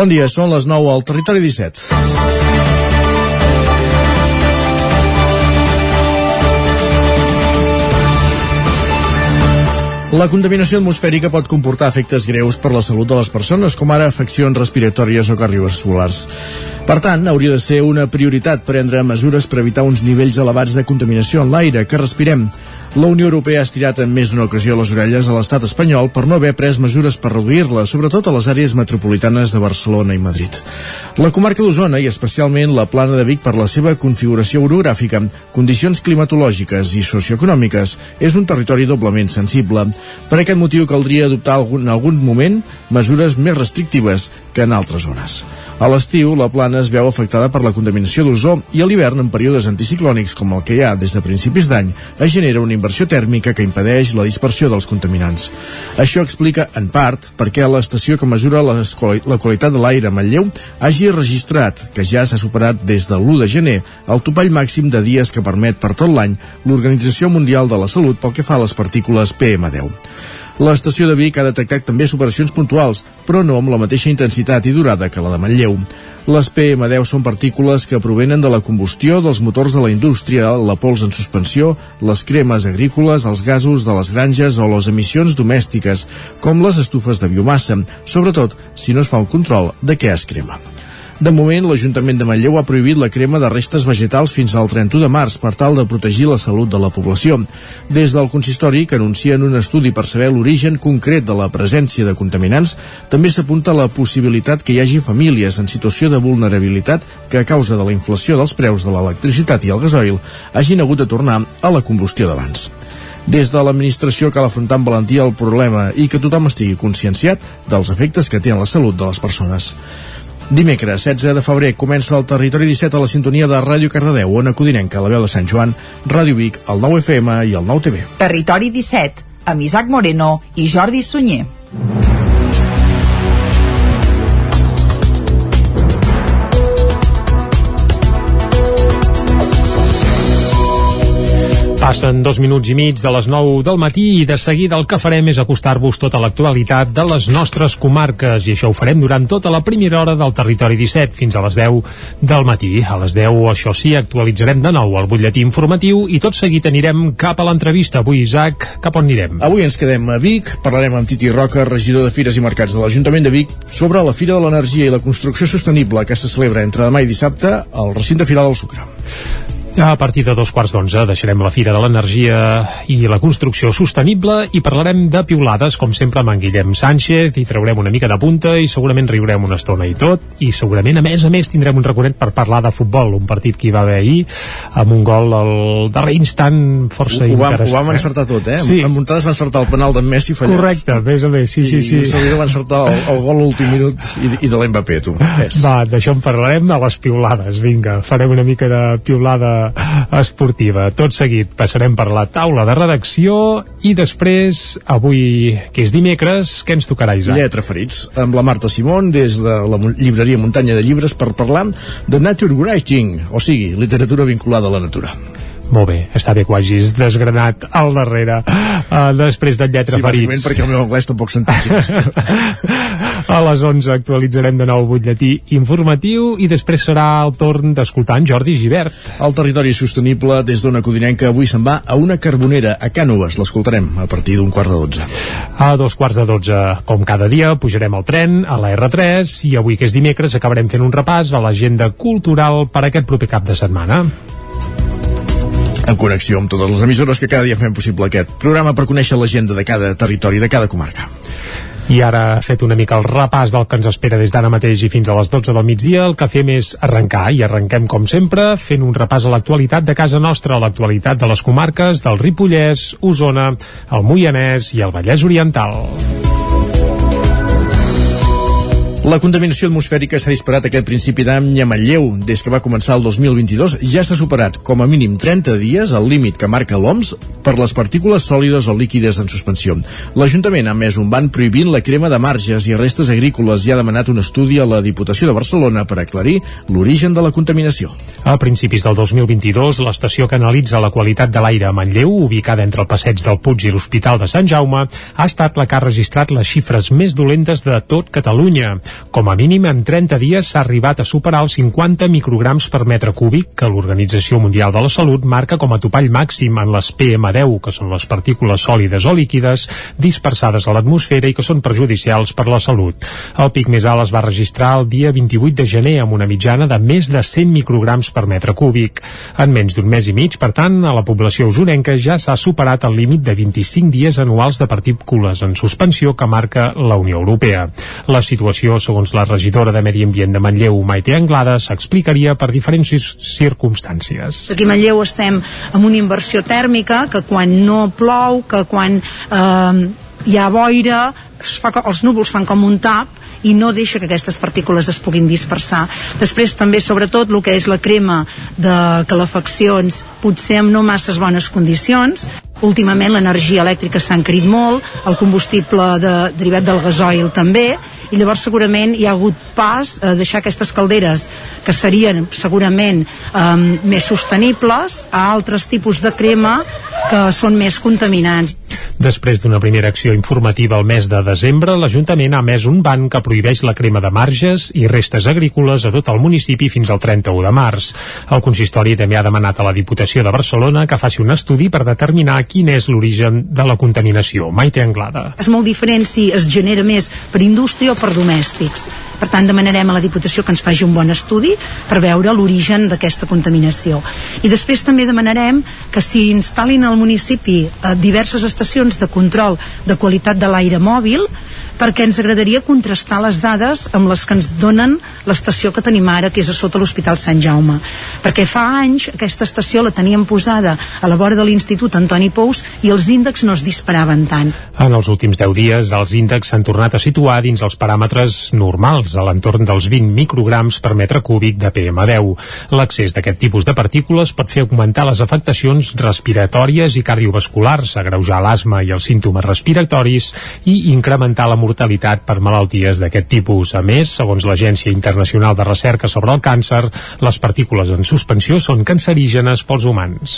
Bon dia, són les 9 al Territori 17. La contaminació atmosfèrica pot comportar efectes greus per la salut de les persones, com ara afeccions respiratòries o cardiovasculars. Per tant, hauria de ser una prioritat prendre mesures per evitar uns nivells elevats de contaminació en l'aire que respirem. La Unió Europea ha estirat en més d'una ocasió les orelles a l'estat espanyol per no haver pres mesures per reduir-la, sobretot a les àrees metropolitanes de Barcelona i Madrid. La comarca d'Osona, i especialment la plana de Vic per la seva configuració orogràfica, condicions climatològiques i socioeconòmiques, és un territori doblement sensible. Per aquest motiu caldria adoptar algun, en algun moment mesures més restrictives que en altres zones. A l'estiu, la plana es veu afectada per la contaminació d'ozó i a l'hivern, en períodes anticiclònics com el que hi ha des de principis d'any, es genera una inversió tèrmica que impedeix la dispersió dels contaminants. Això explica, en part, per què l'estació que mesura la, qualitat de l'aire a Manlleu hagi registrat que ja s'ha superat des del 1 de gener el topall màxim de dies que permet per tot l'any l'Organització Mundial de la Salut pel que fa a les partícules PM10. L'estació de Vic ha detectat també superacions puntuals, però no amb la mateixa intensitat i durada que la de Manlleu. Les PM10 són partícules que provenen de la combustió dels motors de la indústria, la pols en suspensió, les cremes agrícoles, els gasos de les granges o les emissions domèstiques, com les estufes de biomassa, sobretot si no es fa un control de què es crema. De moment, l'Ajuntament de Manlleu ha prohibit la crema de restes vegetals fins al 31 de març per tal de protegir la salut de la població. Des del consistori, que anuncien un estudi per saber l'origen concret de la presència de contaminants, també s'apunta la possibilitat que hi hagi famílies en situació de vulnerabilitat que a causa de la inflació dels preus de l'electricitat i el gasoil hagin hagut de tornar a la combustió d'abans. Des de l'administració cal afrontar amb valentia el problema i que tothom estigui conscienciat dels efectes que té en la salut de les persones. Dimecres, 16 de febrer, comença el Territori 17 a la sintonia de Ràdio Cardedeu, Ona Codinenca, la veu de Sant Joan, Ràdio Vic, el 9 FM i el 9 TV. Territori 17, amb Isaac Moreno i Jordi Sunyer. Passen dos minuts i mig de les 9 del matí i de seguida el que farem és acostar-vos tota l'actualitat de les nostres comarques i això ho farem durant tota la primera hora del Territori 17 fins a les 10 del matí. A les 10, això sí, actualitzarem de nou el butlletí informatiu i tot seguit anirem cap a l'entrevista. Avui, Isaac, cap on anirem? Avui ens quedem a Vic, parlarem amb Titi Roca, regidor de Fires i Mercats de l'Ajuntament de Vic, sobre la Fira de l'Energia i la Construcció Sostenible que se celebra entre demà i dissabte al recinte Firal del Sucre. A partir de dos quarts d'onze deixarem la Fira de l'Energia i la Construcció Sostenible i parlarem de piulades, com sempre, amb en Guillem Sánchez, i traurem una mica de punta i segurament riurem una estona i tot, i segurament, a més a més, tindrem un recorrent per parlar de futbol, un partit que hi va haver ahir, amb un gol al darrer instant força ho, ho vam, interessant. Ho vam encertar tot, eh? Sí. En muntades va encertar el penal d'en Messi fallat. Correcte, més o més, sí, sí, sí. I seguidor va encertar el, el gol a l'últim minut i, i de l'Mbappé, tu. Va, d'això en parlarem a les piulades, vinga, farem una mica de piulada esportiva. Tot seguit passarem per la taula de redacció i després, avui, que és dimecres, què ens tocarà, Isaac? Lletra ferits, amb la Marta Simón des de la llibreria Muntanya de Llibres per parlar de Nature Writing, o sigui, literatura vinculada a la natura. Molt bé, està bé que ho hagis desgranat al darrere uh, després de lletra sí, ferits. Sí, perquè el meu anglès tampoc s'entén. a les 11 actualitzarem de nou el butlletí informatiu i després serà el torn d'escoltar en Jordi Givert. El territori sostenible des d'Ona Codinenca avui se'n va a una carbonera a Cànoves. L'escoltarem a partir d'un quart de dotze. A dos quarts de dotze, com cada dia, pujarem al tren a la R3 i avui que és dimecres acabarem fent un repàs a l'agenda cultural per aquest proper cap de setmana en connexió amb totes les emissores que cada dia fem possible aquest programa per conèixer l'agenda de cada territori, de cada comarca. I ara, fet una mica el repàs del que ens espera des d'ara mateix i fins a les 12 del migdia, el que fem és arrencar, i arrenquem com sempre, fent un repàs a l'actualitat de casa nostra, a l'actualitat de les comarques del Ripollès, Osona, el Moianès i el Vallès Oriental. La contaminació atmosfèrica s'ha disparat aquest principi d'any a Manlleu. Des que va començar el 2022 ja s'ha superat com a mínim 30 dies el límit que marca l'OMS per les partícules sòlides o líquides en suspensió. L'Ajuntament ha més un ban prohibint la crema de marges i restes agrícoles i ha demanat un estudi a la Diputació de Barcelona per aclarir l'origen de la contaminació. A principis del 2022, l'estació que analitza la qualitat de l'aire a Manlleu, ubicada entre el passeig del Puig i l'Hospital de Sant Jaume, ha estat la que ha registrat les xifres més dolentes de tot Catalunya. Com a mínim, en 30 dies s'ha arribat a superar els 50 micrograms per metre cúbic que l'Organització Mundial de la Salut marca com a topall màxim en les PM10, que són les partícules sòlides o líquides dispersades a l'atmosfera i que són perjudicials per la salut. El pic més alt es va registrar el dia 28 de gener amb una mitjana de més de 100 micrograms per metre cúbic. En menys d'un mes i mig, per tant, a la població usonenca ja s'ha superat el límit de 25 dies anuals de partícules en suspensió que marca la Unió Europea. La situació, segons la regidora de Medi Ambient de Manlleu, Maite Anglada, s'explicaria per diferents circumstàncies. Aquí a Manlleu estem amb una inversió tèrmica que quan no plou, que quan eh, hi ha boira, es fa, els núvols fan com un tap i no deixa que aquestes partícules es puguin dispersar. Després també, sobretot, el que és la crema de calefaccions, potser amb no masses bones condicions, últimament l'energia elèctrica s'ha encarit molt, el combustible de, derivat del gasoil també, i llavors segurament hi ha hagut pas a deixar aquestes calderes que serien segurament um, més sostenibles a altres tipus de crema que són més contaminants. Després d'una primera acció informativa al mes de desembre, l'Ajuntament ha emès un ban que prohibeix la crema de marges i restes agrícoles a tot el municipi fins al 31 de març. El consistori també ha demanat a la Diputació de Barcelona que faci un estudi per determinar quin és l'origen de la contaminació. Maite Anglada. És molt diferent si es genera més per indústria o per domèstics. Per tant, demanarem a la Diputació que ens faci un bon estudi per veure l'origen d'aquesta contaminació. I després també demanarem que s'hi instal·lin al municipi eh, diverses estacions de control de qualitat de l'aire mòbil perquè ens agradaria contrastar les dades amb les que ens donen l'estació que tenim ara, que és a sota l'Hospital Sant Jaume. Perquè fa anys aquesta estació la teníem posada a la vora de l'Institut Antoni Pous i els índexs no es disparaven tant. En els últims 10 dies, els índexs s'han tornat a situar dins els paràmetres normals, a l'entorn dels 20 micrograms per metre cúbic de PM10. L'accés d'aquest tipus de partícules pot fer augmentar les afectacions respiratòries i cardiovasculars, agreujar l'asma i els símptomes respiratoris i incrementar la mortalitat mortalitat per malalties d'aquest tipus. A més, segons l'Agència Internacional de Recerca sobre el Càncer, les partícules en suspensió són cancerígenes pels humans.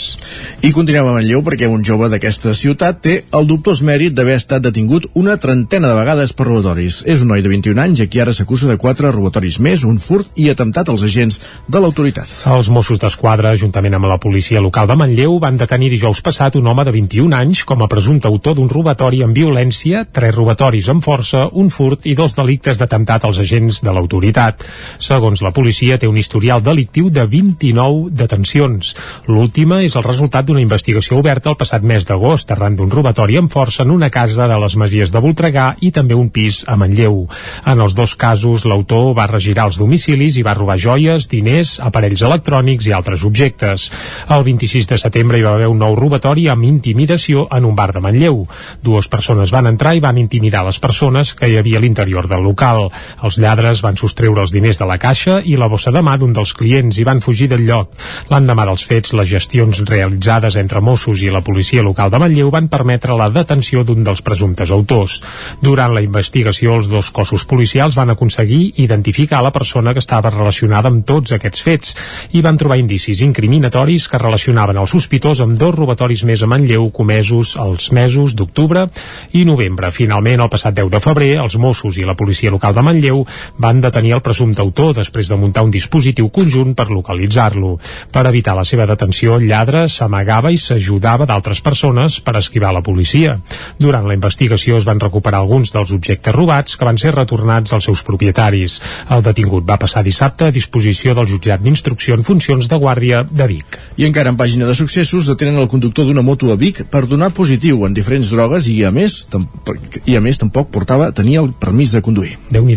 I continuem a Manlleu perquè un jove d'aquesta ciutat té el dubtós mèrit d'haver estat detingut una trentena de vegades per robatoris. És un noi de 21 anys a qui ara s'acusa de quatre robatoris més, un furt i atemptat als agents de l'autoritat. Els Mossos d'Esquadra, juntament amb la policia local de Manlleu, van detenir dijous passat un home de 21 anys com a presumpte autor d'un robatori amb violència, tres robatoris amb força força, un furt i dos delictes d'atemptat als agents de l'autoritat. Segons la policia, té un historial delictiu de 29 detencions. L'última és el resultat d'una investigació oberta el passat mes d'agost arran d'un robatori amb força en una casa de les Masies de Voltregà i també un pis a Manlleu. En els dos casos, l'autor va regirar els domicilis i va robar joies, diners, aparells electrònics i altres objectes. El 26 de setembre hi va haver un nou robatori amb intimidació en un bar de Manlleu. Dues persones van entrar i van intimidar les persones persones que hi havia a l'interior del local. Els lladres van sostreure els diners de la caixa i la bossa de mà d'un dels clients i van fugir del lloc. L'endemà dels fets, les gestions realitzades entre Mossos i la policia local de Manlleu van permetre la detenció d'un dels presumptes autors. Durant la investigació, els dos cossos policials van aconseguir identificar la persona que estava relacionada amb tots aquests fets i van trobar indicis incriminatoris que relacionaven el sospitós amb dos robatoris més a Manlleu comesos els mesos d'octubre i novembre. Finalment, el passat 10 de febrer, els Mossos i la policia local de Manlleu van detenir el presumpte autor després de muntar un dispositiu conjunt per localitzar-lo. Per evitar la seva detenció, el lladre s'amagava i s'ajudava d'altres persones per esquivar la policia. Durant la investigació es van recuperar alguns dels objectes robats que van ser retornats als seus propietaris. El detingut va passar dissabte a disposició del jutjat d'instrucció en funcions de guàrdia de Vic. I encara en pàgina de successos detenen el conductor d'una moto a Vic per donar positiu en diferents drogues i a més, i a més tampoc portava, tenia el permís de conduir. déu nhi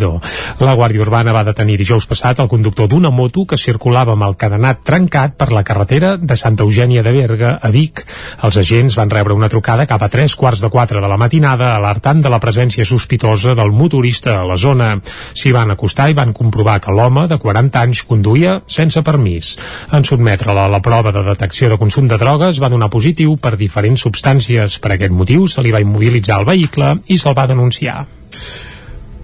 La Guàrdia Urbana va detenir dijous passat el conductor d'una moto que circulava amb el cadenat trencat per la carretera de Santa Eugènia de Berga a Vic. Els agents van rebre una trucada cap a tres quarts de quatre de la matinada alertant de la presència sospitosa del motorista a la zona. S'hi van acostar i van comprovar que l'home, de 40 anys, conduïa sense permís. En sotmetre-la a la prova de detecció de consum de drogues va donar positiu per diferents substàncies. Per aquest motiu se li va immobilitzar el vehicle i se'l va denunciar.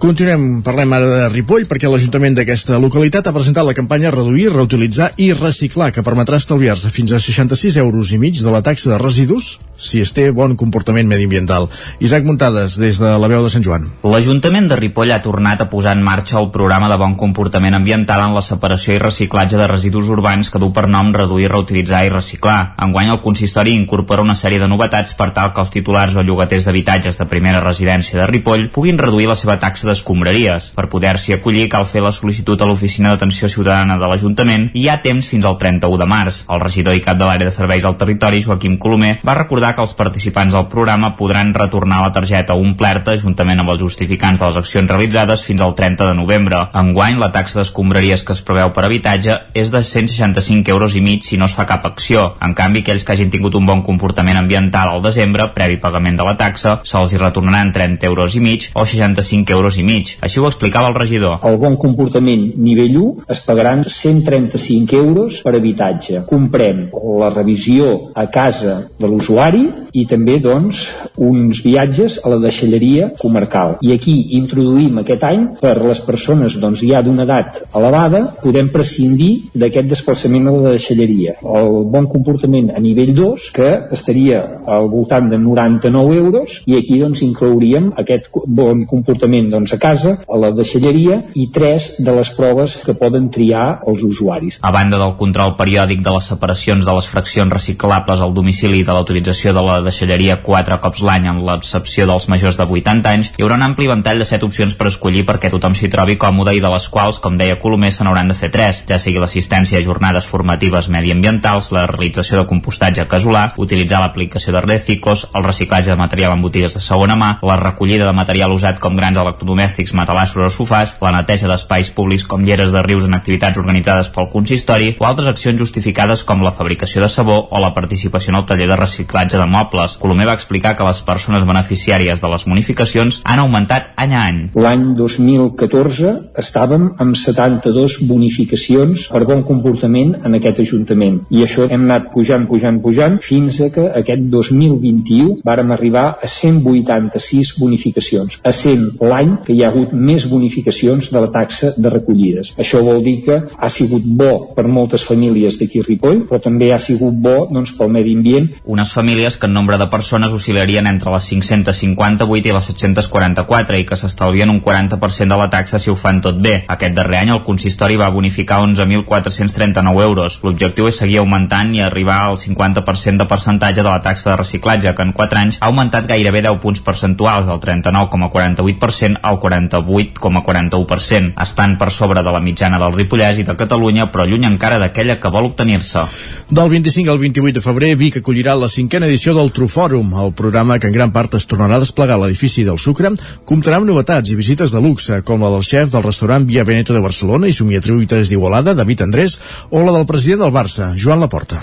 Continuem, parlem ara de Ripoll perquè l'Ajuntament d'aquesta localitat ha presentat la campanya Reduir, Reutilitzar i Reciclar que permetrà estalviar-se fins a 66 euros i mig de la taxa de residus si es té bon comportament mediambiental. Isaac Muntades, des de la veu de Sant Joan. L'Ajuntament de Ripoll ha tornat a posar en marxa el programa de bon comportament ambiental en la separació i reciclatge de residus urbans que du per nom reduir, reutilitzar i reciclar. Enguany el consistori incorpora una sèrie de novetats per tal que els titulars o llogaters d'habitatges de primera residència de Ripoll puguin reduir la seva taxa d'escombraries. Per poder-s'hi acollir cal fer la sol·licitud a l'Oficina d'Atenció Ciutadana de l'Ajuntament i hi ha temps fins al 31 de març. El regidor i cap de l'àrea de serveis al territori, Joaquim Colomer, va recordar que els participants del programa podran retornar la targeta omplerta juntament amb els justificants de les accions realitzades fins al 30 de novembre. Enguany, la taxa d'escombraries que es preveu per habitatge és de 165 euros i mig si no es fa cap acció. En canvi, aquells que hagin tingut un bon comportament ambiental al desembre, previ pagament de la taxa, se'ls hi retornaran 30 euros i mig o 65 euros i mig. Així ho explicava el regidor. El bon comportament nivell 1 es pagaran 135 euros per habitatge. Comprem la revisió a casa de l'usuari i també doncs uns viatges a la deixalleria comarcal. I aquí introduïm aquest any per les persones doncs ja d'una edat elevada podem prescindir d'aquest desplaçament a la deixalleria. El bon comportament a nivell 2 que estaria al voltant de 99 euros i aquí doncs inclouríem aquest bon comportament doncs a casa, a la deixalleria i tres de les proves que poden triar els usuaris. A banda del control periòdic de les separacions de les fraccions reciclables al domicili i de l'autorització de la deixalleria quatre cops l'any en l'excepció dels majors de 80 anys, hi haurà un ampli ventall de set opcions per escollir perquè tothom s'hi trobi còmode i de les quals, com deia Colomer, se n'hauran de fer tres, ja sigui l'assistència a jornades formatives mediambientals, la realització de compostatge casolà, utilitzar l'aplicació de Reciclos, el reciclatge de material en botigues de segona mà, la recollida de material usat com grans electrodomèstics, matalassos o sofàs, la neteja d'espais públics com lleres de rius en activitats organitzades pel consistori o altres accions justificades com la fabricació de sabó o la participació en el taller de reciclatge de mobles. Colomer va explicar que les persones beneficiàries de les bonificacions han augmentat any a any. L'any 2014 estàvem amb 72 bonificacions per bon comportament en aquest Ajuntament i això hem anat pujant, pujant, pujant fins a que aquest 2021 vàrem arribar a 186 bonificacions, a 100 l'any que hi ha hagut més bonificacions de la taxa de recollides. Això vol dir que ha sigut bo per moltes famílies d'aquí a Ripoll, però també ha sigut bo doncs, pel medi ambient. Unes famílies que en nombre de persones oscil·larien entre les 558 i les 744 i que s'estalvien un 40% de la taxa si ho fan tot bé. Aquest darrer any el consistori va bonificar 11.439 euros. L'objectiu és seguir augmentant i arribar al 50% de percentatge de la taxa de reciclatge, que en 4 anys ha augmentat gairebé 10 punts percentuals, del 39,48% al 48,41%, estant per sobre de la mitjana del Ripollès i de Catalunya, però lluny encara d'aquella que vol obtenir-se. Del 25 al 28 de febrer, Vic acollirà la cinquena edició del Trufòrum, el programa que en gran part es tornarà a desplegar a l'edifici del Sucre, comptarà amb novetats i visites de luxe, com la del xef del restaurant Via Veneto de Barcelona i somiatruites d'Igualada, David Andrés, o la del president del Barça, Joan Laporta.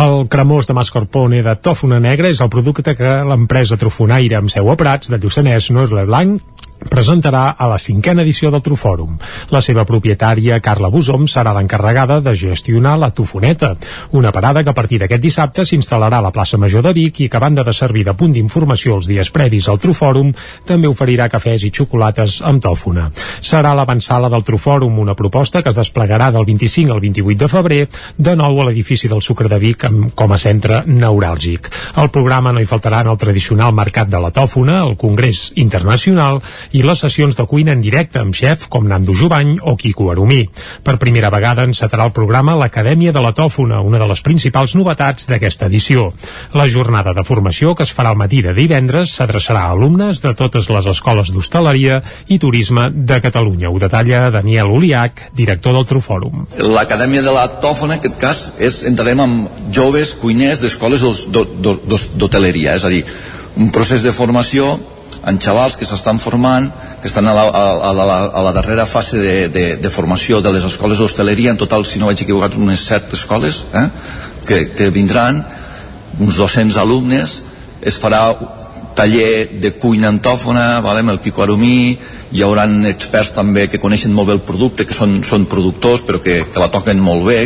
El cremós de mascarpone de tòfona negra és el producte que l'empresa Trufonaire amb seu a Prats, de Lluçanès, no és Blanc, presentarà a la cinquena edició del Trufòrum. La seva propietària, Carla Busom, serà l'encarregada de gestionar la Tufoneta, una parada que a partir d'aquest dissabte s'instal·larà a la plaça Major de Vic i que a banda de servir de punt d'informació els dies previs al Trufòrum, també oferirà cafès i xocolates amb tòfona. Serà l'avançala del Trufòrum, una proposta que es desplegarà del 25 al 28 de febrer, de nou a l'edifici del Sucre de Vic com a centre neuràlgic. Al programa no hi faltaran el tradicional mercat de la tòfona, el Congrés Internacional i les sessions de cuina en directe amb xef com Nando Jubany o Quico Arumí. Per primera vegada encetarà el programa l'Acadèmia de la Tòfona, una de les principals novetats d'aquesta edició. La jornada de formació que es farà al matí de divendres s'adreçarà a alumnes de totes les escoles d'hostaleria i turisme de Catalunya. Ho detalla Daniel Uliac, director del Trufòrum. L'Acadèmia de la Tòfona, en aquest cas, és, entrarem amb joves cuiners d'escoles d'hoteleria, és a dir, un procés de formació en xavals que s'estan formant, que estan a la, a, la, a la darrera fase de, de, de formació de les escoles d'hostaleria, en total, si no vaig equivocat, unes set escoles eh, que, que vindran, uns 200 alumnes, es farà taller de cuina antòfona, vale, amb el Quico Arumí, hi haurà experts també que coneixen molt bé el producte, que són, són productors però que, que la toquen molt bé.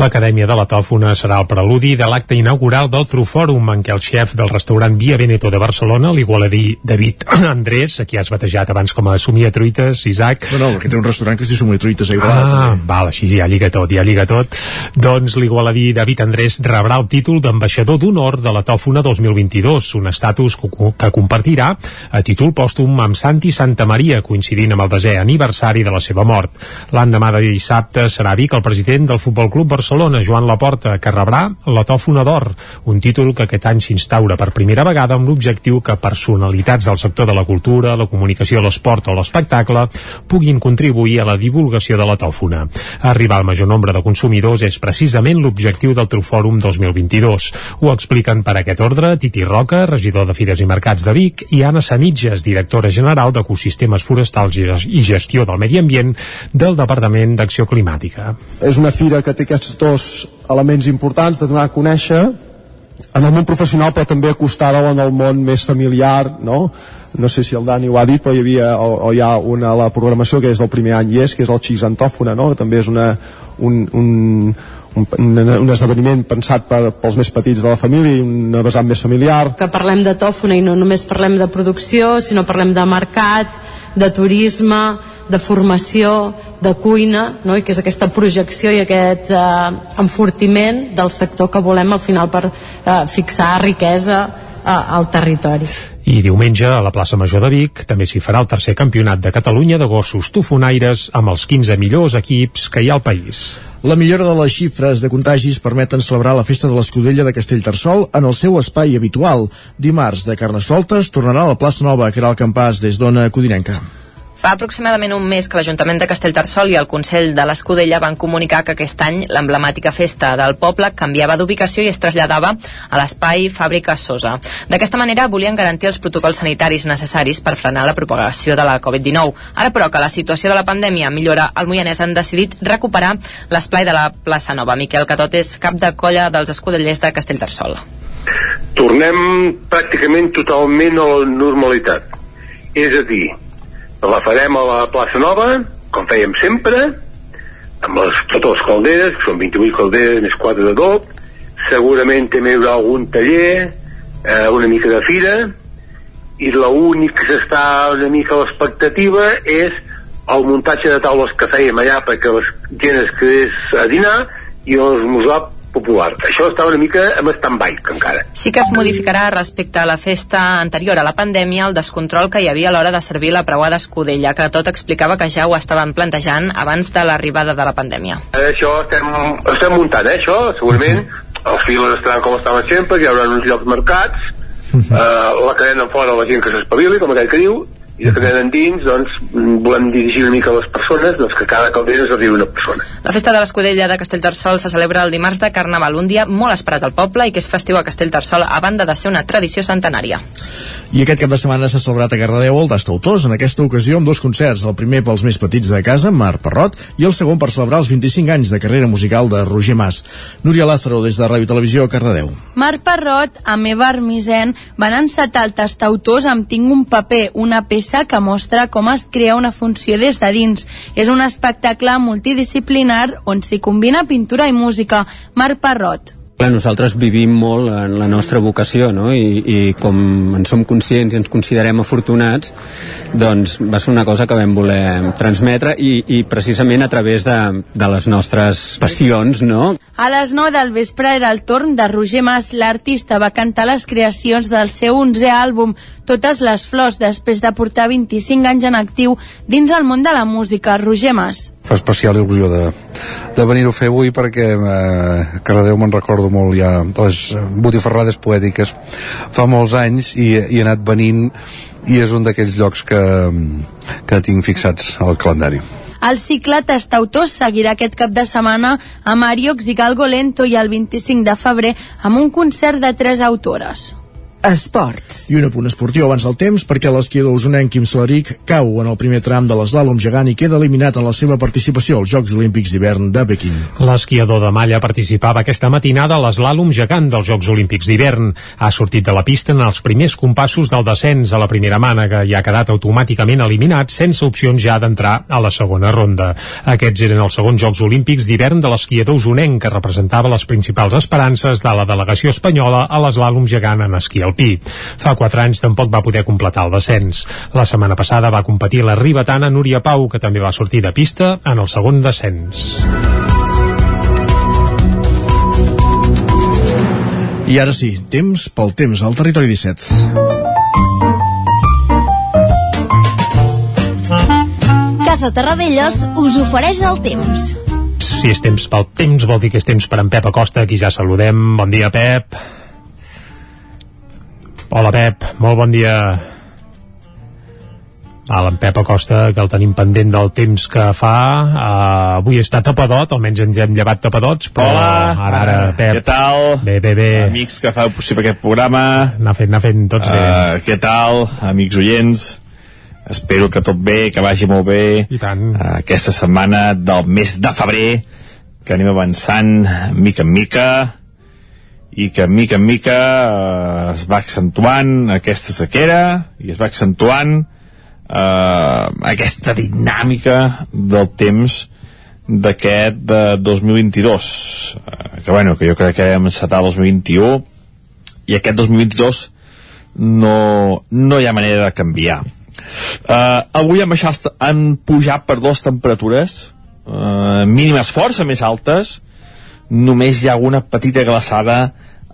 L'Acadèmia de la Tòfona serà el preludi de l'acte inaugural del Trufòrum en què el xef del restaurant Via Veneto de Barcelona, l'igualadí David Andrés, aquí has batejat abans com a Somia Truites, Isaac... No, no, perquè té un restaurant que es diu Somia Truites a Igualat. Ah, val, així ja lliga tot, ja lliga tot. Doncs l'igualadí David Andrés rebrà el títol d'ambaixador d'honor de la Tòfona 2022, un estatus que compartirà a títol pòstum amb Santi Santa Maria, coincidint amb el desè aniversari de la seva mort. L'endemà de dissabte serà Vic el president del Futbol Club Barcelona, Joan Laporta, que rebrà la Tòfona d'Or, un títol que aquest any s'instaura per primera vegada amb l'objectiu que personalitats del sector de la cultura, la comunicació, l'esport o l'espectacle puguin contribuir a la divulgació de la tòfona. Arribar al major nombre de consumidors és precisament l'objectiu del Trufòrum 2022. Ho expliquen per aquest ordre Titi Roca, regidor de Fires i Mercats de Vic, i Anna Sanitges, directora general d'Ecosistemes Forestals i Gestió del Medi Ambient del Departament d'Acció Climàtica. És una fira que té aquests dos elements importants de donar a conèixer en el món professional però també acostar-ho en el món més familiar no? no sé si el Dani ho ha dit però hi havia o, o hi ha una la programació que és del primer any i és, que és el Xix Antòfona no? que també és una, un, un, un, un esdeveniment pensat per, pels més petits de la família i una vessant més familiar. Que parlem de tòfona i no només parlem de producció, sinó parlem de mercat, de turisme, de formació, de cuina, no? i que és aquesta projecció i aquest eh, enfortiment del sector que volem al final per eh, fixar riquesa eh, al territori. I diumenge a la plaça Major de Vic també s'hi farà el tercer campionat de Catalunya de gossos tufonaires amb els 15 millors equips que hi ha al país. La millora de les xifres de contagis permeten celebrar la festa de l'Escudella de Castellterçol en el seu espai habitual. Dimarts de Carnestoltes tornarà a la plaça Nova, que era el campàs des d'Ona Codinenca. Fa aproximadament un mes que l'Ajuntament de Castellterçol i el Consell de l'Escudella van comunicar que aquest any l'emblemàtica festa del poble canviava d'ubicació i es traslladava a l'espai Fàbrica Sosa. D'aquesta manera volien garantir els protocols sanitaris necessaris per frenar la propagació de la Covid-19. Ara, però, que la situació de la pandèmia millora, el Moianès han decidit recuperar l'esplai de la plaça Nova. Miquel Catot és cap de colla dels escudellers de Castellterçol. Tornem pràcticament totalment a la normalitat. És a dir, la farem a la plaça Nova, com fèiem sempre, amb les, totes les calderes, que són 28 calderes més 4 de dop, segurament també hi haurà algun taller, eh, una mica de fira, i l'únic que s'està una mica a l'expectativa és el muntatge de taules que fèiem allà perquè la gent es quedés a dinar i l'esmorzar popular. Això està una mica en stand-by, encara. Sí que es modificarà respecte a la festa anterior a la pandèmia el descontrol que hi havia a l'hora de servir la preuada d'Escudella, que tot explicava que ja ho estaven plantejant abans de l'arribada de la pandèmia. Això estem, estem muntant, eh, això, segurament. Els files estaran com estaven sempre, hi haurà uns llocs marcats, uh, la cadena fora la gent que s'espavili, com aquell que diu, i de cadena endins, doncs, volem dirigir una mica a les persones, doncs que cada caldera es arribi una persona. La festa de l'Escudella de Castellterçol se celebra el dimarts de Carnaval, un dia molt esperat al poble i que és festiu a Castellterçol a banda de ser una tradició centenària. I aquest cap de setmana s'ha celebrat a Cardedeu el d'Estautors, en aquesta ocasió amb dos concerts, el primer pels més petits de casa, Mar Parrot, i el segon per celebrar els 25 anys de carrera musical de Roger Mas. Núria Lázaro, des de Ràdio Televisió, Cardedeu. Mar Parrot, amb Eva Armisen, van encetar el tastautors amb Tinc un paper, una peça que mostra com es crea una funció des de dins. És un espectacle multidisciplinar on s'hi combina pintura i música. Mar Parrot. Nosaltres vivim molt en la nostra vocació, no? I, i com en som conscients i ens considerem afortunats, doncs va ser una cosa que vam voler transmetre i, i precisament a través de, de les nostres passions, no? A les 9 del vespre era el torn de Roger Mas. L'artista va cantar les creacions del seu 11è àlbum, Totes les flors, després de portar 25 anys en actiu dins el món de la música. Roger Mas. Fa especial il·lusió de, de venir-ho a fer avui perquè eh, Cardedeu me'n recordo molt ja de les botifarrades poètiques fa molts anys i, i he anat venint i és un d'aquells llocs que, que tinc fixats al calendari. El cicle Tastautors seguirà aquest cap de setmana a Mariox i Galgo Lento i el 25 de febrer amb un concert de tres autores. Esports. I un apunt esportiu abans del temps perquè l'esquiador usonenc Quim Salaric cau en el primer tram de l'eslàlom gegant i queda eliminat en la seva participació als Jocs Olímpics d'hivern de Pequín. L'esquiador de malla participava aquesta matinada a l'eslàlom gegant dels Jocs Olímpics d'hivern. Ha sortit de la pista en els primers compassos del descens a la primera mànega i ha quedat automàticament eliminat sense opcions ja d'entrar a la segona ronda. Aquests eren els segons Jocs Olímpics d'hivern de l'esquiador usonenc que representava les principals esperances de la delegació espanyola a l'eslàlom gegant en esquí alpí. Fa quatre anys tampoc va poder completar el descens. La setmana passada va competir la ribetana Núria Pau, que també va sortir de pista en el segon descens. I ara sí, temps pel temps al territori 17. Casa Terradellos us ofereix el temps. Si és temps pel temps, vol dir que és temps per en Pep Acosta, aquí ja saludem. Bon dia, Pep. Hola, Pep. Molt bon dia. Ah, en Pep Acosta, que el tenim pendent del temps que fa. Uh, avui està tapadot, almenys ens hem llevat tapadots, però Hola, ara, ara, Pep. què tal? Bé, bé, bé. Amics que feu possible aquest programa. Anar fent, anar fent tots bé. Uh, què tal, amics oients? Espero que tot bé, que vagi molt bé. I tant. Uh, aquesta setmana del mes de febrer, que anem avançant mica en mica, i que mica en mica uh, es va accentuant aquesta sequera, i es va accentuant uh, aquesta dinàmica del temps d'aquest de 2022 uh, que bueno, que jo crec que hem encetat el 2021 i aquest 2022 no, no hi ha manera de canviar. Uh, avui han, baixat, han pujat per dues temperatures uh, mínimes força més altes només hi ha una petita glaçada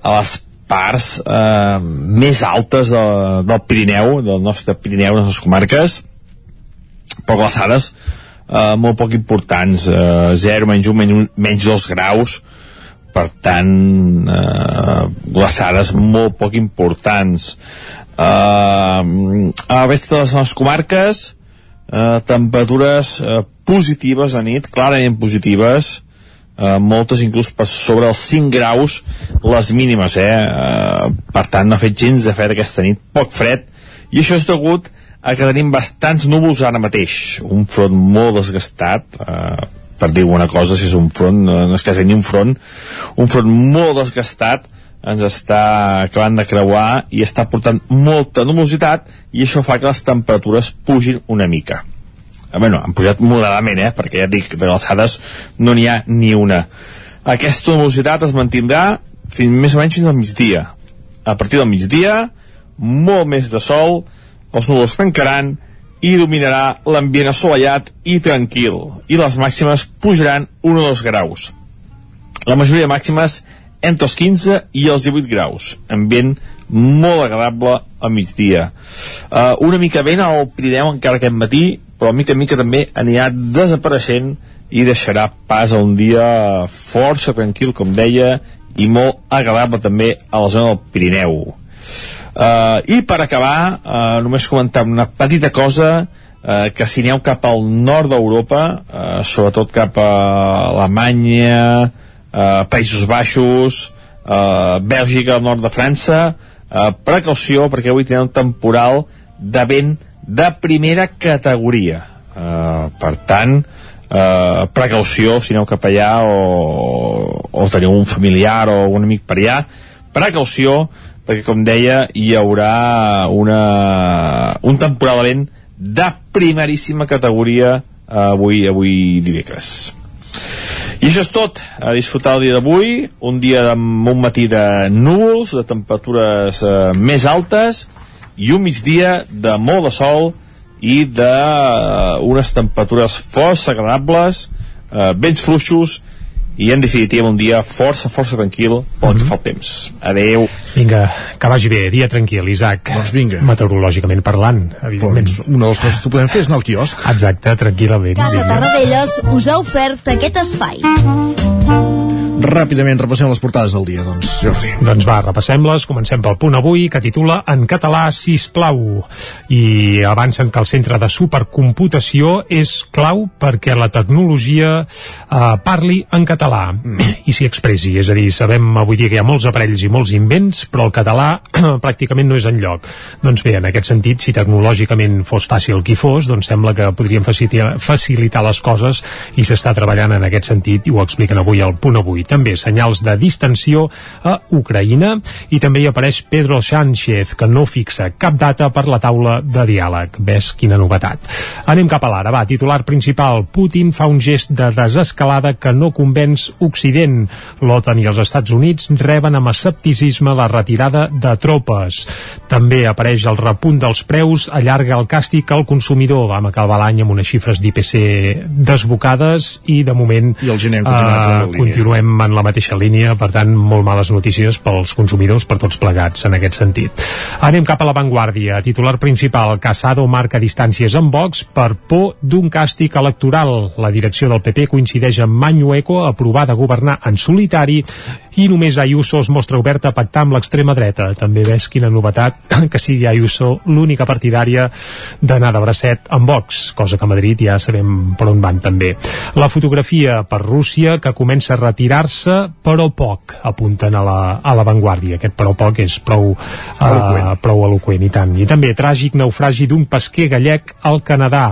a les parts eh, més altes de, del Pirineu, del nostre Pirineu, de les comarques, però glaçades eh, molt poc importants, eh, 0, menys 1, menys, menys 2 graus, per tant, eh, glaçades molt poc importants. Eh, a la resta de les comarques, eh, temperatures eh, positives a nit, clarament positives, eh, moltes inclús per sobre els 5 graus les mínimes, eh? eh per tant no ha fet gens de fred aquesta nit, poc fred, i això és degut a que tenim bastants núvols ara mateix, un front molt desgastat, eh, per dir alguna cosa, si és un front, no és quasi ni un front, un front molt desgastat, ens està acabant de creuar i està portant molta nuvolositat i això fa que les temperatures pugin una mica bueno, han pujat moderadament, eh? perquè ja dic, de alçades no n'hi ha ni una. Aquesta velocitat es mantindrà fins, més o menys fins al migdia. A partir del migdia, molt més de sol, els núvols tancaran i dominarà l'ambient assolellat i tranquil, i les màximes pujaran 1 o 2 graus. La majoria de màximes entre els 15 i els 18 graus, ambient molt agradable a migdia. Uh, una mica vent al Pirineu encara aquest matí, però mica en mica també anirà desapareixent i deixarà pas a un dia força tranquil, com deia, i molt agradable també a la zona del Pirineu. Uh, I per acabar, uh, només comentar una petita cosa, uh, que si aneu cap al nord d'Europa, uh, sobretot cap a Alemanya, uh, Països Baixos, uh, Bèlgica, al nord de França, uh, precaució perquè avui tenen un temporal de vent de primera categoria. Uh, per tant uh, precaució si aneu cap allà o, o teniu un familiar o un amic per allà precaució perquè com deia hi haurà una, un temporal de vent de primeríssima categoria uh, avui, avui dimecres. I això és tot, a disfrutar el dia d'avui, un dia amb un matí de núvols, de temperatures eh, més altes i un migdia de molt de sol i de eh, unes temperatures força agradables, eh, vents fluixos i en definitiva un dia força, força tranquil pel que fa el temps. Adeu. Vinga, que vagi bé, dia tranquil, Isaac. Doncs vinga. Meteorològicament parlant, evidentment. Doncs una de les coses que podem fer és anar al quiosc. Exacte, tranquil·lament. Casa. Tarradellas us ha ofert aquest espai. Ràpidament repassem les portades del dia, doncs, Jordi. Doncs va, repassem-les. Comencem pel punt avui, que titula En català, sisplau. I avancen que el centre de supercomputació és clau perquè la tecnologia uh, parli en català mm. i s'hi expressi, és a dir, sabem avui dia que hi ha molts aparells i molts invents, però el català pràcticament no és en lloc. Doncs bé, en aquest sentit, si tecnològicament fos fàcil qui fos, doncs sembla que podríem facilitar, facilitar les coses i s'està treballant en aquest sentit i ho expliquen avui al punt avui. També senyals de distensió a Ucraïna i també hi apareix Pedro Sánchez, que no fixa cap data per la taula de diàleg. Ves quina novetat. Anem cap a l'ara, va, titular principal. Putin fa un gest de desescalada que no convenç Occident. L'OTAN i els Estats Units reben amb escepticisme la retirada de tropes. També apareix el repunt dels preus, allarga el càstig al consumidor. Vam acabar l'any amb unes xifres d'IPC desbocades i de moment I el gener uh, continuem en la mateixa línia, per tant molt males notícies pels consumidors, per tots plegats en aquest sentit. Anem cap a l'avantguàrdia. Titular principal, Casado marca distàncies amb Vox per por d'un càstig electoral. La direcció del PP coincideix amb Mañueco a provar de governar en solitari i només Ayuso es mostra oberta a pactar amb l'extrema dreta. També ves quina novetat que sigui Ayuso l'única partidària d'anar de bracet amb Vox, cosa que a Madrid ja sabem per on van també. La fotografia per Rússia que comença a retirar-se però poc, apunten a la, a l'avantguàrdia. Aquest però poc és prou, eloquent. Uh, prou eloquent i tant. I també tràgic naufragi d'un pesquer gallec al Canadà.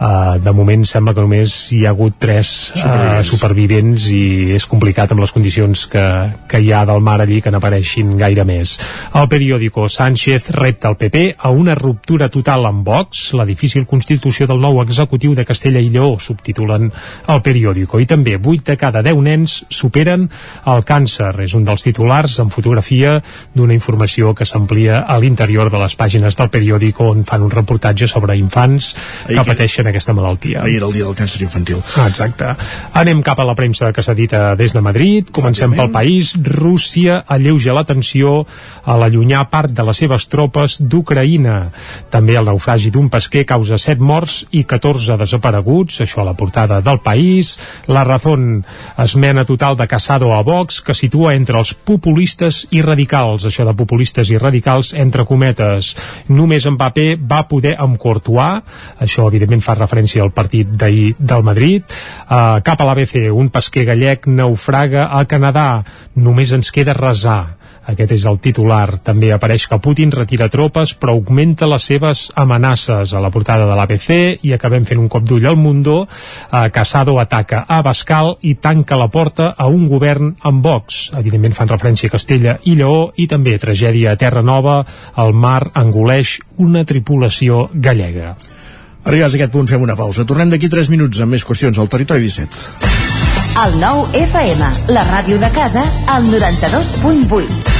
Uh, de moment sembla que només hi ha hagut tres supervivents, uh, supervivents i és complicat amb les condicions que, que hi ha del mar allí que n'apareixin gaire més. El periòdico Sánchez repta el PP a una ruptura total amb Vox, la difícil constitució del nou executiu de Castella i Lleó, subtitulen el periòdico. I també 8 de cada 10 nens superen el càncer. És un dels titulars en fotografia d'una informació que s'amplia a l'interior de les pàgines del periòdico on fan un reportatge sobre infants que pateixen aquesta malaltia. Ahir era el dia del càncer infantil. Ah, exacte. Anem cap a la premsa que s'ha dit des de Madrid. Comencem pel país. Rússia alleuja la tensió a l'allunyar part de les seves tropes d'Ucraïna. També el naufragi d'un pesquer causa 7 morts i 14 desapareguts, això a la portada del país. La Razón esmena total de Casado a Vox, que situa entre els populistes i radicals. Això de populistes i radicals, entre cometes. Només Mbappé va poder amb Courtois, això evidentment fa referència al partit d'ahir del Madrid. Uh, cap a l'ABC, un pesquer gallec naufraga a Canadà. Només ens queda resar aquest és el titular. També apareix que Putin retira tropes però augmenta les seves amenaces a la portada de l'ABC i acabem fent un cop d'ull al Mundo. Eh, Casado ataca a Bascal i tanca la porta a un govern amb Vox. Evidentment fan referència a Castella i Lleó i també tragèdia a Terra Nova. El mar engoleix una tripulació gallega. Arribats a aquest punt fem una pausa. Tornem d'aquí 3 minuts amb més qüestions al Territori 17. El nou FM, la ràdio de casa, al 92.8.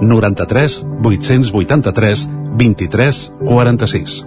93 883 23 46.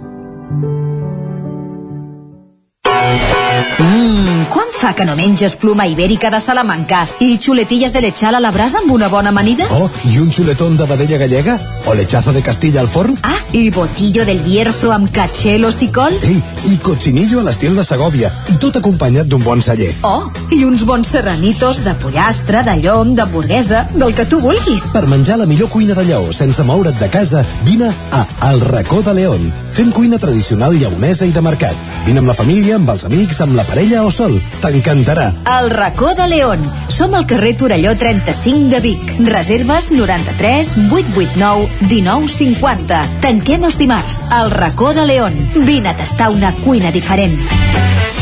Mmm, quan fa que no menges pluma ibèrica de Salamanca i xuletilles de lechal a la brasa amb una bona amanida? Oh, i un xuletón de vedella gallega? O lechazo de Castilla al forn. Ah, i botillo del Bierzo amb catxelos i col. Ei, i cochinillo a l'estil de Segovia, i tot acompanyat d'un bon celler. Oh, i uns bons serranitos de pollastre, de llom, d'hamburguesa, del que tu vulguis. Per menjar la millor cuina de Lleó sense moure't de casa, vine a El Racó de León. Fem cuina tradicional lleonesa i de mercat. Vine amb la família, amb els amics, amb la parella o sol. T'encantarà. El racó de León. Som al carrer Torelló 35 de Vic. Reserves 93 889 1950. Tanquem els dimarts. El racó de León. Vine a tastar una cuina diferent.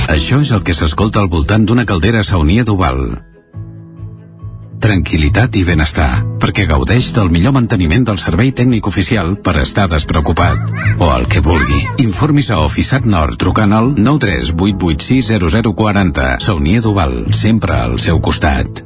Això és el que s'escolta al voltant d'una caldera saunia d'Oval. Tranquilitat i benestar, perquè gaudeix del millor manteniment del servei tècnic oficial per estar despreocupat. O el que vulgui. Informis a Oficiat Nord trucant al 938860040. Saunier Duval, sempre al seu costat.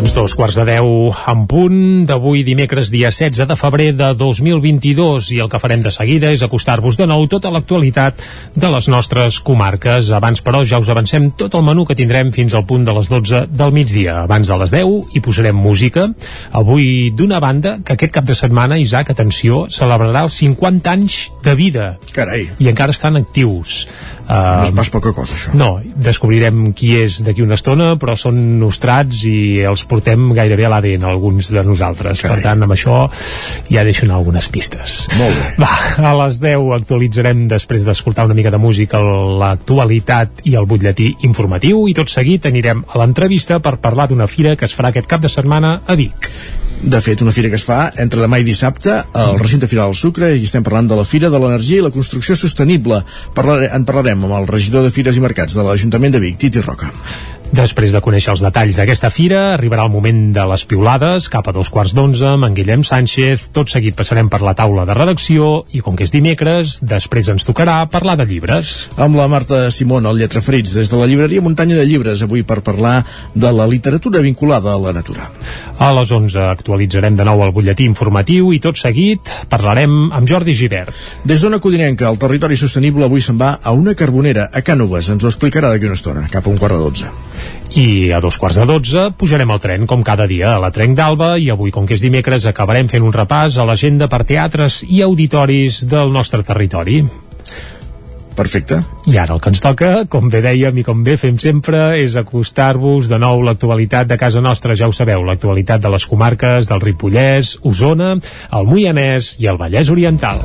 Doncs dos quarts de deu en punt d'avui dimecres dia 16 de febrer de 2022 i el que farem de seguida és acostar-vos de nou tota l'actualitat de les nostres comarques. Abans però ja us avancem tot el menú que tindrem fins al punt de les 12 del migdia. Abans de les 10 hi posarem música. Avui d'una banda que aquest cap de setmana, Isaac, atenció, celebrarà els 50 anys de vida. Carai. I encara estan actius. No és pas poca cosa, això. No, descobrirem qui és d'aquí una estona, però són nostrats i els portem gairebé a l'ADN, alguns de nosaltres. Carai. Per tant, amb això ja deixo anar algunes pistes. Molt bé. Va, a les 10 actualitzarem, després d'escoltar una mica de música, l'actualitat i el butlletí informatiu, i tot seguit anirem a l'entrevista per parlar d'una fira que es farà aquest cap de setmana a Vic. De fet, una fira que es fa entre demà i dissabte al recinte Firal del Sucre i estem parlant de la Fira de l'Energia i la Construcció Sostenible. Parlare, en parlarem amb el regidor de Fires i Mercats de l'Ajuntament de Vic, Titi Roca. Després de conèixer els detalls d'aquesta fira, arribarà el moment de les piulades, cap a dos quarts d'onze, amb en Guillem Sánchez. Tot seguit passarem per la taula de redacció i, com que és dimecres, després ens tocarà parlar de llibres. Amb la Marta Simón, el Lletraferits, des de la llibreria Muntanya de Llibres, avui per parlar de la literatura vinculada a la natura. A les 11 actualitzarem de nou el butlletí informatiu i tot seguit parlarem amb Jordi Givert. Des d'Ona Codinenca, el territori sostenible avui se'n va a una carbonera, a Cànoves. Ens ho explicarà d'aquí una estona, cap a un quart de dotze. I a dos quarts de dotze pujarem al tren, com cada dia, a la Trenc d'Alba, i avui, com que és dimecres, acabarem fent un repàs a l'agenda per teatres i auditoris del nostre territori. Perfecte. I ara el que ens toca, com bé dèiem i com bé fem sempre, és acostar-vos de nou l'actualitat de casa nostra, ja ho sabeu, l'actualitat de les comarques del Ripollès, Osona, el Moianès i el Vallès Oriental.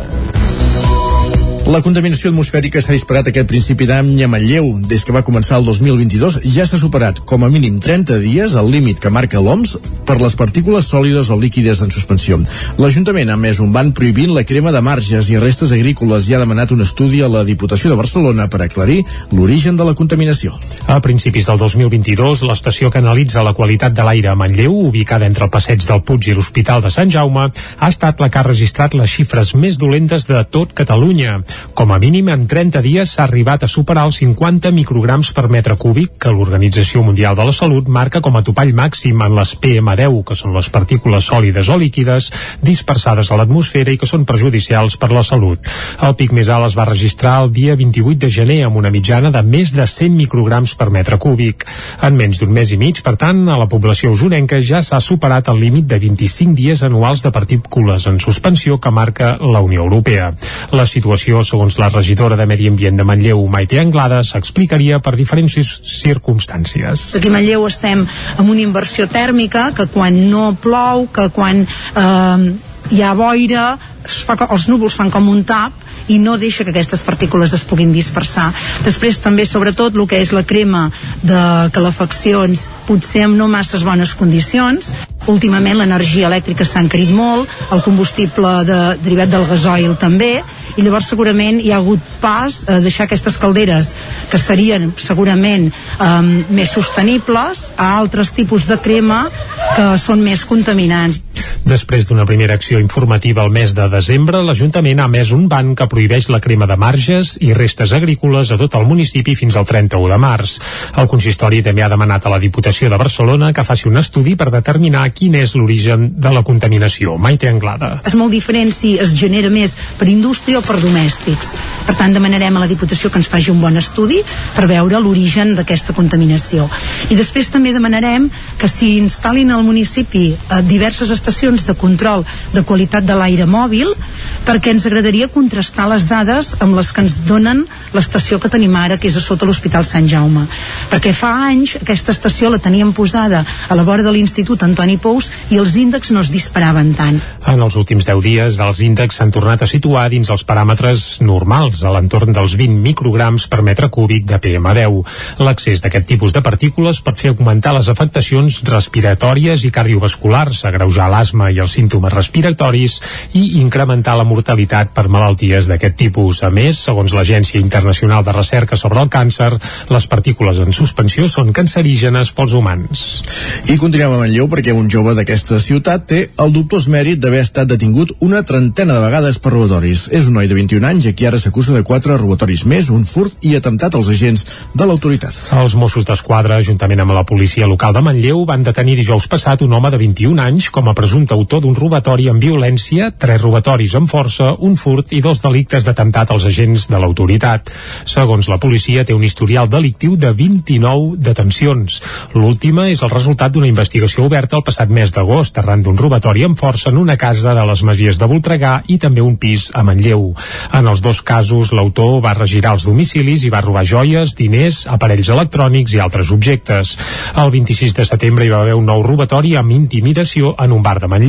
La contaminació atmosfèrica s'ha disparat aquest principi d'any a Manlleu. Des que va començar el 2022 ja s'ha superat com a mínim 30 dies el límit que marca l'OMS per les partícules sòlides o líquides en suspensió. L'Ajuntament ha més un ban prohibint la crema de marges i restes agrícoles i ha demanat un estudi a la Diputació de Barcelona per aclarir l'origen de la contaminació. A principis del 2022, l'estació que analitza la qualitat de l'aire a Manlleu, ubicada entre el passeig del Puig i l'Hospital de Sant Jaume, ha estat la que ha registrat les xifres més dolentes de tot Catalunya. Com a mínim, en 30 dies s'ha arribat a superar els 50 micrograms per metre cúbic que l'Organització Mundial de la Salut marca com a topall màxim en les PM10, que són les partícules sòlides o líquides dispersades a l'atmosfera i que són perjudicials per la salut. El pic més alt es va registrar el dia 28 de gener amb una mitjana de més de 100 micrograms per metre cúbic. En menys d'un mes i mig, per tant, a la població usonenca ja s'ha superat el límit de 25 dies anuals de partícules en suspensió que marca la Unió Europea. La situació segons la regidora de Medi Ambient de Manlleu, Maite Anglada, s'explicaria per diferents circumstàncies. Aquí a Manlleu estem amb una inversió tèrmica que quan no plou, que quan eh, hi ha boira, es fa, els núvols fan com un tap i no deixa que aquestes partícules es puguin dispersar. Després també, sobretot, el que és la crema de calefaccions, potser amb no masses bones condicions. últimament l'energia elèctrica s'ha encarit molt, el combustible de, derivat del gasoil també, i llavors segurament hi ha hagut pas a deixar aquestes calderes que serien segurament um, més sostenibles a altres tipus de crema que són més contaminants. Després d'una primera acció informativa al mes de desembre, l'Ajuntament ha emès un ban que prohibeix la crema de marges i restes agrícoles a tot el municipi fins al 31 de març. El consistori també ha demanat a la Diputació de Barcelona que faci un estudi per determinar quin és l'origen de la contaminació. Maite Anglada. És molt diferent si es genera més per indústria o per domèstics. Per tant, demanarem a la Diputació que ens faci un bon estudi per veure l'origen d'aquesta contaminació. I després també demanarem que s'hi instal·lin al municipi eh, diverses estacions de control de qualitat de l'aire mòbil perquè ens agradaria contrastar les dades amb les que ens donen l'estació que tenim ara, que és a sota l'Hospital Sant Jaume. Perquè fa anys aquesta estació la teníem posada a la vora de l'Institut Antoni Pous i els índexs no es disparaven tant. En els últims 10 dies, els índexs s'han tornat a situar dins els paràmetres normals, a l'entorn dels 20 micrograms per metre cúbic de PM10. L'accés d'aquest tipus de partícules pot fer augmentar les afectacions respiratòries i cardiovasculars, agreujar l'asma i els símptomes respiratoris i incrementar la mortalitat per malalties d'aquest tipus. A més, segons l'Agència Internacional de Recerca sobre el Càncer, les partícules en suspensió són cancerígenes pels humans. I continuem a Manlleu perquè un jove d'aquesta ciutat té el dubtós mèrit d'haver estat detingut una trentena de vegades per robatoris. És un noi de 21 anys a qui ara s'acusa de quatre robatoris més, un furt i atemptat als agents de l'autoritat. Els Mossos d'Esquadra, juntament amb la policia local de Manlleu, van detenir dijous passat un home de 21 anys com a presumpte autor d'un robatori amb violència, tres robatoris amb força, un furt i dos delictes d'atemptat als agents de l'autoritat. Segons la policia, té un historial delictiu de 29 detencions. L'última és el resultat d'una investigació oberta el passat mes d'agost arran d'un robatori amb força en una casa de les Masies de Voltregà i també un pis a Manlleu. En els dos casos, l'autor va regirar els domicilis i va robar joies, diners, aparells electrònics i altres objectes. El 26 de setembre hi va haver un nou robatori amb intimidació en un bar de Manlleu.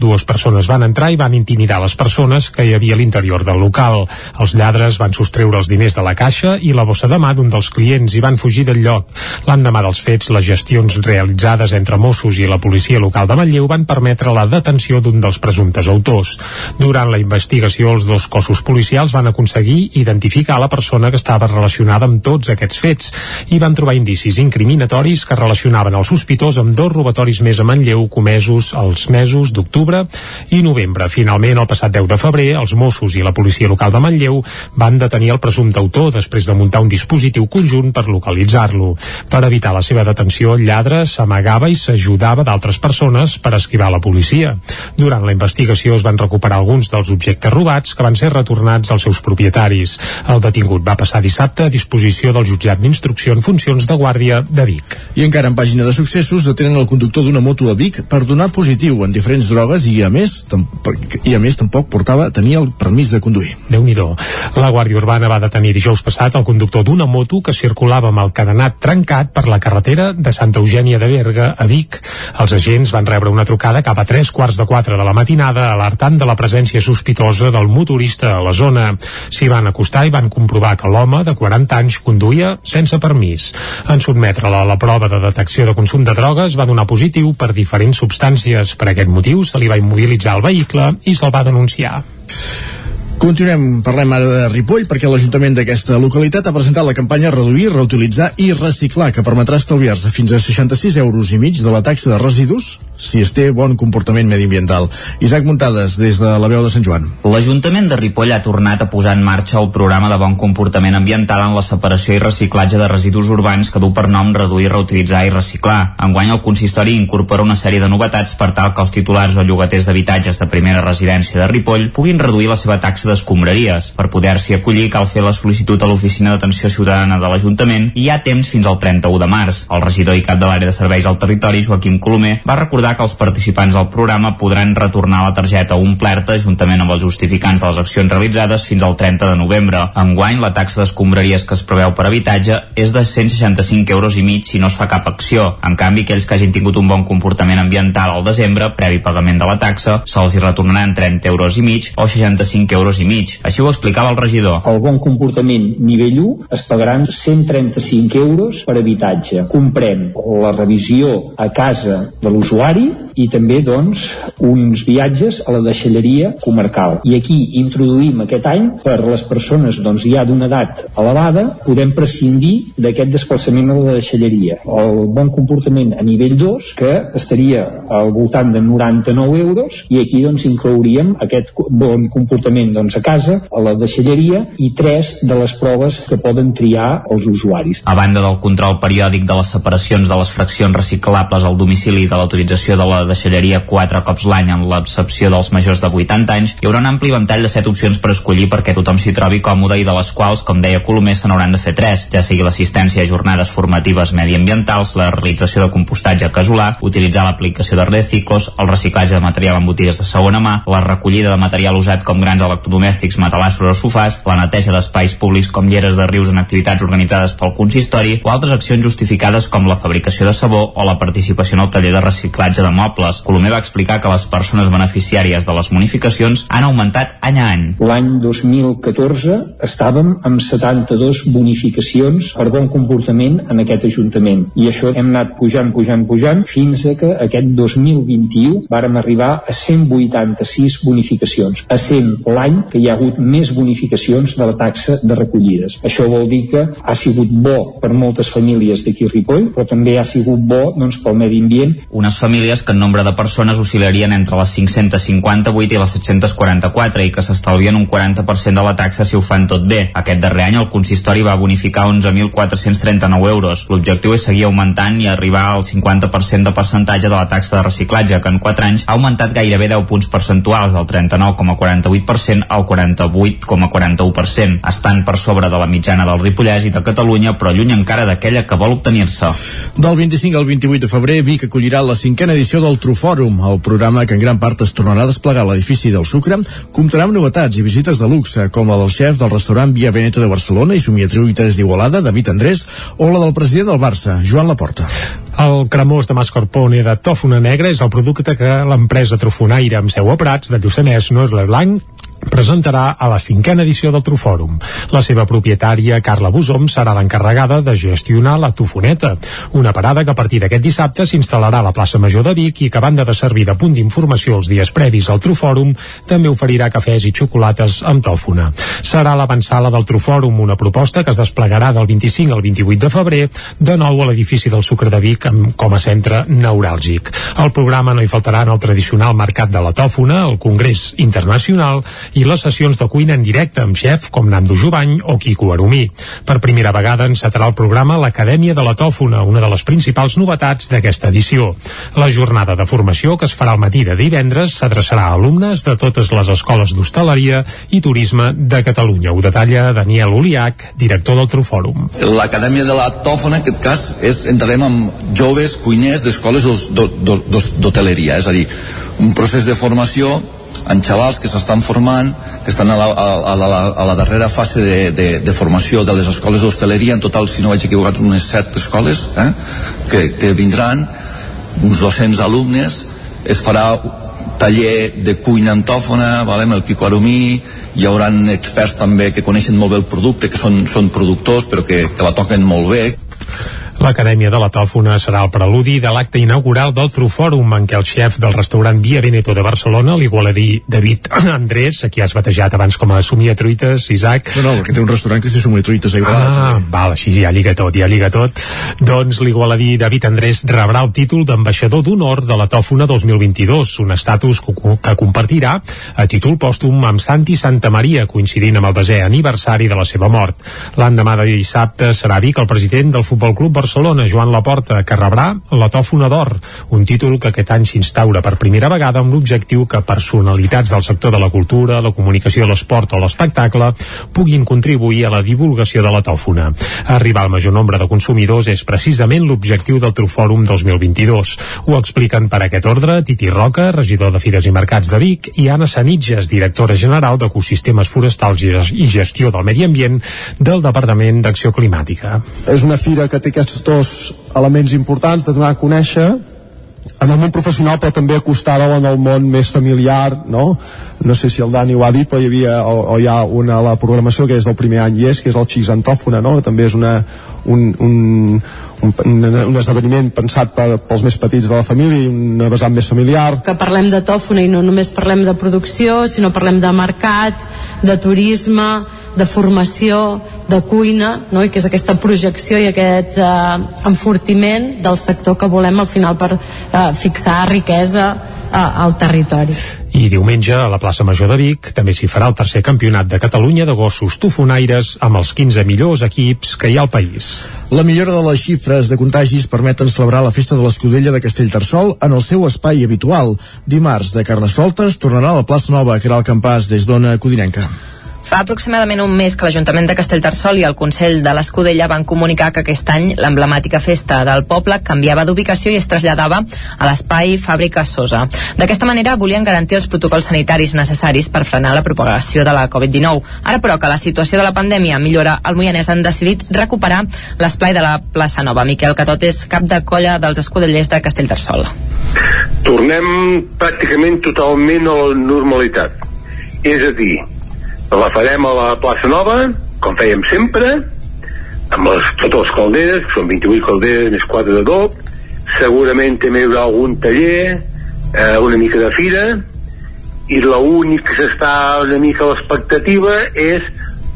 Dues persones van entrar i van intimidar les persones que hi havia a l'interior del local. Els lladres van sostreure els diners de la caixa i la bossa de mà d'un dels clients i van fugir del lloc. L'endemà dels fets, les gestions realitzades entre Mossos i la policia local de Manlleu van permetre la detenció d'un dels presumptes autors. Durant la investigació, els dos cossos policials van aconseguir identificar la persona que estava relacionada amb tots aquests fets i van trobar indicis incriminatoris que relacionaven el sospitós amb dos robatoris més a Manlleu comesos els mesos d'octubre i novembre. Finalment, el passat 10 de febrer, els Mossos i la policia local de Manlleu van detenir el presumpte autor després de muntar un dispositiu conjunt per localitzar-lo. Per evitar la seva detenció, el lladre s'amagava i s'ajudava d'altres persones per esquivar la policia. Durant la investigació es van recuperar alguns dels objectes robats que van ser retornats als seus propietaris. El detingut va passar dissabte a disposició del jutjat d'instrucció en funcions de guàrdia de Vic. I encara en pàgina de successos detenen el conductor d'una moto a Vic per donar positiu en diferents drogues i a més i a més tampoc portava tenia el permís de conduir. déu nhi La Guàrdia Urbana va detenir dijous passat el conductor d'una moto que circulava amb el cadenat trencat per la carretera de Santa Eugènia de Berga a Vic. Els agents van rebre una trucada cap a tres quarts de quatre de la matinada alertant de la presència sospitosa del motorista a la zona. S'hi van acostar i van comprovar que l'home de 40 anys conduïa sense permís. En sotmetre-la a la prova de detecció de consum de drogues va donar positiu per diferents substàncies. Per aquest motiu se li va immobilitzar el vehicle i se'l va denunciar. Continuem, parlem ara de Ripoll perquè l'Ajuntament d'aquesta localitat ha presentat la campanya Reduir, Reutilitzar i Reciclar que permetrà estalviar-se fins a 66 euros i mig de la taxa de residus si es té bon comportament mediambiental. Isaac Muntades, des de la veu de Sant Joan. L'Ajuntament de Ripoll ha tornat a posar en marxa el programa de bon comportament ambiental en la separació i reciclatge de residus urbans que du per nom Reduir, Reutilitzar i Reciclar. Enguany el consistori incorpora una sèrie de novetats per tal que els titulars o llogaters d'habitatges de primera residència de Ripoll puguin reduir la seva taxa d'escombraries. Per poder-s'hi acollir cal fer la sol·licitud a l'Oficina d'Atenció Ciutadana de l'Ajuntament i hi ha temps fins al 31 de març. El regidor i cap de l'àrea de serveis al territori, Joaquim Colomer, va recordar que els participants del programa podran retornar la targeta omplerta juntament amb els justificants de les accions realitzades fins al 30 de novembre. Enguany, la taxa d'escombraries que es preveu per habitatge és de 165 euros i mig si no es fa cap acció. En canvi, aquells que hagin tingut un bon comportament ambiental al desembre, previ pagament de la taxa, se'ls hi retornaran 30 euros i mig o 65 euros i mig. Així ho explicava el regidor. El bon comportament nivell 1 es pagaran 135 euros per habitatge. Comprem la revisió a casa de l'usuari Oui. I també doncs uns viatges a la deixalleria comarcal. I aquí introduïm aquest any per les persones doncs ja d'una edat elevada podem prescindir d'aquest desplaçament a la deixalleria. El bon comportament a nivell 2 que estaria al voltant de 99 euros i aquí doncs inclouríem aquest bon comportament doncs a casa, a la deixalleria i tres de les proves que poden triar els usuaris. A banda del control periòdic de les separacions de les fraccions reciclables al domicili i de l'autorització de la deixalleria quatre cops l'any en l'excepció dels majors de 80 anys, hi haurà un ampli ventall de set opcions per escollir perquè tothom s'hi trobi còmode i de les quals, com deia Colomer, se n'hauran de fer tres, ja sigui l'assistència a jornades formatives mediambientals, la realització de compostatge casolà, utilitzar l'aplicació de reciclos, el reciclatge de material en botigues de segona mà, la recollida de material usat com grans electrodomèstics, matalassos o sofàs, la neteja d'espais públics com lleres de rius en activitats organitzades pel consistori o altres accions justificades com la fabricació de sabó o la participació en el taller de reciclatge de mobles. Colomer va explicar que les persones beneficiàries de les bonificacions han augmentat any a any. L'any 2014 estàvem amb 72 bonificacions per bon comportament en aquest Ajuntament i això hem anat pujant, pujant, pujant fins a que aquest 2021 vàrem arribar a 186 bonificacions, a 100 l'any que hi ha hagut més bonificacions de la taxa de recollides. Això vol dir que ha sigut bo per moltes famílies d'aquí Ripoll, però també ha sigut bo doncs, pel medi ambient. Unes famílies que en nombre de persones oscil·larien entre les 558 i les 744 i que s'estalvien un 40% de la taxa si ho fan tot bé. Aquest darrer any el consistori va bonificar 11.439 euros. L'objectiu és seguir augmentant i arribar al 50% de percentatge de la taxa de reciclatge, que en 4 anys ha augmentat gairebé 10 punts percentuals, del 39,48% al 48,41%, estant per sobre de la mitjana del Ripollès i de Catalunya, però lluny encara d'aquella que vol obtenir-se. Del 25 al 28 de febrer, Vic acollirà la cinquena edició del Trufòrum, el programa que en gran part es tornarà a desplegar a l'edifici del Sucre, comptarà amb novetats i visites de luxe, com la del xef del restaurant Via Veneto de Barcelona i somiatriu i d'Igualada, David Andrés, o la del president del Barça, Joan Laporta. El cremós de mascarpone de tòfona negra és el producte que l'empresa trufonaire amb seu a Prats de Lluçanès, Noisle Blanc, presentarà a la cinquena edició del Trufòrum. La seva propietària, Carla Busom, serà l'encarregada de gestionar la Tufoneta, una parada que a partir d'aquest dissabte s'instal·larà a la plaça Major de Vic i que, a banda de servir de punt d'informació els dies previs al Trufòrum, també oferirà cafès i xocolates amb tòfona. Serà l'avançala del Trufòrum, una proposta que es desplegarà del 25 al 28 de febrer, de nou a l'edifici del Sucre de Vic com a centre neuràlgic. Al programa no hi faltaran el tradicional Mercat de la Tòfona, el Congrés Internacional i les sessions de cuina en directe amb xef com Nando Jubany o Quico Arumí. Per primera vegada encetarà el programa l'Acadèmia de la Tòfona, una de les principals novetats d'aquesta edició. La jornada de formació que es farà al matí de divendres s'adreçarà a alumnes de totes les escoles d'hostaleria i turisme de Catalunya. Ho detalla Daniel Uliac, director del Trufòrum. L'Acadèmia de la Tòfona, en aquest cas, és, entrarem amb joves cuiners d'escoles d'hoteleria, és a dir, un procés de formació en xavals que s'estan formant, que estan a la, a, la, a la darrera fase de, de, de formació de les escoles d'hostaleria, en total, si no vaig equivocat, unes set escoles eh, que, que vindran, uns 200 alumnes, es farà taller de cuina antòfona, vale, amb el Quico Arumí, hi haurà experts també que coneixen molt bé el producte, que són, són productors però que, que la toquen molt bé. L'Acadèmia de la Tòfona serà el preludi de l'acte inaugural del Trufòrum en què el xef del restaurant Via Veneto de Barcelona, l'igualadí David Andrés, a qui has batejat abans com a somia truites, Isaac... No, no, perquè té un restaurant que es diu somia truites a Igualat. Ah, val, així ja lliga tot, ja lliga tot. Doncs l'igualadí David Andrés rebrà el títol d'ambaixador d'honor de la Tòfona 2022, un estatus que compartirà a títol pòstum amb Santi Santa Maria, coincidint amb el desè aniversari de la seva mort. L'endemà de dissabte serà Vic el president del Futbol Club Barcelona, Joan Laporta, que rebrà la Tòfona d'Or, un títol que aquest any s'instaura per primera vegada amb l'objectiu que personalitats del sector de la cultura, la comunicació, l'esport o l'espectacle puguin contribuir a la divulgació de la tòfona. Arribar al major nombre de consumidors és precisament l'objectiu del Trufòrum 2022. Ho expliquen per aquest ordre Titi Roca, regidor de Fires i Mercats de Vic, i Anna Sanitges, directora general d'Ecosistemes Forestals i Gestió del Medi Ambient del Departament d'Acció Climàtica. És una fira que té aquests dos elements importants de donar a conèixer en el món professional però també acostava en el món més familiar no? no sé si el Dani ho ha dit però hi havia o, o hi ha una la programació que és del primer any i és que és el Xixantòfona no? que també és una, un, un, un, un esdeveniment pensat per, pels més petits de la família i una vessant més familiar que parlem de tòfona i no només parlem de producció sinó parlem de mercat, de turisme de formació, de cuina no? i que és aquesta projecció i aquest eh, enfortiment del sector que volem al final per eh, fixar riquesa eh, al territori. I diumenge a la plaça Major de Vic també s'hi farà el tercer campionat de Catalunya de gossos tufonaires amb els 15 millors equips que hi ha al país. La millora de les xifres de contagis permeten celebrar la festa de l'Escudella de Castellterçol en el seu espai habitual. Dimarts de Carnestoltes tornarà a la plaça Nova, que era el campàs des d'Ona Codinenca. Fa aproximadament un mes que l'Ajuntament de Castellterçol i el Consell de l'Escudella van comunicar que aquest any l'emblemàtica festa del poble canviava d'ubicació i es traslladava a l'espai Fàbrica Sosa. D'aquesta manera volien garantir els protocols sanitaris necessaris per frenar la propagació de la Covid-19. Ara, però, que la situació de la pandèmia millora, el Moianès han decidit recuperar l'esplai de la plaça Nova. Miquel Catot és cap de colla dels escudellers de Castellterçol. Tornem pràcticament totalment a la normalitat. És a dir, la farem a la plaça Nova, com fèiem sempre, amb les, totes les calderes, que són 28 calderes més 4 de dop, segurament també hi haurà algun taller, eh, una mica de fira, i l'únic que s'està una mica a l'expectativa és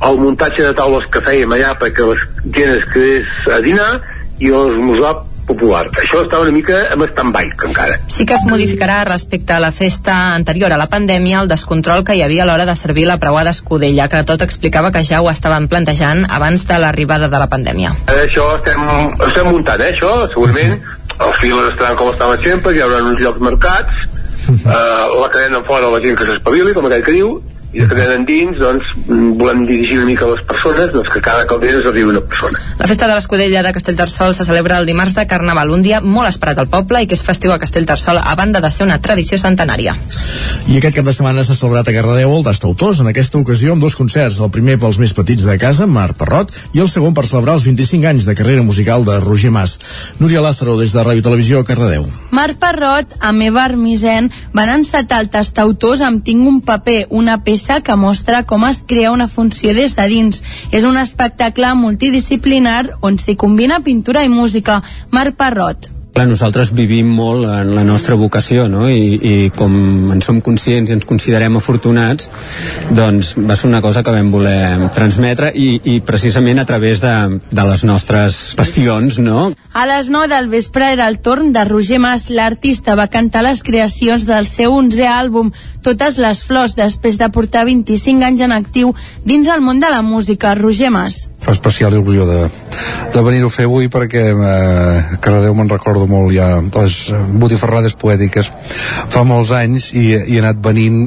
el muntatge de taules que fèiem allà perquè la gent es quedés a dinar i l'esmorzar popular. Això està una mica amb stand-by, encara. Sí que es modificarà respecte a la festa anterior a la pandèmia el descontrol que hi havia a l'hora de servir la preuada escudella, que tot explicava que ja ho estaven plantejant abans de l'arribada de la pandèmia. Això estem, estem muntant, eh, això, segurament. Els files estaran com estaven sempre, hi haurà uns llocs marcats, eh, la cadena fora la gent que s'espavili, com aquell que diu, i de cadena endins, doncs, volem dirigir una mica a les persones, doncs que cada caldera arribi una persona. La festa de l'Escudella de Castellterçol se celebra el dimarts de Carnaval, un dia molt esperat al poble i que és festiu a Castellterçol a banda de ser una tradició centenària. I aquest cap de setmana s'ha celebrat a Cardedeu el d'Estautors, en aquesta ocasió amb dos concerts, el primer pels més petits de casa, Marc Parrot, i el segon per celebrar els 25 anys de carrera musical de Roger Mas. Núria Lázaro, des de Ràdio Televisió, Cardedeu. Marc Parrot, amb Eva Armisen, van encetar el tastautors amb Tinc un paper, una peça que mostra com es crea una funció des de dins. És un espectacle multidisciplinar on s'hi combina pintura i música. Marc Parrot. Clar, nosaltres vivim molt en la nostra vocació, no? I, i com en som conscients i ens considerem afortunats, doncs va ser una cosa que vam voler transmetre i, i precisament a través de, de les nostres passions, no? A les 9 del vespre era el torn de Roger Mas. L'artista va cantar les creacions del seu 11è àlbum, Totes les flors, després de portar 25 anys en actiu dins el món de la música. Roger Mas. Fa especial il·lusió de, de venir-ho a fer avui perquè eh, Cardedeu me'n recordo molt ja les botifarrades poètiques fa molts anys i, i he anat venint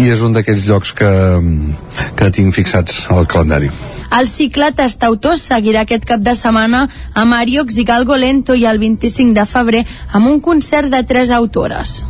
i és un d'aquells llocs que, que tinc fixats al calendari. El cicle Tastautors seguirà aquest cap de setmana a Mariox i Galgo Lento i el 25 de febrer amb un concert de tres autores.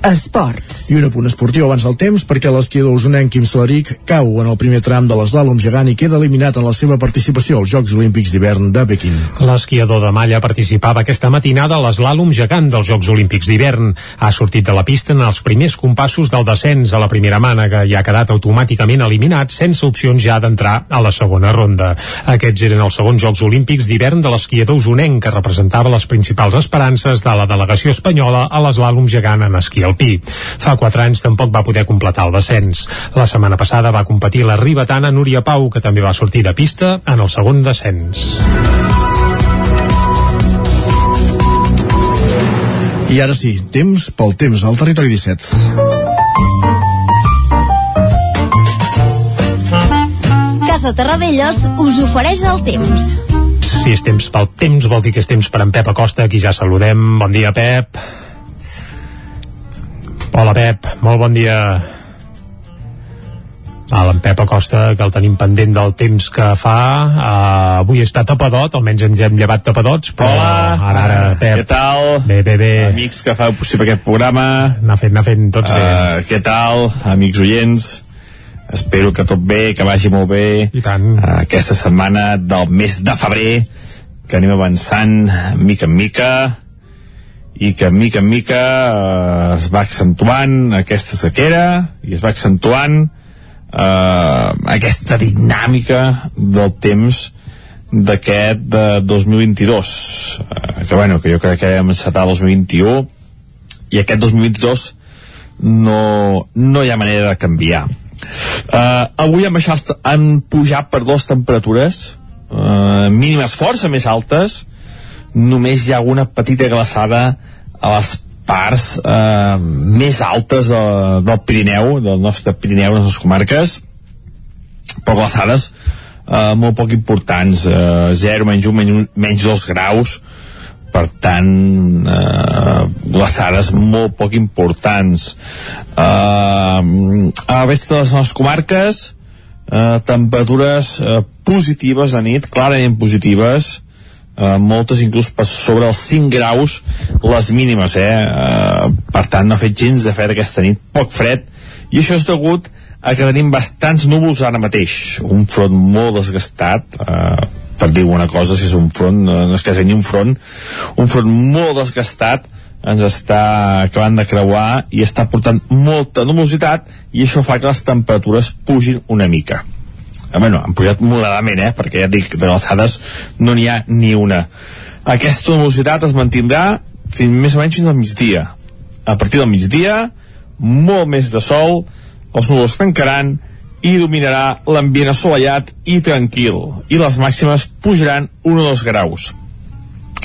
Esports. I un apunt esportiu abans del temps perquè l'esquiador usonenc Quim Salaric cau en el primer tram de l'eslàlom gegant i queda eliminat en la seva participació als Jocs Olímpics d'hivern de Pequín. L'esquiador de malla participava aquesta matinada a l'eslàlom gegant dels Jocs Olímpics d'hivern. Ha sortit de la pista en els primers compassos del descens a la primera mànega i ha quedat automàticament eliminat sense opcions ja d'entrar a la segona ronda. Aquests eren els segons Jocs Olímpics d'hivern de l'esquiador usonenc que representava les principals esperances de la delegació espanyola a l'eslàlom gegant en esquí alpí. Fa quatre anys tampoc va poder completar el descens. La setmana passada va competir la ribetana Núria Pau, que també va sortir de pista en el segon descens. I ara sí, temps pel temps al territori 17. Casa Terradellos us ofereix el temps. Si és temps pel temps, vol dir que és temps per en Pep Acosta, aquí ja saludem. Bon dia, Pep. Hola, Pep. Molt bon dia. A l'en Pep Acosta, que el tenim pendent del temps que fa. Uh, avui està tapadot, almenys ens hem llevat tapadots, però Hola. ara, ara, Pep. Què tal? Bé, bé, bé. Amics que feu possible aquest programa. Anar fent, anar fent tots bé. Uh, què tal, amics oients? Espero que tot bé, que vagi molt bé. I tant. Uh, aquesta setmana del mes de febrer, que anem avançant mica en mica i que mica en mica eh, es va accentuant aquesta sequera i es va accentuant eh, aquesta dinàmica del temps d'aquest de 2022 eh, que bueno, que jo crec que hem encetat el 2021 i aquest 2022 no, no hi ha manera de canviar. Eh, avui han, baixat, han pujat per dues temperatures eh, mínimes força més altes només hi ha una petita glaçada a les parts eh, més altes de, del Pirineu, del nostre Pirineu, de les comarques, però glaçades eh, molt poc importants, eh, 0, menys 1, menys, 1, menys 2 graus, per tant eh, glaçades molt poc importants. Eh, a la resta de les nostres comarques eh, temperatures eh, positives a nit, clarament positives eh, moltes inclús per sobre els 5 graus les mínimes eh? eh per tant no ha fet gens de fred aquesta nit poc fred. I això és degut a que tenim bastants núvols ara mateix. Un front molt desgastat eh, per dir una cosa si és un front no és que sigui un front un front molt desgastat ens està acabant de creuar i està portant molta nubositat i això fa que les temperatures pugin una mica bueno, han pujat moderadament, eh? perquè ja et dic, de alçades no n'hi ha ni una. Aquesta velocitat es mantindrà fins, més o menys fins al migdia. A partir del migdia, molt més de sol, els núvols tancaran i dominarà l'ambient assolellat i tranquil, i les màximes pujaran 1 o 2 graus.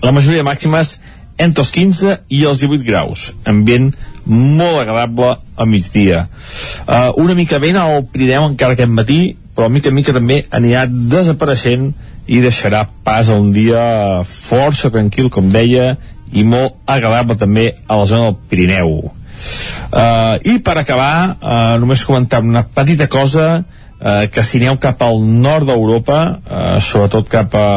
La majoria de màximes entre els 15 i els 18 graus, ambient molt agradable a migdia. Uh, una mica vent al Pirineu encara aquest matí, però mica en mica també anirà desapareixent i deixarà pas a un dia força tranquil, com deia, i molt agradable també a la zona del Pirineu. Uh, I per acabar, uh, només comentar una petita cosa, uh, que si aneu cap al nord d'Europa, uh, sobretot cap a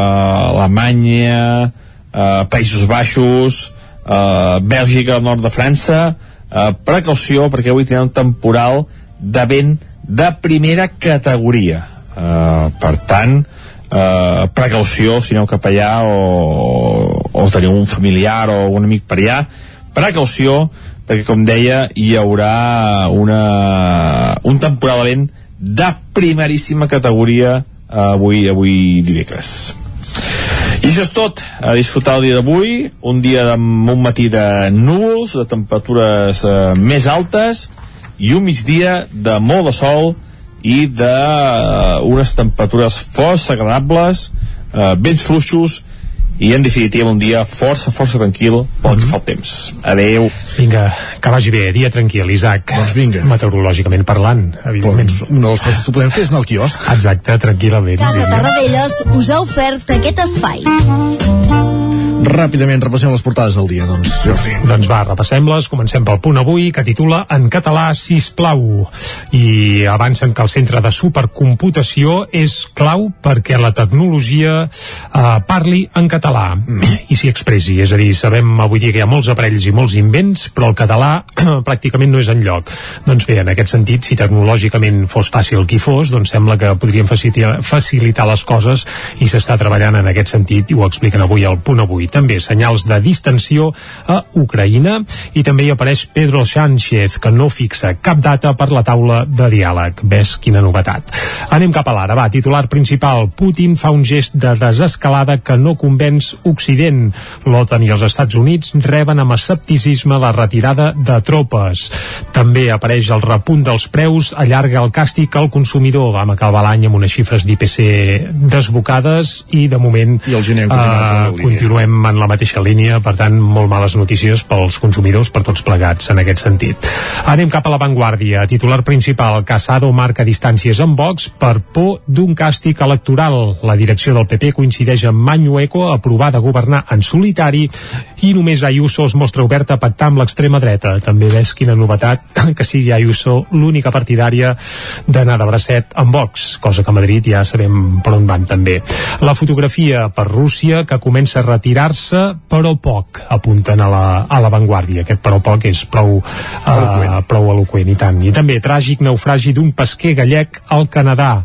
Alemanya, uh, Països Baixos, uh, Bèlgica, nord de França, uh, precaució perquè avui tindrà un temporal de vent de primera categoria. Uh, per tant uh, precaució si aneu cap allà o, o teniu un familiar o un amic per allà precaució perquè com deia hi haurà una, un temporal vent de primeríssima categoria uh, avui, avui dimecres. I això és tot, a disfrutar el dia d'avui, un dia amb un matí de núvols, de temperatures eh, més altes, i un migdia de molt de sol i de uh, unes temperatures força agradables, uh, vents fluixos i en definitiva un dia força, força tranquil pel que mhm. fa el temps. Adeu. Vinga, que vagi bé, dia tranquil, Isaac. Doncs vinga. Meteorològicament parlant, evidentment. Doncs una de les coses que podem fer és anar al quiosc. Exacte, tranquil·lament. Casa Tarradellas us ha ofert aquest espai. Ràpidament repassem les portades del dia, doncs, Jordi. Doncs va, repassem-les. Comencem pel punt avui, que titula En català, plau. I avancen que el centre de supercomputació és clau perquè la tecnologia eh, parli en català mm. i s'hi expressi. És a dir, sabem avui dia que hi ha molts aparells i molts invents, però el català pràcticament no és en lloc. Doncs bé, en aquest sentit, si tecnològicament fos fàcil qui fos, doncs sembla que podríem facilitar, facilitar les coses i s'està treballant en aquest sentit i ho expliquen avui al punt avui també senyals de distensió a Ucraïna i també hi apareix Pedro Sánchez, que no fixa cap data per la taula de diàleg. Ves quina novetat. Anem cap a l'ara, va, titular principal. Putin fa un gest de desescalada que no convenç Occident. L'OTAN i els Estats Units reben amb escepticisme la retirada de tropes. També apareix el repunt dels preus, allarga el càstig al consumidor. Vam acabar l'any amb unes xifres d'IPC desbocades i de moment I el gener uh, continuem en la mateixa línia, per tant, molt males notícies pels consumidors, per tots plegats, en aquest sentit. Anem cap a l'avantguàrdia. Titular principal, Casado marca distàncies amb Vox per por d'un càstig electoral. La direcció del PP coincideix amb Mañueco a provar de governar en solitari i només Ayuso es mostra oberta a pactar amb l'extrema dreta. També ves quina novetat que sigui Ayuso l'única partidària d'anar de bracet amb Vox, cosa que a Madrid ja sabem per on van també. La fotografia per Rússia que comença a retirar recuperar-se, però poc, apunten a la, a la Vanguardia. Aquest però poc és prou, uh, prou eloquent, i tant. I també tràgic naufragi d'un pesquer gallec al Canadà.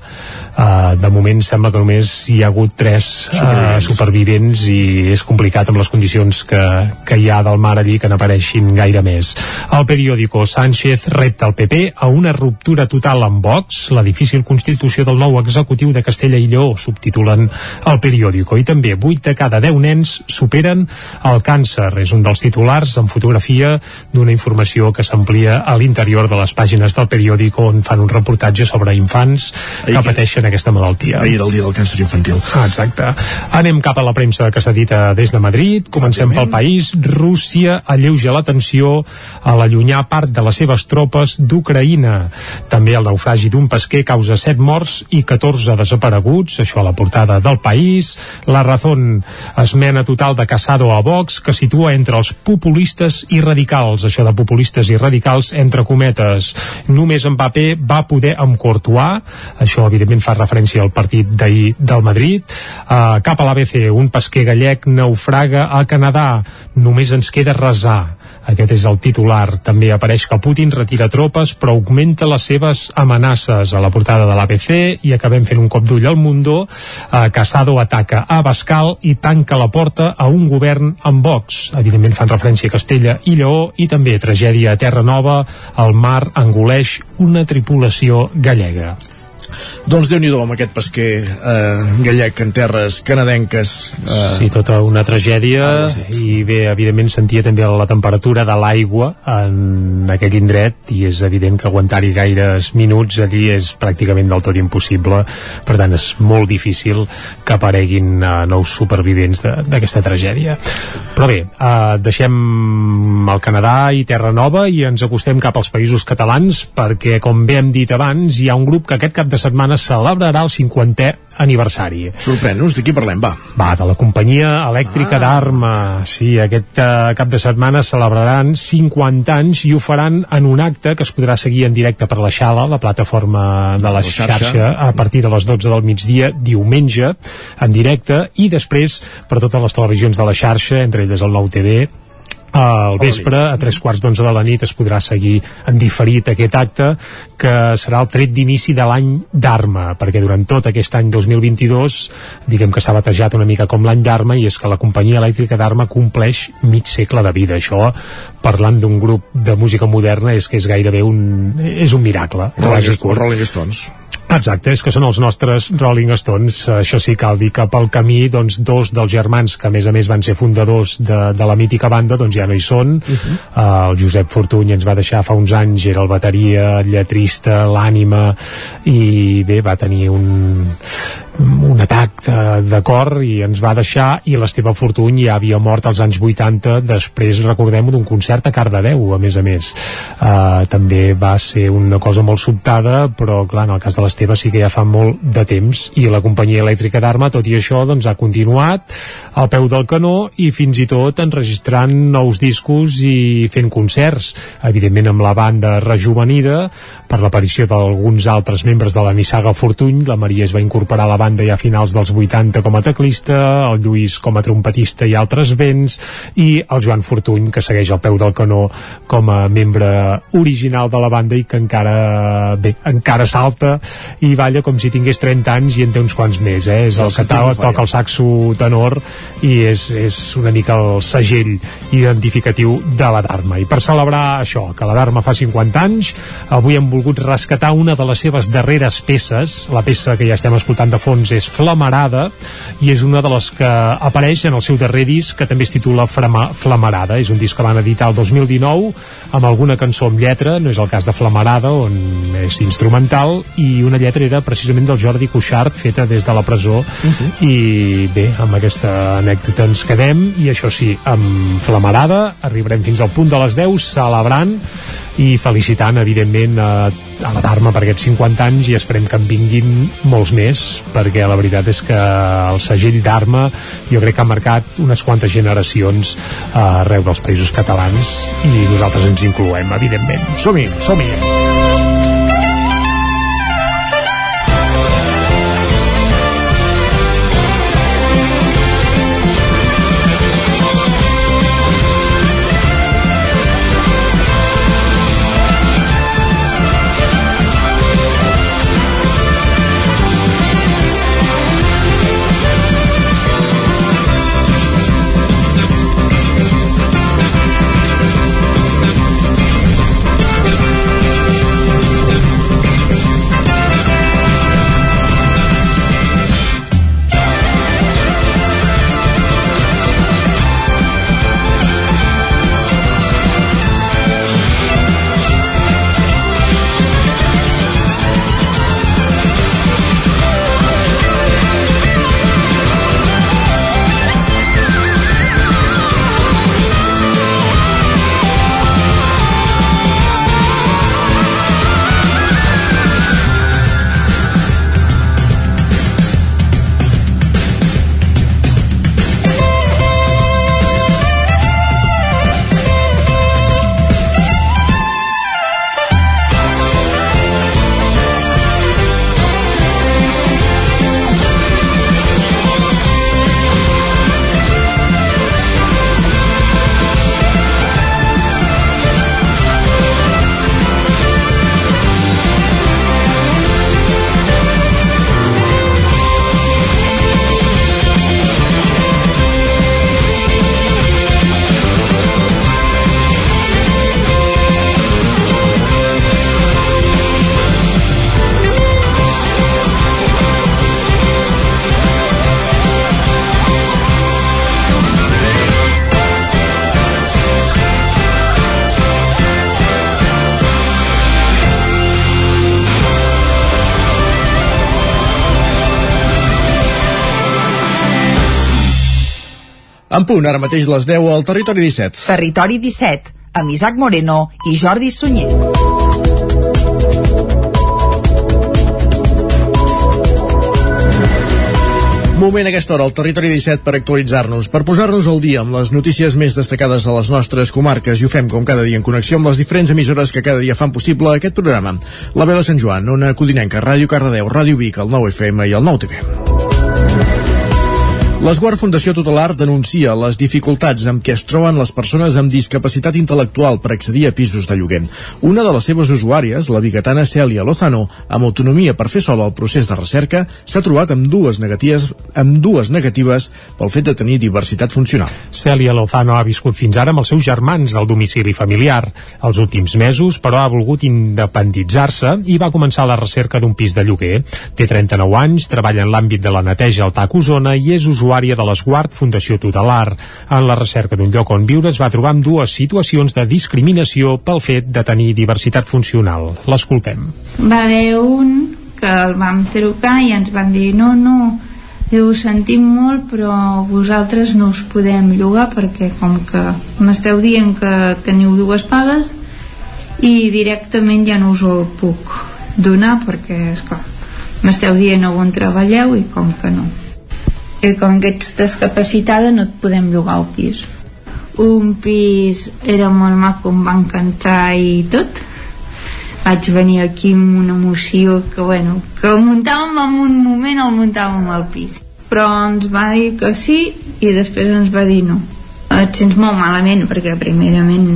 Uh, de moment sembla que només hi ha hagut tres uh, supervivents i és complicat amb les condicions que, que hi ha del mar allí que n'apareixin gaire més. El periòdico Sánchez repta el PP a una ruptura total amb Vox, la difícil constitució del nou executiu de Castella i Lleó, subtitulen el periòdico. I també 8 de cada 10 nens superen el càncer. És un dels titulars en fotografia d'una informació que s'amplia a l'interior de les pàgines del periòdico on fan un reportatge sobre infants que pateixen aquesta malaltia. Ahir era el dia del càncer infantil. Ah, exacte. Anem cap a la premsa que s'edita des de Madrid. Comencem pel país. Rússia alleuja la tensió a l'allunyar part de les seves tropes d'Ucraïna. També el naufragi d'un pesquer causa 7 morts i 14 desapareguts, això a la portada del país. La Razón esmena total de Casado a Vox que situa entre els populistes i radicals. Això de populistes i radicals entre cometes. Només en paper va poder amb Courtois, això evidentment fa referència al partit d'ahir del Madrid. Uh, cap a l'ABC, un pesquer gallec naufraga a Canadà. Només ens queda resar. Aquest és el titular. També apareix que Putin retira tropes però augmenta les seves amenaces a la portada de l'ABC i acabem fent un cop d'ull al Mundo. Uh, Casado ataca a Bascal i tanca la porta a un govern amb Vox. Evidentment fan referència a Castella i Lleó i també tragèdia a Terra Nova. El mar engoleix una tripulació gallega. Doncs déu nhi amb aquest pesquer eh, gallec en terres canadenques. Eh, Sí, tota una tragèdia i bé, evidentment sentia també la temperatura de l'aigua en aquell indret i és evident que aguantar-hi gaires minuts allí és pràcticament del tot impossible per tant és molt difícil que apareguin uh, nous supervivents d'aquesta tragèdia però bé, uh, deixem el Canadà i Terra Nova i ens acostem cap als països catalans perquè com bé hem dit abans hi ha un grup que aquest cap de setmana celebrarà el 50è aniversari Sorprèn-nos, de qui parlem, va? va, de la companyia elèctrica ah. d'Arma. Sí, aquest uh, cap de setmana celebraran 50 anys i ho faran en un acte que es podrà seguir en directe per la Xala, la plataforma de la, La xarxa. xarxa, a partir de les 12 del migdia, diumenge, en directe, i després per totes les televisions de la xarxa, entre elles el Nou TV, al vespre, a tres quarts d'onze de la nit, es podrà seguir en diferit aquest acte, que serà el tret d'inici de l'any d'Arma, perquè durant tot aquest any 2022, diguem que s'ha batejat una mica com l'any d'Arma, i és que la companyia elèctrica d'Arma compleix mig segle de vida. Això, parlant d'un grup de música moderna, és que és gairebé un... és un miracle. Rolling. Rolling Stones. Exacte, és que són els nostres Rolling Stones, això sí cal dir que pel camí doncs, dos dels germans que a més a més van ser fundadors de, de la mítica banda doncs ja no hi són uh -huh. uh, el Josep Fortuny ens va deixar fa uns anys era el bateria, el lletrista l'ànima i bé, va tenir un un atac de, de cor i ens va deixar i l'Esteve Fortuny ja havia mort als anys 80 després recordem-ho d'un concert a Cardedeu a més a més. Uh, també va ser una cosa molt sobtada però clar, en el cas de l'Esteve sí que ja fa molt de temps i la companyia elèctrica d'Arma tot i això doncs ha continuat al peu del canó i fins i tot enregistrant nous discos i fent concerts evidentment amb la banda rejuvenida per l'aparició d'alguns altres membres de la Nissaga Fortuny la Maria es va incorporar a la banda ja a finals dels 80 com a teclista, el Lluís com a trompetista i altres vents, i el Joan Fortuny, que segueix al peu del canó com a membre original de la banda i que encara, bé, encara salta i balla com si tingués 30 anys i en té uns quants més, eh? És el que to- toca el saxo tenor i és, és una mica el segell identificatiu de la Dharma. I per celebrar això, que la Dharma fa 50 anys, avui hem volgut rescatar una de les seves darreres peces, la peça que ja estem escoltant de fons és Flamarada, i és una de les que apareix en el seu darrer disc, que també es titula Frama, Flamarada. És un disc que van editar el 2019, amb alguna cançó amb lletra, no és el cas de Flamarada, on és instrumental, i una lletra era precisament del Jordi Cuixart, feta des de la presó, i bé, amb aquesta anècdota ens quedem, i això sí, amb Flamarada, arribarem fins al punt de les 10, celebrant i felicitant, evidentment, a, a la Dharma per aquests 50 anys i esperem que en vinguin molts més, perquè la veritat és que el segell Dharma jo crec que ha marcat unes quantes generacions eh, arreu dels països catalans i nosaltres ens incloem, evidentment. Som-hi, som-hi! En punt, ara mateix les 10 al Territori 17. Territori 17, amb Isaac Moreno i Jordi Sunyer. Moment a aquesta hora al Territori 17 per actualitzar-nos, per posar-nos al dia amb les notícies més destacades a les nostres comarques i ho fem com cada dia en connexió amb les diferents emissores que cada dia fan possible aquest programa. La veu de Sant Joan, Ona Codinenca, Ràdio Cardedeu, Ràdio Vic, el 9 FM i el 9 TV. L'Esguard Fundació Tutelar denuncia les dificultats amb què es troben les persones amb discapacitat intel·lectual per accedir a pisos de lloguer. Una de les seves usuàries, la biguetana Cèlia Lozano, amb autonomia per fer sola el procés de recerca, s'ha trobat amb dues negatives, amb dues negatives pel fet de tenir diversitat funcional. Cèlia Lozano ha viscut fins ara amb els seus germans del domicili familiar. Els últims mesos, però, ha volgut independitzar-se i va començar la recerca d'un pis de lloguer. Té 39 anys, treballa en l'àmbit de la neteja al TAC Osona i és usuària de l'Esguard Fundació Tutelar. En la recerca d'un lloc on viure es va trobar amb dues situacions de discriminació pel fet de tenir diversitat funcional. L'escoltem. Va haver un que el vam trucar i ens van dir no, no, ho sentim molt però vosaltres no us podem llogar perquè com que m'esteu dient que teniu dues pagues i directament ja no us ho puc donar perquè esclar, m'esteu dient on treballeu i com que no i com que ets discapacitada no et podem llogar el pis. Un pis era molt maco em va encantar i tot. Vaig venir aquí amb una emoció que bueno, que el muntàvem en un moment el muntàvem al pis. Però ens va dir que sí i després ens va dir no. Et sents molt malament perquè primerament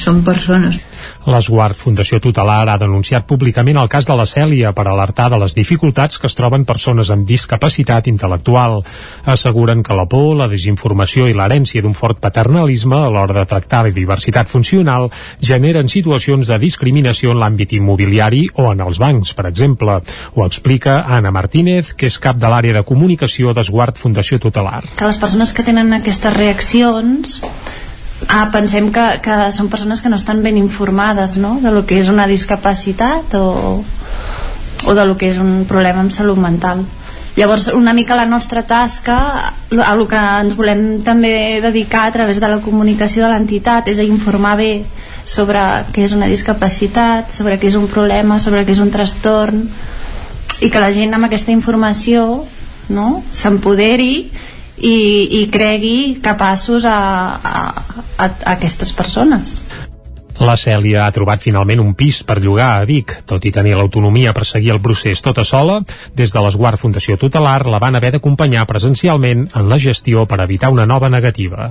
són persones L'Esguard Fundació Tutelar ha denunciat públicament el cas de la Cèlia per alertar de les dificultats que es troben persones amb discapacitat intel·lectual. Asseguren que la por, la desinformació i l'herència d'un fort paternalisme a l'hora de tractar la diversitat funcional generen situacions de discriminació en l'àmbit immobiliari o en els bancs, per exemple. Ho explica Anna Martínez, que és cap de l'àrea de comunicació d'Esguard Fundació Tutelar. Que les persones que tenen aquestes reaccions Ah, pensem que, que són persones que no estan ben informades no? de lo que és una discapacitat o, o de lo que és un problema amb salut mental llavors una mica la nostra tasca a lo que ens volem també dedicar a través de la comunicació de l'entitat és a informar bé sobre què és una discapacitat sobre què és un problema, sobre què és un trastorn i que la gent amb aquesta informació no, s'empoderi i, i cregui capaços a, a, a, aquestes persones. La Cèlia ha trobat finalment un pis per llogar a Vic. Tot i tenir l'autonomia per seguir el procés tota sola, des de l'Esguard Fundació Tutelar la van haver d'acompanyar presencialment en la gestió per evitar una nova negativa.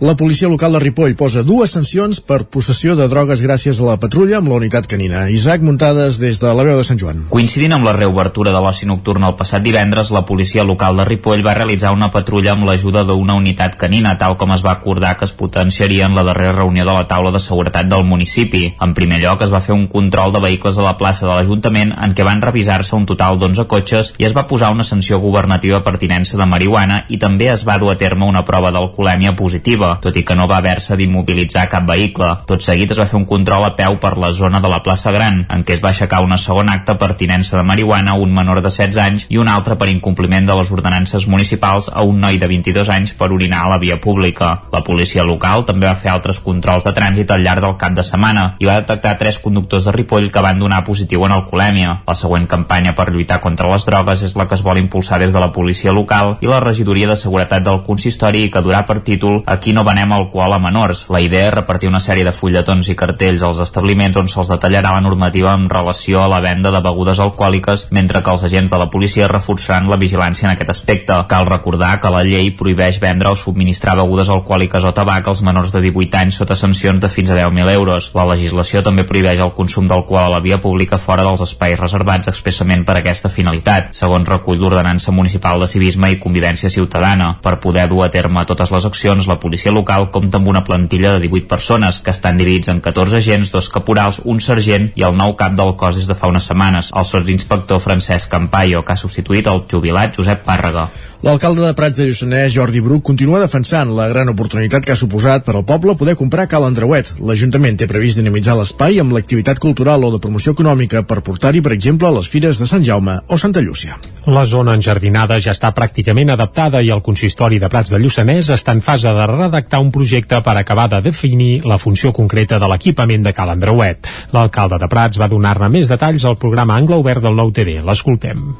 La policia local de Ripoll posa dues sancions per possessió de drogues gràcies a la patrulla amb la unitat canina. Isaac, muntades des de la veu de Sant Joan. Coincidint amb la reobertura de l'oci nocturn el passat divendres, la policia local de Ripoll va realitzar una patrulla amb l'ajuda d'una unitat canina, tal com es va acordar que es potenciaria en la darrera reunió de la taula de seguretat del municipi. En primer lloc es va fer un control de vehicles a la plaça de l'Ajuntament en què van revisar-se un total d'11 cotxes i es va posar una sanció governativa per tinença de marihuana i també es va dur a terme una prova d'alcoholèmia positiva, tot i que no va haver-se d'immobilitzar cap vehicle. Tot seguit es va fer un control a peu per la zona de la plaça Gran, en què es va aixecar una segona acta per tinença de marihuana a un menor de 16 anys i un altre per incompliment de les ordenances municipals a un noi de 22 anys per orinar a la via pública. La policia local també va fer altres controls de trànsit al llarg del cap de setmana i va detectar tres conductors de Ripoll que van donar positiu en alcoholèmia. La següent campanya per lluitar contra les drogues és la que es vol impulsar des de la policia local i la regidoria de seguretat del consistori i que durà per títol Aquí no venem alcohol a menors. La idea és repartir una sèrie de fulletons i cartells als establiments on se'ls detallarà la normativa en relació a la venda de begudes alcohòliques mentre que els agents de la policia reforçaran la vigilància en aquest aspecte. Cal recordar que la llei prohibeix vendre o subministrar begudes alcohòliques o tabac als menors de 18 anys sota sancions de fins a 10.000 euros euros. La legislació també prohibeix el consum d'alcohol a la via pública fora dels espais reservats expressament per aquesta finalitat, segons recull l'Ordenança Municipal de Civisme i Convivència Ciutadana. Per poder dur a terme totes les accions, la policia local compta amb una plantilla de 18 persones, que estan dividits en 14 agents, dos caporals, un sergent i el nou cap del cos des de fa unes setmanes, el sotsinspector Francesc Campaio, que ha substituït el jubilat Josep Pàrrega. L'alcalde de Prats de Lluçanès, Jordi Bruc, continua defensant la gran oportunitat que ha suposat per al poble poder comprar Cal Andreuet. L'Ajuntament té previst dinamitzar l'espai amb l'activitat cultural o de promoció econòmica per portar-hi, per exemple, les fires de Sant Jaume o Santa Llúcia. La zona enjardinada ja està pràcticament adaptada i el consistori de Prats de Lluçanès està en fase de redactar un projecte per acabar de definir la funció concreta de l'equipament de Cal Andreuet. L'alcalde de Prats va donar-ne més detalls al programa Angle Obert del Nou TV. L'escoltem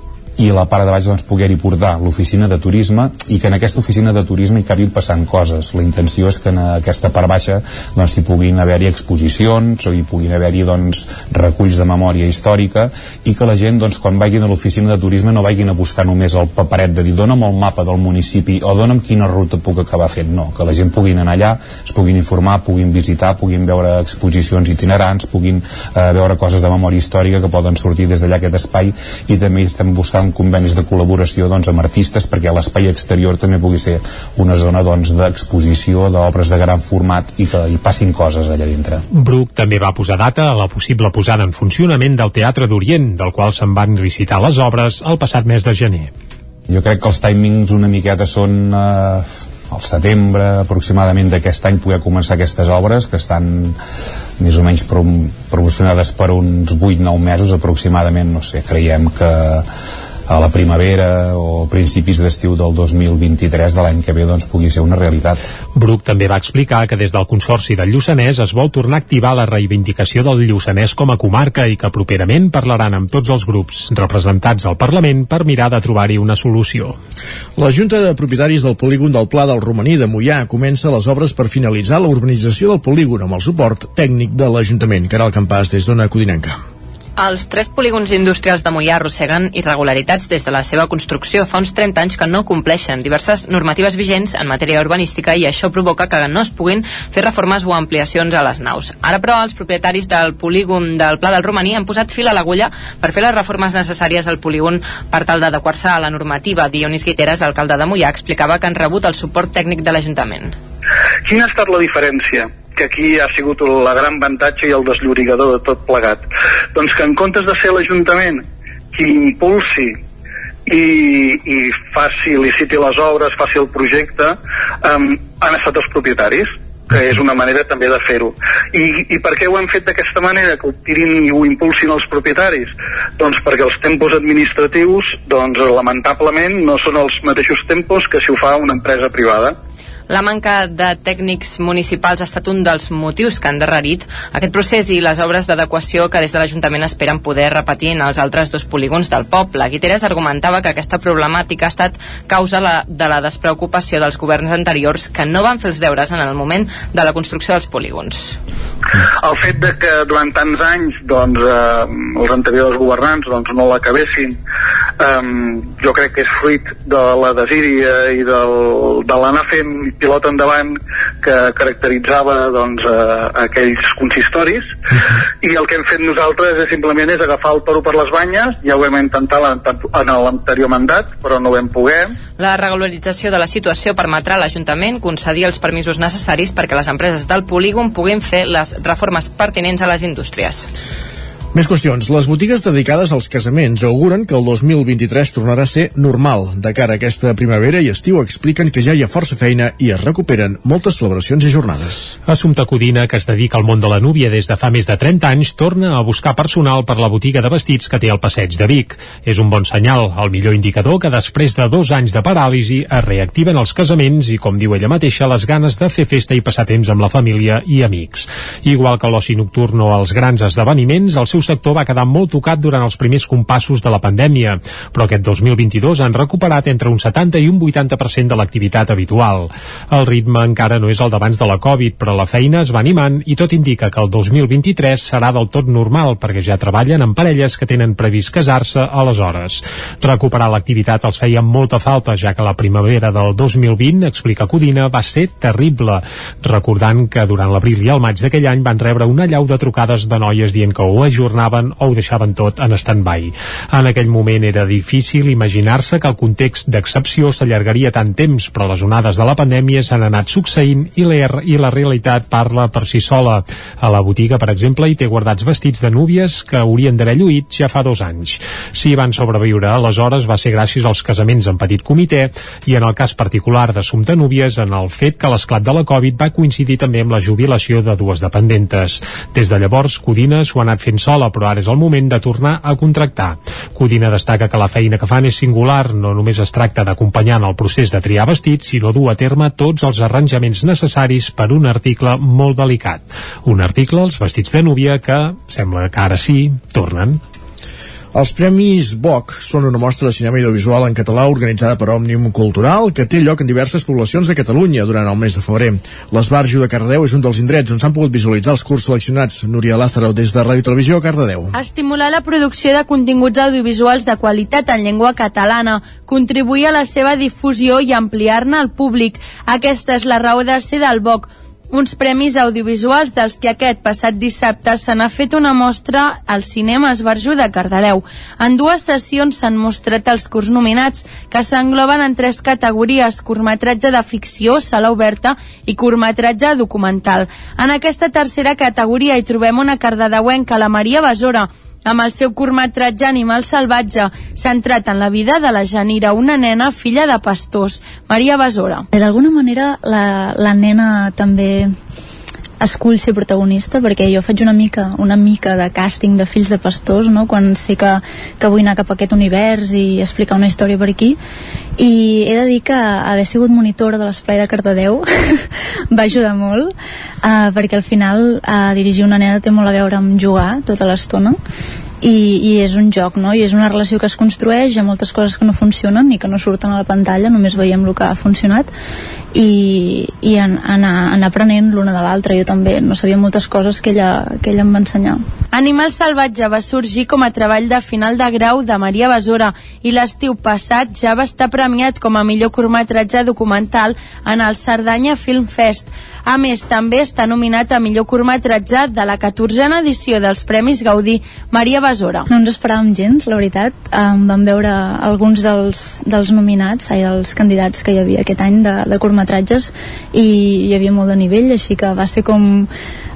i la part de baix doncs, poder-hi portar l'oficina de turisme i que en aquesta oficina de turisme hi acabin passant coses. La intenció és que en aquesta part baixa doncs, hi puguin haver-hi exposicions o hi puguin haver-hi doncs, reculls de memòria històrica i que la gent doncs, quan vagin a l'oficina de turisme no vagin a buscar només el paperet de dir dona'm el mapa del municipi o dona'm quina ruta puc acabar fent. No, que la gent puguin anar allà, es puguin informar, puguin visitar, puguin veure exposicions itinerants, puguin eh, veure coses de memòria històrica que poden sortir des d'allà aquest espai i també estem buscant amb convenis de col·laboració doncs, amb artistes perquè l'espai exterior també pugui ser una zona doncs, d'exposició d'obres de gran format i que hi passin coses allà dintre. Bruc també va posar data a la possible posada en funcionament del Teatre d'Orient, del qual se'n van recitar les obres el passat mes de gener. Jo crec que els timings una miqueta són eh, al setembre aproximadament d'aquest any poder començar aquestes obres que estan més o menys promocionades per uns 8-9 mesos aproximadament, no sé, creiem que a la primavera o principis d'estiu del 2023 de l'any que ve doncs pugui ser una realitat. Bruc també va explicar que des del Consorci del Lluçanès es vol tornar a activar la reivindicació del Lluçanès com a comarca i que properament parlaran amb tots els grups representats al Parlament per mirar de trobar-hi una solució. La Junta de Propietaris del polígon del Pla del Romaní de Mollà comença les obres per finalitzar la urbanització del polígon amb el suport tècnic de l'Ajuntament. Caral Campàs, des d'Ona Codinenca. Els tres polígons industrials de Mollà arrosseguen irregularitats des de la seva construcció fa uns 30 anys que no compleixen diverses normatives vigents en matèria urbanística i això provoca que no es puguin fer reformes o ampliacions a les naus. Ara, però, els propietaris del polígon del Pla del Romaní han posat fil a l'agulla per fer les reformes necessàries al polígon per tal d'adequar-se a la normativa. Dionis Guiteres, alcalde de Mollà, explicava que han rebut el suport tècnic de l'Ajuntament. Quina ha estat la diferència? Que aquí ha sigut la gran avantatge i el desllorigador de tot plegat. Doncs que en comptes de ser l'Ajuntament qui impulsi i, i faci, liciti les obres, faci el projecte, um, han estat els propietaris que és una manera també de fer-ho. I, I per què ho hem fet d'aquesta manera, que ho tirin i ho impulsin els propietaris? Doncs perquè els tempos administratius, doncs lamentablement, no són els mateixos tempos que si ho fa una empresa privada. La manca de tècnics municipals ha estat un dels motius que han darrerit aquest procés i les obres d'adequació que des de l'Ajuntament esperen poder repetir en els altres dos polígons del poble. Guiteres argumentava que aquesta problemàtica ha estat causa la, de la despreocupació dels governs anteriors que no van fer els deures en el moment de la construcció dels polígons. El fet de que durant tants anys doncs, eh, els anteriors governants doncs, no l'acabessin eh, jo crec que és fruit de la desídia i del, de l'anar fent pilot endavant que caracteritzava doncs, eh, aquells consistoris. Uh -huh. i el que hem fet nosaltres és simplement és agafar el toro per les banyes ja ho vam intentar en l'anterior mandat però no ho vam poder. La regularització de la situació permetrà a l'Ajuntament concedir els permisos necessaris perquè les empreses del polígon puguin fer les reformes pertinents a les indústries més qüestions. Les botigues dedicades als casaments auguren que el 2023 tornarà a ser normal. De cara a aquesta primavera i estiu expliquen que ja hi ha força feina i es recuperen moltes celebracions i jornades. Assumpta Codina, que es dedica al món de la núvia des de fa més de 30 anys, torna a buscar personal per la botiga de vestits que té al passeig de Vic. És un bon senyal, el millor indicador que després de dos anys de paràlisi es reactiven els casaments i, com diu ella mateixa, les ganes de fer festa i passar temps amb la família i amics. Igual que l'oci nocturn o els grans esdeveniments, el seu sector va quedar molt tocat durant els primers compassos de la pandèmia, però aquest 2022 han recuperat entre un 70 i un 80% de l'activitat habitual. El ritme encara no és el d'abans de la Covid, però la feina es va animant i tot indica que el 2023 serà del tot normal perquè ja treballen amb parelles que tenen previst casar-se aleshores. Recuperar l'activitat els feia molta falta, ja que la primavera del 2020, explica Codina, va ser terrible, recordant que durant l'abril i el maig d'aquell any van rebre una llau de trucades de noies dient que o ajuden tornaven o ho deixaven tot en stand-by. En aquell moment era difícil imaginar-se que el context d'excepció s'allargaria tant temps, però les onades de la pandèmia s'han anat succeint i i la realitat parla per si sola. A la botiga, per exemple, hi té guardats vestits de núvies que haurien d'haver lluït ja fa dos anys. Si van sobreviure aleshores va ser gràcies als casaments en petit comitè i en el cas particular d'Assumpte Núvies en el fet que l'esclat de la Covid va coincidir també amb la jubilació de dues dependentes. Des de llavors, Codina s'ho ha anat fent sola, però ara és el moment de tornar a contractar. Codina destaca que la feina que fan és singular, no només es tracta d'acompanyar en el procés de triar vestits, sinó dur a terme tots els arranjaments necessaris per un article molt delicat. Un article, els vestits de núvia, que sembla que ara sí, tornen. Els Premis BOC són una mostra de cinema audiovisual en català organitzada per Òmnium Cultural que té lloc en diverses poblacions de Catalunya durant el mes de febrer. L'Esbarjo de Cardedeu és un dels indrets on s'han pogut visualitzar els curs seleccionats. Núria Lázaro, des de Ràdio Televisió, Cardedeu. Estimular la producció de continguts audiovisuals de qualitat en llengua catalana, contribuir a la seva difusió i ampliar-ne al públic. Aquesta és la raó de ser del BOC, uns premis audiovisuals dels que aquest passat dissabte se n'ha fet una mostra al cinema Esbarjo de Cardedeu. En dues sessions s'han mostrat els curs nominats, que s'engloben en tres categories, curtmetratge de ficció, sala oberta i curtmetratge documental. En aquesta tercera categoria hi trobem una cardedeuenca, la Maria Besora, amb el seu curtmetratge Animal salvatge, centrat en la vida de la Janira, una nena filla de pastors. Maria Besora. D'alguna manera la, la nena també escull ser protagonista perquè jo faig una mica una mica de càsting de fills de pastors no? quan sé que, que vull anar cap a aquest univers i explicar una història per aquí i he de dir que haver sigut monitora de l'esplai de Cardedeu va ajudar molt uh, perquè al final uh, dirigir una nena té molt a veure amb jugar tota l'estona i, i és un joc, no? I és una relació que es construeix, hi ha moltes coses que no funcionen i que no surten a la pantalla, només veiem el que ha funcionat i, i en, anar, anar aprenent l'una de l'altra. Jo també no sabia moltes coses que ella, que ella em va ensenyar. Animal salvatge va sorgir com a treball de final de grau de Maria Besora i l'estiu passat ja va estar premiat com a millor curtmetratge documental en el Cerdanya Film Fest. A més, també està nominat a millor curtmetratge de la 14a edició dels Premis Gaudí Maria Besora. No ens esperàvem gens, la veritat. Um, vam veure alguns dels, dels nominats, ai, dels candidats que hi havia aquest any de, de curtmetratges i hi havia molt de nivell, així que va ser com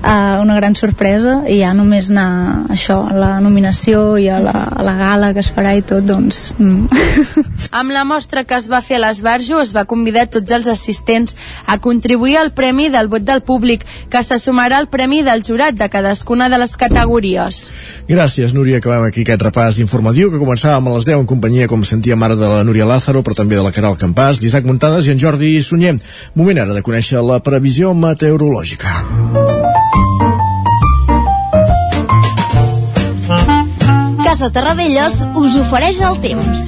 uh, una gran sorpresa i ja només anar això, a la nominació i a la, a la gala que es farà i tot, doncs... Mm. Amb la mostra que es va fer a l'Esbarjo es va convidar tots els assistents a contribuir al premi del vot del públic, que se sumarà al premi del jurat de cadascuna de les categories. Gràcies, Núria. Acabem aquí aquest repàs informatiu que començàvem a les 10 en companyia, com sentia mare de la Núria Lázaro, però també de la Caral Campàs, l'Isaac Muntades i en Jordi Sunyer. Moment ara de conèixer la previsió meteorològica. Casa Terradellos us ofereix el temps.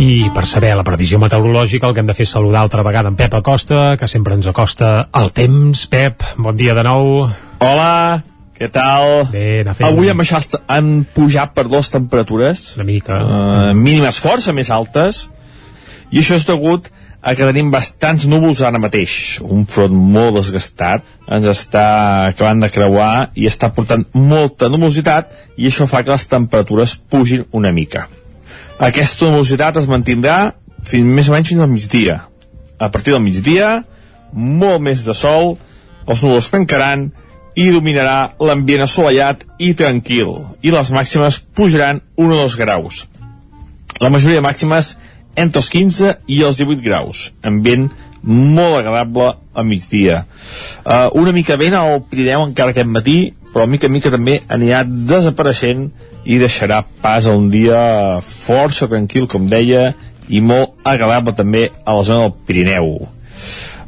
I per saber la previsió meteorològica el que hem de fer és saludar altra vegada en Pep Acosta, que sempre ens acosta el temps. Pep, bon dia de nou. Hola, què tal? Bé, anar fent... Avui han, baixat, han pujat per dues temperatures. Una mica. Uh, mínimes força més altes. I això és degut a que tenim bastants núvols ara mateix. Un front molt desgastat ens està acabant de creuar i està portant molta nubositat i això fa que les temperatures pugin una mica. Aquesta nubositat es mantindrà fins, més o menys fins al migdia. A partir del migdia, molt més de sol, els núvols tancaran i dominarà l'ambient assolellat i tranquil, i les màximes pujaran 1 o 2 graus. La majoria de màximes entre els 15 i els 18 graus, ambient molt agradable a migdia. Uh, una mica vent al Pirineu encara aquest matí, però mica en mica també anirà desapareixent i deixarà pas a un dia força tranquil, com deia, i molt agradable també a la zona del Pirineu.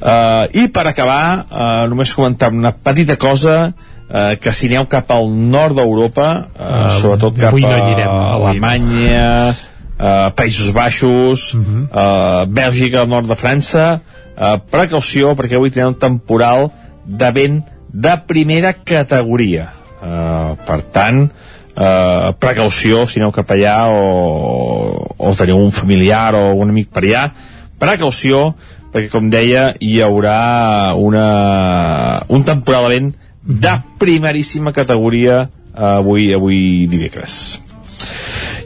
Uh, I per acabar, uh, només comentar una petita cosa, uh, que si aneu cap al nord d'Europa, uh, uh, sobretot cap no a anirem, avui. Uh, Països Baixos, uh -huh. uh, Bèlgica, el nord de França, uh, precaució perquè avui tenen un temporal de vent de primera categoria. Uh, per tant, uh, precaució si aneu cap allà o, o teniu un familiar o un amic per allà, precaució perquè com deia hi haurà una, un temporal de vent de primeríssima categoria avui, avui dimecres.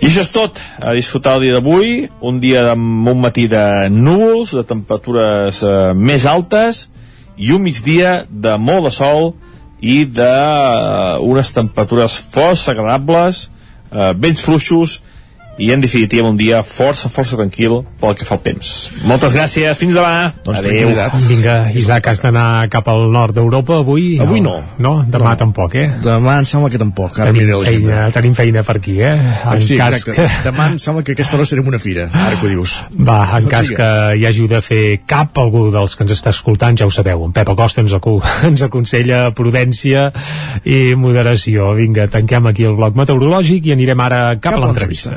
I això és tot. A disfrutar el dia d'avui, un dia amb un matí de núvols, de temperatures eh, més altes i un migdia de molt de sol i de uh, unes temperatures força agradables, eh, vents fluixos i en definitiva un dia força, força tranquil pel que fa al temps. Moltes gràcies, fins demà. Doncs Adéu. Vinga, Isaac, has d'anar cap al nord d'Europa avui? Avui no. No? Demà No. tampoc, eh? Demà em sembla que tampoc, ara tenim, feina, tenim feina per aquí, eh? Ah, sí, cas exacte. que- Demà em sembla que aquesta hora serem una fira, ara que ho dius. Va, en Doncs cas vinga. que hi hagi de fer cap, algú dels que ens està escoltant, ja ho sabeu, en Pep Acosta ens, acu ens aconsella prudència i moderació. Vinga, tanquem aquí el bloc meteorològic i anirem ara cap, Cap a a l'entrevista.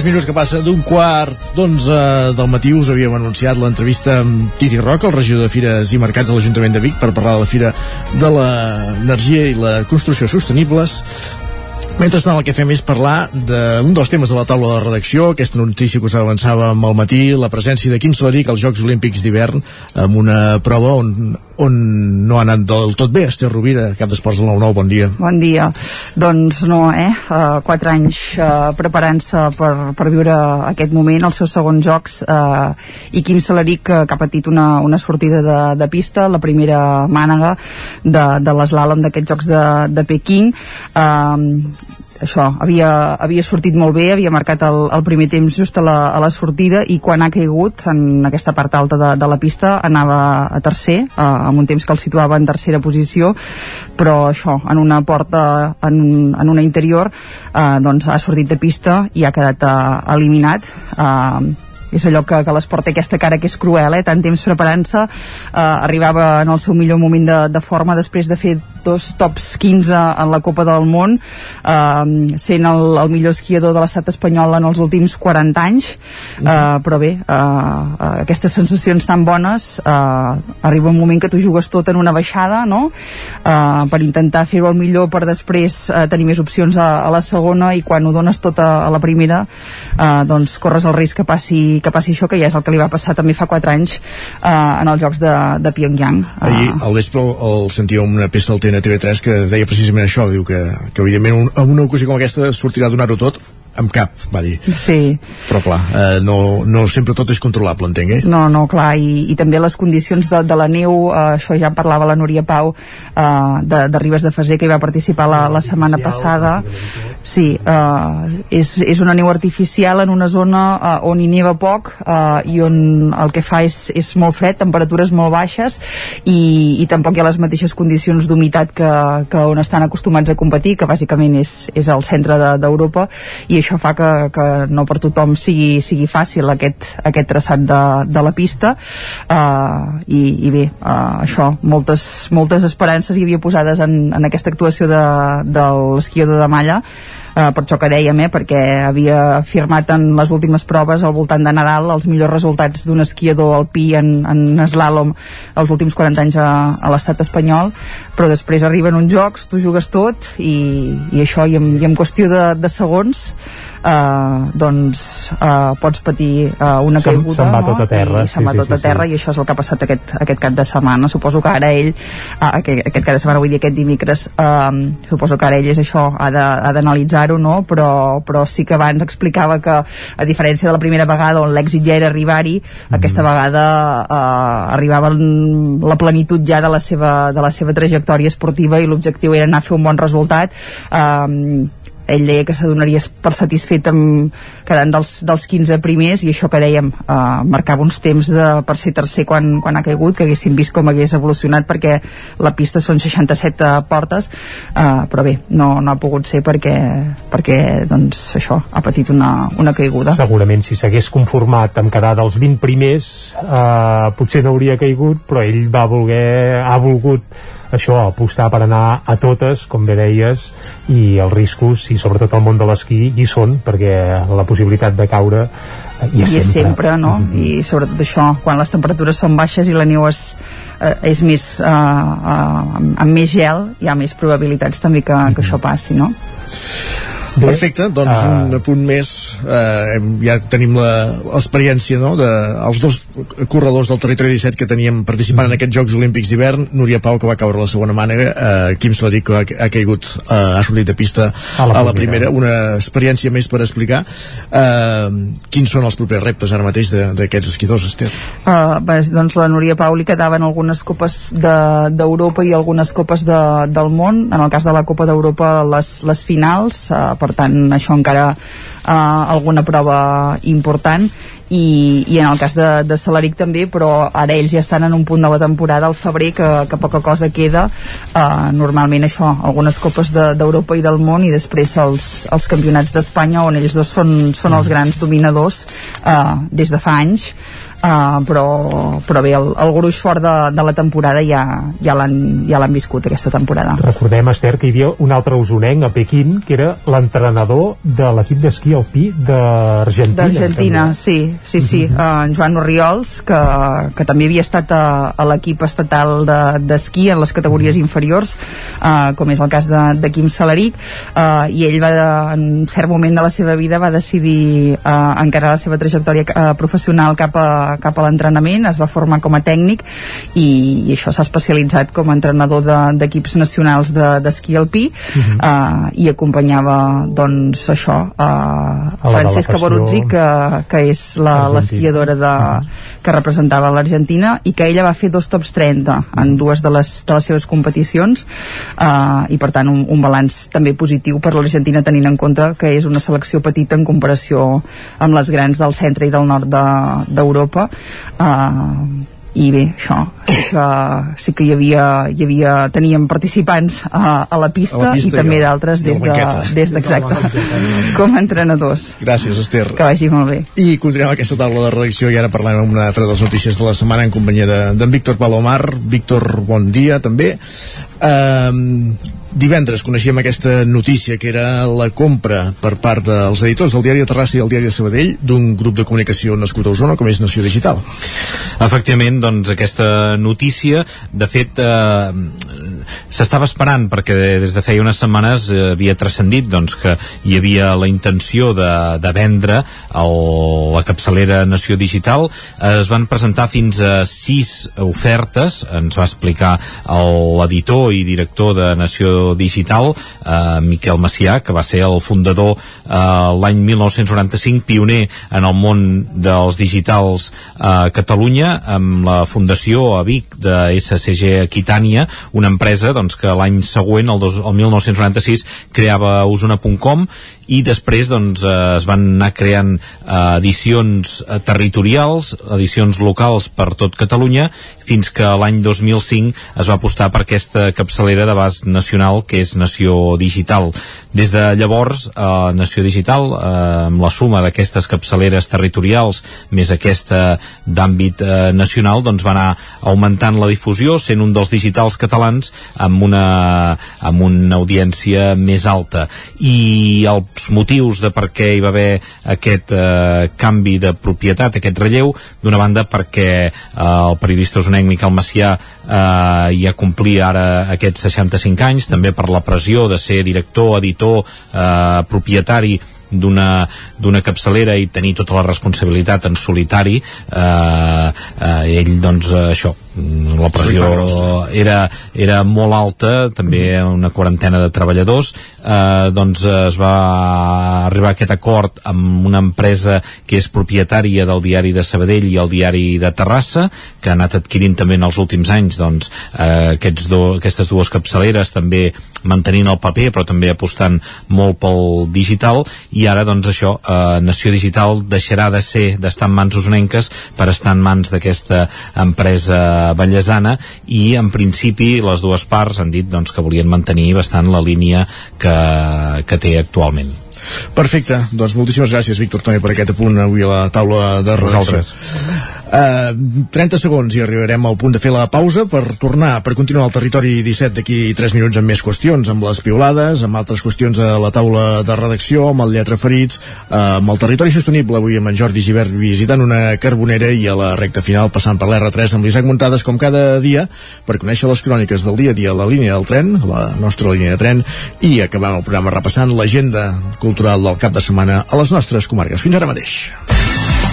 Tres minuts que passa d'un quart d'onze del matí us havíem anunciat l'entrevista amb Tiri Roca, el regidor de Fires i Mercats de l'Ajuntament de Vic, per parlar de la Fira de l'Energia i la Construcció Sostenibles. Mentrestant el que fem és parlar d'un dels temes de la taula de redacció, aquesta notícia que us avançava al matí, la presència de Quim Salaric als Jocs Olímpics d'hivern, amb una prova on, on no ha anat del tot bé. Esther Rovira, cap d'Esports del 9-9, bon dia. Bon dia. Doncs no, eh? Uh, quatre anys uh, preparant-se per, per viure aquest moment, els seus segons jocs, uh, i Quim Salaric, uh, que ha patit una, una sortida de, de pista, la primera mànega de, de l'eslàlom d'aquests jocs de, de Pequín. Uh, això, havia, havia sortit molt bé, havia marcat el, el primer temps just a la, a la sortida i quan ha caigut en aquesta part alta de, de la pista anava a tercer, eh, amb un temps que el situava en tercera posició, però això, en una porta, en, en una interior, eh, doncs ha sortit de pista i ha quedat eh, eliminat. Eh, és allò que, que l'esport té aquesta cara que és cruel, eh? tant temps preparant-se, eh, arribava en el seu millor moment de, de forma després de fer dos tops 15 en la Copa del Món, eh, sent el, el millor esquiador de l'estat espanyol en els últims 40 anys, eh, però bé, eh, aquestes sensacions tan bones, eh, arriba un moment que tu jugues tot en una baixada, no?, eh, per intentar fer-ho el millor per després eh, tenir més opcions a, a la segona i quan ho dones tot a, a la primera, eh, doncs corres el risc que passi, que passi això, que ja és el que li va passar també fa 4 anys eh, en els Jocs de, de Pyongyang. Ahir, al vespre, el sentia una peça al TNTV3 que deia precisament això, diu que, que evidentment un, en una ocasió com aquesta sortirà a donar-ho tot amb cap, va dir. Sí. Però clar, eh, no, no sempre tot és controlable, entenc, eh? No, no, clar, i, i també les condicions de, de la neu, eh, això ja en parlava la Núria Pau eh, de, de Ribes de Faser, que hi va participar la, la setmana passada. Sí, eh, és, és una neu artificial en una zona eh, on hi neva poc eh, i on el que fa és, és molt fred, temperatures molt baixes i, i tampoc hi ha les mateixes condicions d'humitat que, que on estan acostumats a competir, que bàsicament és, és el centre d'Europa de, i això fa que, que no per tothom sigui, sigui fàcil aquest, aquest traçat de, de la pista. Uh, i, i bé, uh, això moltes, moltes esperances hi havia posades en, en aquesta actuació de, de l'esquiador de malla eh, per això que dèiem, eh, perquè havia firmat en les últimes proves al voltant de Nadal els millors resultats d'un esquiador alpí en, en slalom els últims 40 anys a, a l'estat espanyol però després arriben uns jocs, tu jugues tot i, i això, i en, i en qüestió de, de segons Uh, doncs uh, pots patir uh, una se'n, caiguda se'n va no? tot a terra i se'n va sí, tot sí, a terra sí. i això és el que ha passat aquest, aquest cap de setmana suposo que ara ell uh, aquest, aquest cap de setmana vull dir aquest dimecres uh, suposo que ara ell és això ha d'analitzar-ho no? però, però sí que abans explicava que a diferència de la primera vegada on l'èxit ja era arribar-hi mm. aquesta vegada uh, arribava la plenitud ja de la seva, de la seva trajectòria esportiva i l'objectiu era anar a fer un bon resultat uh, ell deia que s'adonaria per satisfet amb quedant dels, dels 15 primers i això que dèiem, eh, marcava uns temps de, per ser tercer quan, quan ha caigut que haguéssim vist com hagués evolucionat perquè la pista són 67 portes. Eh, però bé, no, no ha pogut ser perquè, perquè doncs això, ha patit una, una caiguda. Segurament si s'hagués conformat amb quedar dels 20 primers eh, potser no hauria caigut però ell va voler, ha volgut això, apostar per anar a totes, com bé deies, i els riscos, i sobretot el món de l'esquí, hi són, perquè la possibilitat de caure hi és, I és sempre. sempre, no? Mm -hmm. I sobretot això, quan les temperatures són baixes i la neu és, eh, és més, eh, eh, amb, més gel, hi ha més probabilitats també que, que això passi, no? Bé. Perfecte, doncs uh... un apunt més eh, ja tenim l'experiència no? de, els dos corredors del territori 17 que teníem participant mm. en aquests Jocs Olímpics d'hivern Núria Pau que va caure la segona mànega eh, Quim Salaric que ha, ha caigut eh, ha sortit de pista a la, a la primera una experiència més per explicar eh, quins són els propers reptes ara mateix d'aquests esquidors, Esther? Uh, bé, doncs la Núria Pau li quedaven algunes copes d'Europa de, i algunes copes de, del món en el cas de la Copa d'Europa les, les finals uh, per tant això encara eh, alguna prova important. I, i en el cas de, de Salaric també però ara ells ja estan en un punt de la temporada al febrer que, que poca cosa queda. Eh, normalment això, algunes copes d'Europa de, i del món i després els, els campionats d'Espanya on ells dos són, són els grans dominadors eh, des de fa anys Uh, però, però bé, el, el gruix fort de, de la temporada ja, ja l'han ja viscut aquesta temporada. Recordem, Esther, que hi havia un altre usonenc a Pequín, que era l'entrenador de l'equip d'esquí alpí d'Argentina. D'Argentina, sí, sí, sí. Uh -huh. uh, en Joan Oriols, que, que també havia estat a, a l'equip estatal d'esquí de, en les categories inferiors, uh, com és el cas de, de Quim Salaric, uh, i ell va, de, en un cert moment de la seva vida va decidir uh, encarar la seva trajectòria uh, professional cap a cap a l'entrenament, es va formar com a tècnic i, i això s'ha especialitzat com a entrenador d'equips de, nacionals d'esquí de, alpí uh -huh. uh, i acompanyava doncs això uh, Francesca Boruzzi que, que és l'esquiadora de, uh -huh. que representava l'Argentina i que ella va fer dos tops 30 en dues de les, de les seves competicions uh, i per tant un, un balanç també positiu per l'Argentina tenint en compte que és una selecció petita en comparació amb les grans del centre i del nord d'Europa de, uh, i bé, això, sí que, sí que hi havia, hi havia teníem participants a, a, la, pista, a la pista i també d'altres des, de, des de, exacte, com a entrenadors. Gràcies, Esther. Que vagi molt bé. I continuem aquesta taula de redacció i ara parlem amb una altra de les notícies de la setmana en companyia d'en de, Víctor Palomar. Víctor, bon dia també. Um, divendres coneixíem aquesta notícia que era la compra per part dels editors del diari de Terrassa i el diari de Sabadell d'un grup de comunicació nascut a Osona com és Nació Digital. Efectivament, doncs aquesta notícia de fet eh, s'estava esperant perquè des de feia unes setmanes havia transcendit doncs, que hi havia la intenció de, de vendre el, la capçalera Nació Digital es van presentar fins a sis ofertes ens va explicar l'editor i director de Nació digital, eh, Miquel Macià, que va ser el fundador eh, l'any 1995, pioner en el món dels digitals a eh, Catalunya, amb la fundació a Vic de SCG Aquitània, una empresa doncs, que l'any següent, el, dos, el 1996, creava Osona.com i després doncs, eh, es van anar creant eh, edicions eh, territorials, edicions locals per tot Catalunya, fins que l'any 2005 es va apostar per aquesta capçalera d'abast nacional que és Nació Digital. Des de llavors, eh, Nació Digital, eh, amb la suma d'aquestes capçaleres territorials més aquesta d'àmbit eh, nacional, doncs va anar augmentant la difusió, sent un dels digitals catalans amb una, amb una audiència més alta. I el els motius de per què hi va haver aquest eh, canvi de propietat, aquest relleu, d'una banda perquè eh, el periodista usonenc Miquel Macià eh, ja complia ara aquests 65 anys, també per la pressió de ser director, editor, eh, propietari d'una capçalera i tenir tota la responsabilitat en solitari eh, eh, ell doncs això la pressió era, era molt alta també una quarantena de treballadors. Eh, doncs es va arribar a aquest acord amb una empresa que és propietària del diari de Sabadell i el diari de Terrassa que ha anat adquirint també en els últims anys doncs, eh, aquests do, aquestes dues capçaleres també mantenint el paper però també apostant molt pel digital. I ara doncs això eh, Nació Digital deixarà de ser d'estar en mans usonenques per estar en mans d'aquesta empresa Vallesana i en principi les dues parts han dit doncs, que volien mantenir bastant la línia que, que té actualment. Perfecte, doncs moltíssimes gràcies Víctor també per aquest apunt avui a la taula de redacció. Uh, 30 segons i arribarem al punt de fer la pausa per tornar, per continuar al territori 17 d'aquí 3 minuts amb més qüestions, amb les piulades, amb altres qüestions a la taula de redacció, amb el lletra ferits, uh, amb el territori sostenible, avui amb en Jordi Givert visitant una carbonera i a la recta final passant per l'R3 amb l'Isaac Muntades com cada dia per conèixer les cròniques del dia a dia a la línia del tren, la nostra línia de tren i acabant el programa repassant l'agenda cultural del cap de setmana a les nostres comarques. Fins ara mateix.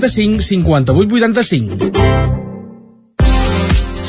35 58 85.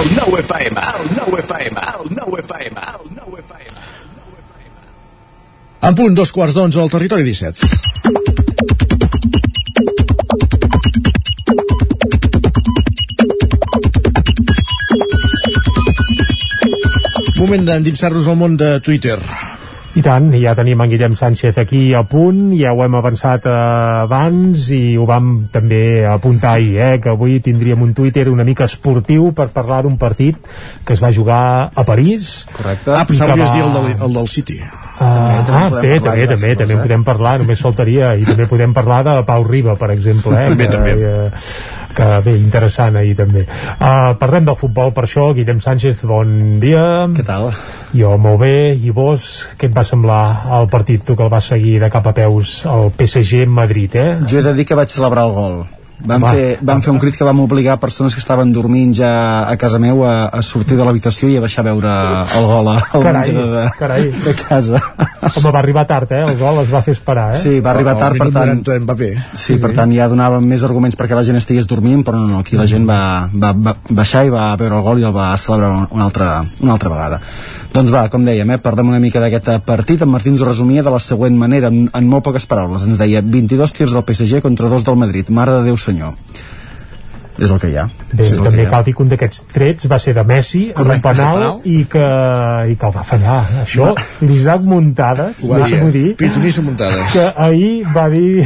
El 9 FM, el 9 FM, el 9 FM, el 9 FM. En punt, dos quarts d'onze al territori 17. Moment d'endinsar-nos al món de Twitter. I tant, ja tenim en Guillem Sánchez aquí a punt, ja ho hem avançat eh, abans i ho vam també apuntar ahir, eh, que avui tindríem un Twitter una mica esportiu per parlar d'un partit que es va jugar a París. Correcte. Ah, pensava que va... dir el del, el del City. Uh, ah, bé, també, també, també en podem parlar, només faltaria, i també podem parlar de Pau Riba, per exemple, eh, També, que, també. eh, que bé, interessant ahir també. Uh, parlem del futbol per això, Guillem Sánchez, bon dia. Què tal? Jo molt bé, i vos, què et va semblar el partit, tu que el vas seguir de cap a peus, el PSG Madrid, eh? Jo he de dir que vaig celebrar el gol. Vam, Va. fer, vam fer un crit que vam obligar persones que estaven dormint ja a casa meu a, a sortir de l'habitació i a baixar a veure el gol a- al Carai, menjador de, carai. de casa. Home, va arribar tard, eh? El gol es va fer esperar, eh? Sí, va arribar tard, per tant... Mbappé. Sí, per tant ja donàvem més arguments perquè la gent estigués dormint, però no, no aquí la gent va, va, va baixar i va veure el gol i el va celebrar una altra, una altra vegada. Doncs va, com dèiem, eh, parlem una mica d'aquest partit. En Martí ens ho resumia de la següent manera, en, en molt poques paraules. Ens deia 22 tirs del PSG contra 2 del Madrid. Mare de Déu senyor. És el que hi ha. Bé, és també que hi ha. cal dir que un d'aquests trets va ser de Messi en un penal penal. i que, i que el va fallar això, l'Isaac Muntades Ho va dir, deixa'm-ho dir Pitonissa Muntades. que ahir va dir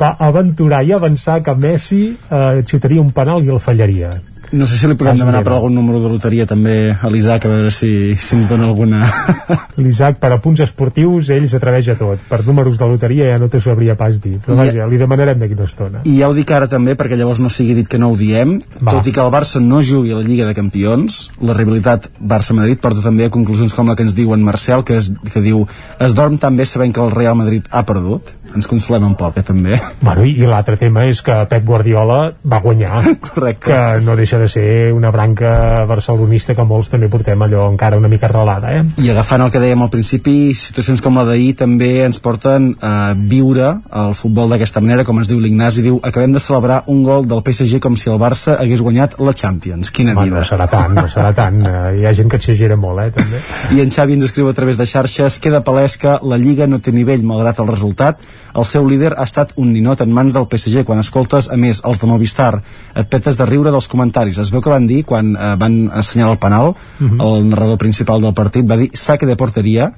va aventurar i avançar que Messi eh, xutaria un penal i el fallaria No sé si li podem demanar per algun número de loteria també a l'Isaac, a veure si, si ens dona alguna... l'Isaac per a punts esportius ell s'atreveix a tot, per números de loteria ja no t'ho sabria pas dir, però I- vaja, li demanarem d'aquí una estona I ja ho dic ara també, perquè llavors no sigui dit que no ho diem, Va. tot i que el Barça no jugui a la Lliga de Campions, la rivalitat Barça-Madrid porta també a conclusions com la que ens diu en Marcel, que, es, que diu es dorm tan bé sabent que el Real Madrid ha perdut. Ens consolem un poc, eh, també. Bueno, i, l'altre tema és que Pep Guardiola va guanyar Correcte. que no deixa de ser una branca barcelonista que molts també portem allò encara una mica arrelada eh? I agafant el que dèiem al principi, situacions com la d'ahir també ens porten a viure el futbol d'aquesta manera, com ens diu l'Ignasi, diu, acabem de celebrar un gol del PSG com si el Barça hagués guanyat la Champions. Quina bueno, vida. no serà tant, no serà tant eh, hi ha gent que exagera molt eh, també I en Xavi ens escriu a través de xarxes queda palès que la Lliga no té nivell malgrat el resultat. El seu líder ha estat un ninot en mans del PSG. Quan escoltes, a més, els de Movistar, et petes de riure dels comentaris. Es veu que van dir, quan eh, van assenyalar el penal, Mhm. el narrador principal del partit va dir saque de porteria.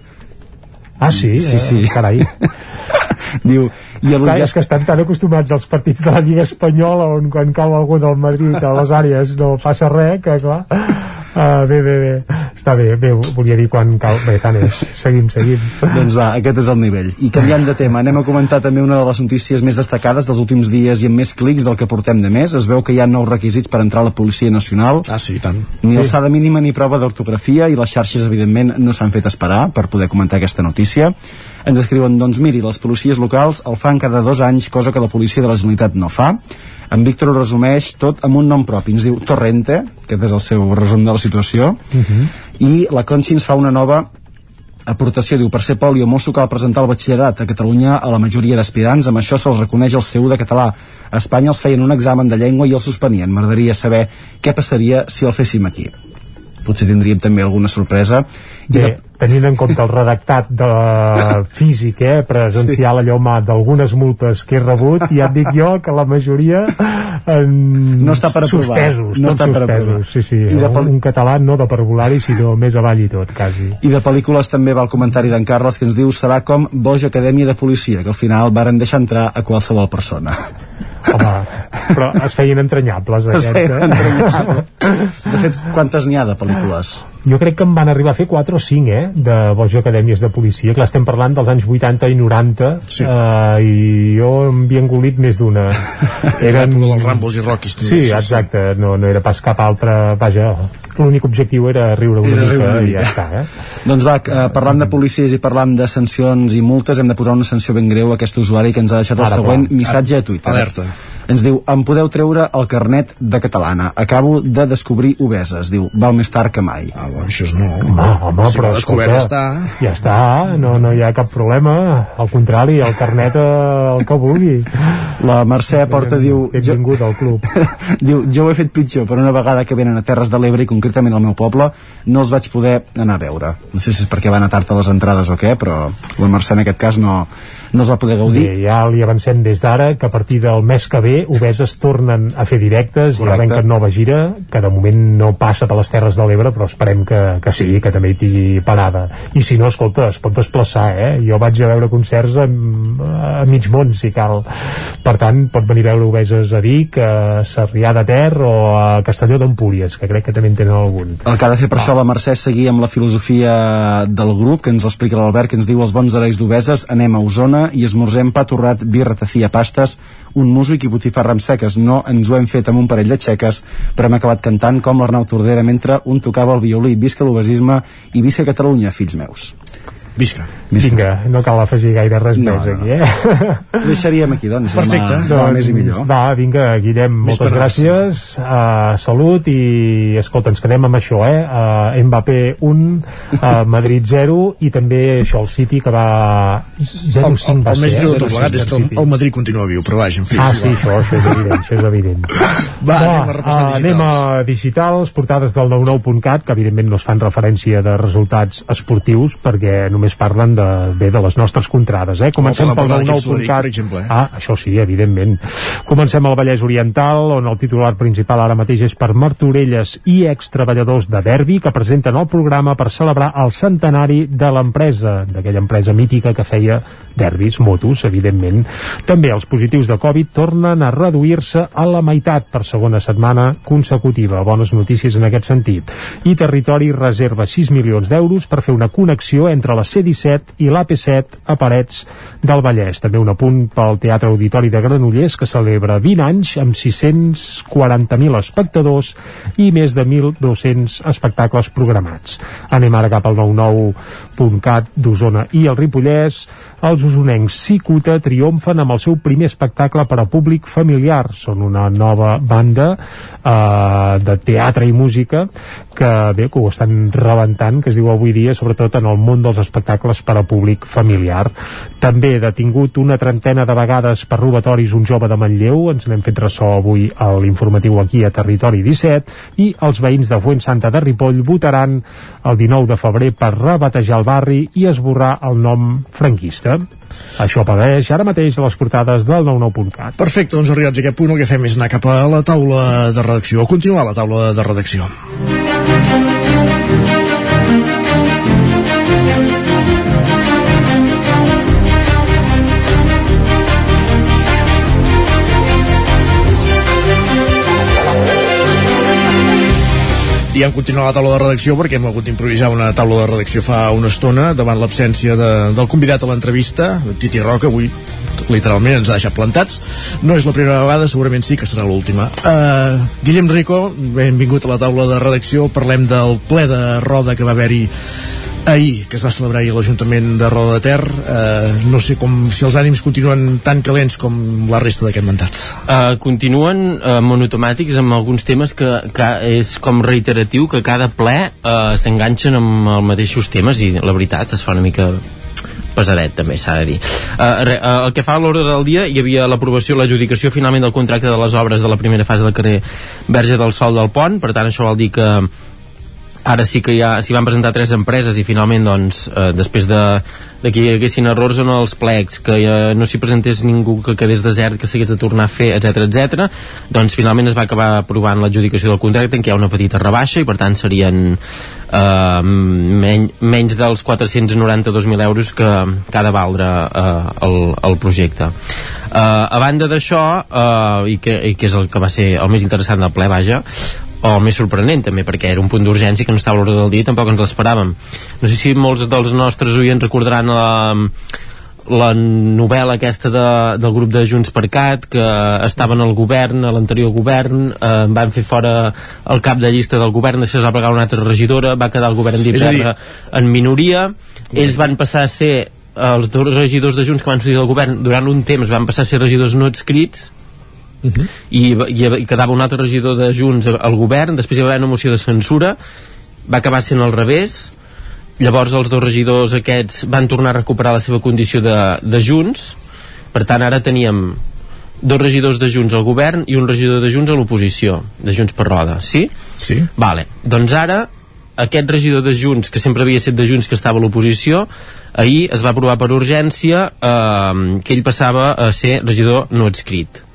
ah sí? Sí, eh, sí. carai Diu, i Clar, elogiar... és que estan tan acostumats als partits de la Lliga Espanyola on quan cau algú del Madrid a les àrees no passa res, que clar uh, bé, bé, bé, està bé, bé volia dir quan cau, bé, tant és seguim, seguim Doncs va, aquest és el nivell. I canviant de tema, anem a comentar també una de les notícies més destacades dels últims dies i amb més clics del que portem de més. Es veu que hi ha nous requisits per entrar a la Policia Nacional. Ah, sí, tant. Ni Sí. alçada mínima ni prova d'ortografia i les xarxes, evidentment, no s'han fet esperar per poder comentar aquesta notícia. Ens escriuen, doncs miri, les policies locals el fan cada dos anys, cosa que la policia de la Generalitat no fa. En Víctor ho resumeix tot amb un nom propi. Ens diu Torrente, aquest és el seu resum de la situació, i la Conxi ens fa una nova aportació, diu, per ser poli o mosso cal presentar el batxillerat a Catalunya a la majoria d'aspirants, amb això se'ls reconeix el seu de català. A Espanya els feien un examen de llengua i el suspenien. M'agradaria saber què passaria si el féssim aquí. Potser tindríem també alguna sorpresa. I Bé, de... tenint en compte el redactat de físic, eh, presencial, allò mà d'algunes multes que he rebut, ja et dic jo que la majoria en... No està per aprovar. suspesos, No està per aprovar. suspesos, sí, sí, I de un, un català no de parvulari, sinó més avall i tot, quasi. I de pel·lícules també va el comentari d'en Carles que ens diu serà com Boig Acadèmia de Policia, que al final varen deixar entrar a qualsevol persona. Home, però es feien entranyables, Es aquests, feien eh? entranyables. De fet, quantes n'hi ha de pel·lícules? Jo crec que en van arribar a fer 4 o 5, eh, de Bojo Acadèmies de Policia, que estem parlant dels anys 80 i 90, sí. eh, i jo em havia engolit més d'una. Eren... dels Rambos i Rockies. també, Sí, exacte, no, no era pas cap altre... Vaja, l'únic objectiu era riure una Era mica riure una i mica. ja està, eh? Doncs va, eh, parlant de policies i parlant de sancions i multes, hem de posar una sanció ben greu a aquest usuari que ens ha deixat el Ara, següent clar. missatge a Twitter. Alerta. Ens diu, em podeu treure el carnet de catalana. Acabo de descobrir obeses. Diu, val més tard que mai. Ah, bueno, això és no. Home, home Si però ho ha descobert, escolta, ja està, no, no hi ha cap problema al contrari, el carnet eh, el que vulgui La Mercè Porta diu... benvingut al club diu, jo ho he fet pitjor, però una vegada que venen a Terres de l'Ebre i concretament al meu poble no els vaig poder anar a veure. No sé si és perquè van a tard a les entrades o què, però la Mercè en aquest cas no, no es va poder gaudir. Bé, ja li avancem des d'ara que a partir del mes que ve Obeses tornen a fer directes Correcte. i arrenquen nova gira que de moment no passa per les Terres de l'Ebre però esperem que, que sí, que també hi tingui parada i si no, escolta, es pot desplaçar eh? jo vaig a veure concerts a, a mig món si cal per tant pot venir a veure Obeses a Vic a Sarrià de Ter o a Castelló d'Empúries que crec que també en tenen algun El que ha de fer per això la Mercè seguir amb la filosofia del grup que ens explica l'Albert, que ens diu els bons herois d'Obeses, anem a Osona i esmorzem pa torrat, birra, tafia, pastes, un músic i botifarra amb seques. No ens ho hem fet amb un parell de xeques, però hem acabat cantant com l'Arnau Tordera mentre un tocava el violí. Visca l'obesisme i visca Catalunya, fills meus. Visca. Vinga, no cal afegir gaire res No, més no. aquí, eh? Ho deixaríem aquí, doncs. Perfecte. Demà, demà més i millor. Va, vinga, Guillem, Més moltes gràcies, uh, salut i, escolta, ens quedem amb això, eh? Uh, Mbappé 1, uh, Madrid 0 i també això, el City que va 0-5 El, el, va el més greu de eh? tot plegat és que el, el Madrid continua viu, però vaja, en fi. Ah, sí, això, això és evident, això és evident. Va, anem a repassar uh, anem a digitals, portades del 99.cat, que evidentment no es fan referència de resultats esportius, perquè només parlen de, bé, de les nostres contrades, eh? Comencem Com pel 99.cat. per exemple, eh? Ah, això sí, evidentment. Comencem al Vallès Oriental, on el titular principal ara mateix és per Martorelles i extreballadors de Derbi, que presenten el programa per celebrar el centenari de l'empresa, d'aquella empresa mítica que feia derbis, motos, evidentment. També els positius de Covid tornen a reduir-se a la meitat per segona setmana consecutiva. Bones notícies en aquest sentit. I Territori reserva 6 milions d'euros per fer una connexió entre la C-17 i l'AP7 a Parets del Vallès. També un apunt pel Teatre Auditori de Granollers, que celebra 20 anys amb 640.000 espectadors i més de 1.200 espectacles programats. Anem ara cap al 99.cat d'Osona i el Ripollès. Els usonencs Cicuta triomfen amb el seu primer espectacle per a públic familiar. Són una nova banda eh, de teatre i música que bé, que ho estan rebentant, que es diu avui dia, sobretot en el món dels espectacles per a públic familiar. També detingut una trentena de vegades per robatoris un jove de Manlleu, ens n'hem fet ressò avui a l'informatiu aquí a Territori 17, i els veïns de Fuent Santa de Ripoll votaran el 19 de febrer per rebatejar el barri i esborrar el nom franquista. Això apareix ara mateix a les portades del 99.cat. Perfecte, doncs arribats a aquest punt el que fem és anar cap a la taula de redacció, continuar la taula de redacció. Diem continuar la taula de redacció perquè hem hagut d'improvisar una taula de redacció fa una estona davant l'absència de, del convidat a l'entrevista, Titi Roca, avui literalment ens ha deixat plantats. No és la primera vegada, segurament sí que serà l'última. Uh, Guillem Rico, benvingut a la taula de redacció. Parlem del ple de roda que va haver-hi ahir, que es va celebrar ahir a l'Ajuntament de Roda de Ter. Uh, no sé com si els ànims continuen tan calents com la resta d'aquest mandat. Uh, continuen uh, monotomàtics amb alguns temes que, que és com reiteratiu que cada ple uh, s'enganxen amb els mateixos temes i la veritat es fa una mica pesadet també s'ha de dir uh, re, uh, el que fa a l'ordre del dia hi havia l'aprovació, l'adjudicació finalment del contracte de les obres de la primera fase del carrer Verge del Sol del Pont per tant això vol dir que ara sí que ja s'hi van presentar tres empreses i finalment doncs eh, després de, de que hi haguessin errors en els plecs que eh, no s'hi presentés ningú que quedés desert que s'hagués de tornar a fer, etc etc. doncs finalment es va acabar aprovant l'adjudicació del contracte en què hi ha una petita rebaixa i per tant serien eh, men menys dels 492.000 euros que, que ha de valdre eh, el, el projecte eh, a banda d'això eh, i, que, i que és el que va ser el més interessant del ple vaja o més sorprenent també perquè era un punt d'urgència que no estava a l'ordre del dia i tampoc ens l'esperàvem. No sé si molts dels nostres oients recordaran la, la novel·la aquesta de, del grup de Junts per Cat que estaven al govern, a l'anterior govern eh, van fer fora el cap de llista del govern, això es va plegar una altra regidora va quedar el govern d'Iberra en minoria. Ells van passar a ser els dos regidors de Junts que van sortir del govern durant un temps van passar a ser regidors no adscrits Uh -huh. I, i, i quedava un altre regidor de Junts al govern, després hi va haver una moció de censura va acabar sent al revés llavors els dos regidors aquests van tornar a recuperar la seva condició de, de Junts per tant ara teníem dos regidors de Junts al govern i un regidor de Junts a l'oposició de Junts per Roda, sí? Sí Vale, doncs ara aquest regidor de Junts, que sempre havia estat de Junts que estava a l'oposició, ahir es va aprovar per urgència eh, que ell passava a ser regidor no adscrit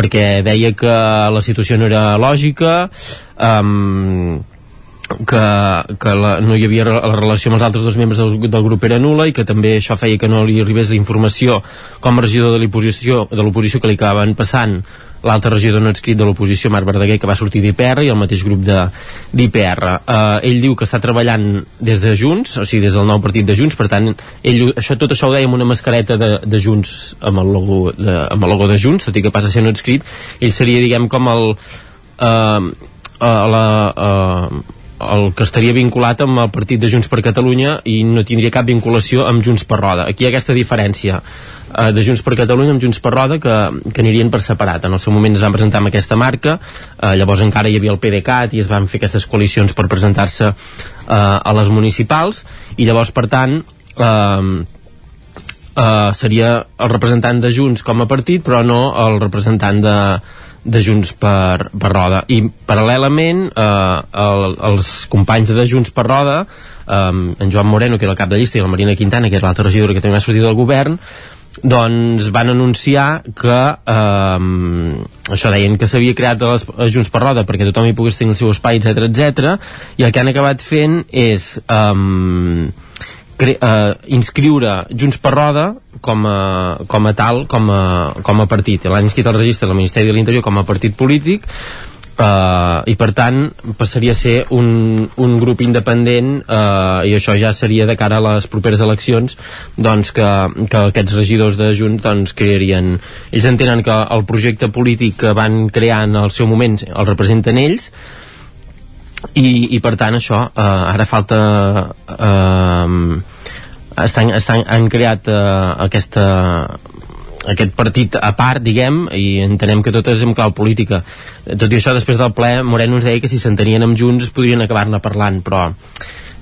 perquè deia que la situació no era lògica um, que, que la, no hi havia la relació amb els altres dos membres del, del grup era nula i que també això feia que no li arribés la informació com a regidor de l'oposició que li acabaven passant l'altre regidor no escrit de l'oposició, Marc Verdaguer, que va sortir d'IPR i el mateix grup d'IPR. Uh, ell diu que està treballant des de Junts, o sigui, des del nou partit de Junts, per tant, ell, això, tot això ho deia amb una mascareta de, de Junts amb el, logo de, amb el logo de Junts, tot i que passa a ser no escrit, ell seria, diguem, com el... Uh, uh, la, uh, el que estaria vinculat amb el partit de Junts per Catalunya i no tindria cap vinculació amb Junts per Roda. Aquí hi ha aquesta diferència eh, de Junts per Catalunya amb Junts per Roda que, que anirien per separat. En el seu moment es van presentar amb aquesta marca, eh, llavors encara hi havia el PDeCAT i es van fer aquestes coalicions per presentar-se eh, a les municipals i llavors, per tant, eh, uh, seria el representant de Junts com a partit però no el representant de, de Junts per, per Roda. I paral·lelament eh, el, els companys de Junts per Roda eh, en Joan Moreno que era el cap de llista i la Marina Quintana que era l'altra regidora que també va sortir del govern doncs van anunciar que eh, això deien que s'havia creat a, les, a Junts per Roda perquè tothom hi pogués tenir el seu espai, etc etc i el que han acabat fent és eh, cre eh, inscriure Junts per Roda com a, com a tal, com a, com a partit. L'han inscrit al registre del Ministeri de l'Interior com a partit polític Uh, i per tant passaria a ser un, un grup independent uh, i això ja seria de cara a les properes eleccions doncs que, que aquests regidors de Junts doncs crearien ells entenen que el projecte polític que van crear en el seu moment el representen ells i, i per tant això eh, ara falta eh, estan, estan, han creat eh, aquesta aquest partit a part, diguem, i entenem que tot és en clau política. Tot i això, després del ple, Moreno ens deia que si s'entenien amb Junts es podrien acabar-ne parlant, però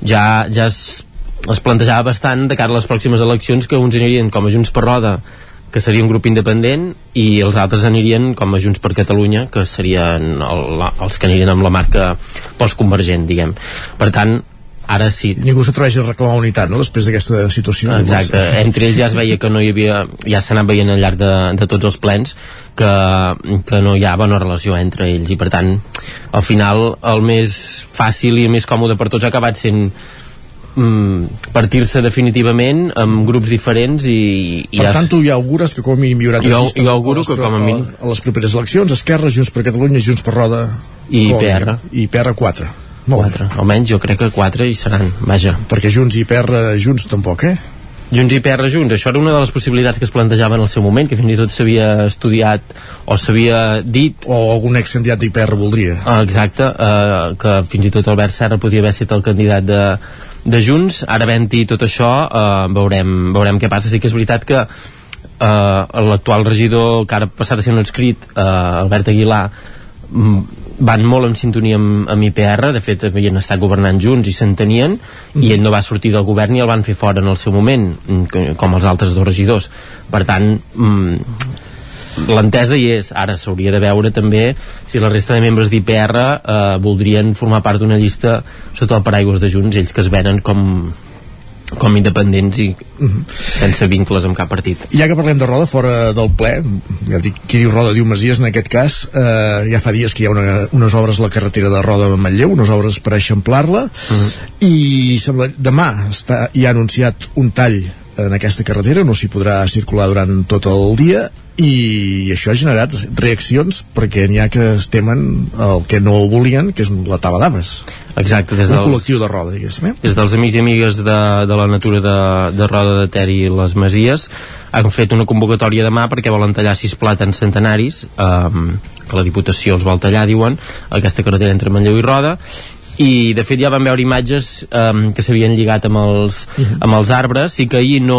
ja, ja es, es plantejava bastant de cara a les pròximes eleccions que uns anirien com a Junts per Roda que seria un grup independent i els altres anirien com a Junts per Catalunya que serien el, la, els que anirien amb la marca postconvergent diguem per tant ara sí. Ningú s'atreveix a reclamar unitat, no?, després d'aquesta situació. Exacte, entre ells ja es veia que no hi havia, ja s'ha anat veient al llarg de, de tots els plens, que, que no hi ha bona relació entre ells, i per tant, al final, el més fàcil i més còmode per tots ha acabat sent mm, partir-se definitivament amb grups diferents i, i per ja... tant tu ja augures que com a mínim hi haurà jo, jo auguro que com a mínim a, a les properes eleccions Esquerra, Junts per Catalunya, Junts per Roda i PR i PR 4 molt 4, almenys jo crec que 4 hi seran, vaja. Perquè Junts i PR Junts tampoc, eh? Junts i PR Junts, això era una de les possibilitats que es plantejava en el seu moment, que fins i tot s'havia estudiat o s'havia dit... O algun excandidat d'IPR voldria. Ah, exacte, eh, que fins i tot Albert Serra podia haver estat el candidat de, de Junts, ara havent-hi tot això eh, veurem, veurem què passa sí que és veritat que eh, l'actual regidor que ara ha passat a ser un escrit eh, Albert Aguilar van molt en sintonia amb, amb IPR de fet havien estat governant junts i s'entenien mm. i ell no va sortir del govern i el van fer fora en el seu moment com els altres dos regidors per tant mm, l'entesa hi és, ara s'hauria de veure també si la resta de membres d'IPR eh, voldrien formar part d'una llista sota el paraigües de Junts, ells que es venen com com independents i sense vincles amb cap partit. Ja que parlem de Roda, fora del ple, ja dic, qui diu Roda diu Masies, en aquest cas, eh, ja fa dies que hi ha una, unes obres a la carretera de Roda a Manlleu, unes obres per eixamplar-la, i sembla, demà està, hi ha anunciat un tall en aquesta carretera, no s'hi podrà circular durant tot el dia i això ha generat reaccions perquè n'hi ha que es temen el que no volien, que és la tala d'arbres Exacte, des un dels- col·lectiu de roda, diguéssim eh? des dels amics i amigues de, de la natura de, de Roda de Ter i les Masies han fet una convocatòria demà perquè volen tallar sis plàtans centenaris um, que la Diputació els vol tallar, diuen aquesta carretera entre Manlleu i Roda i de fet ja vam veure imatges um, que s'havien lligat amb els, amb els arbres i que ahir no,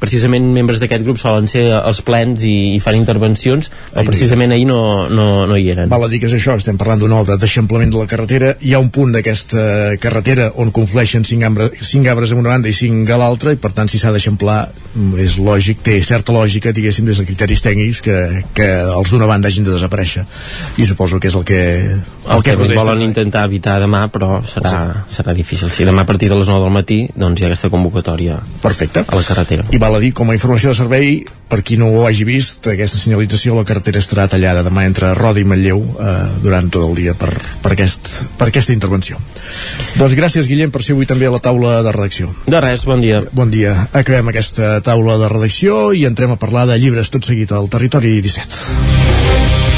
precisament membres d'aquest grup solen ser als plens i, i fan intervencions però precisament ahir no, no, no hi eren. Val a dir que és això, estem parlant d'una obra d'eixamplament de la carretera, hi ha un punt d'aquesta carretera on conflueixen cinc, arbres, cinc arbres a una banda i cinc a l'altra i per tant si s'ha d'eixamplar és lògic, té certa lògica diguéssim des de criteris tècnics que, que els d'una banda hagin de desaparèixer. I suposo que és el que el que protesta. volen intentar evitar demà però serà, serà difícil si demà a partir de les 9 del matí doncs hi ha aquesta convocatòria Perfecte. a la carretera I val a dir, com a informació de servei, per qui no ho hagi vist, aquesta senyalització, la carretera estarà tallada demà entre Roda i Manlleu eh, durant tot el dia per, per, aquest, per aquesta intervenció. Doncs gràcies, Guillem, per ser avui també a la taula de redacció. De res, bon dia. Bon dia. Acabem aquesta taula de redacció i entrem a parlar de llibres tot seguit al Territori 17.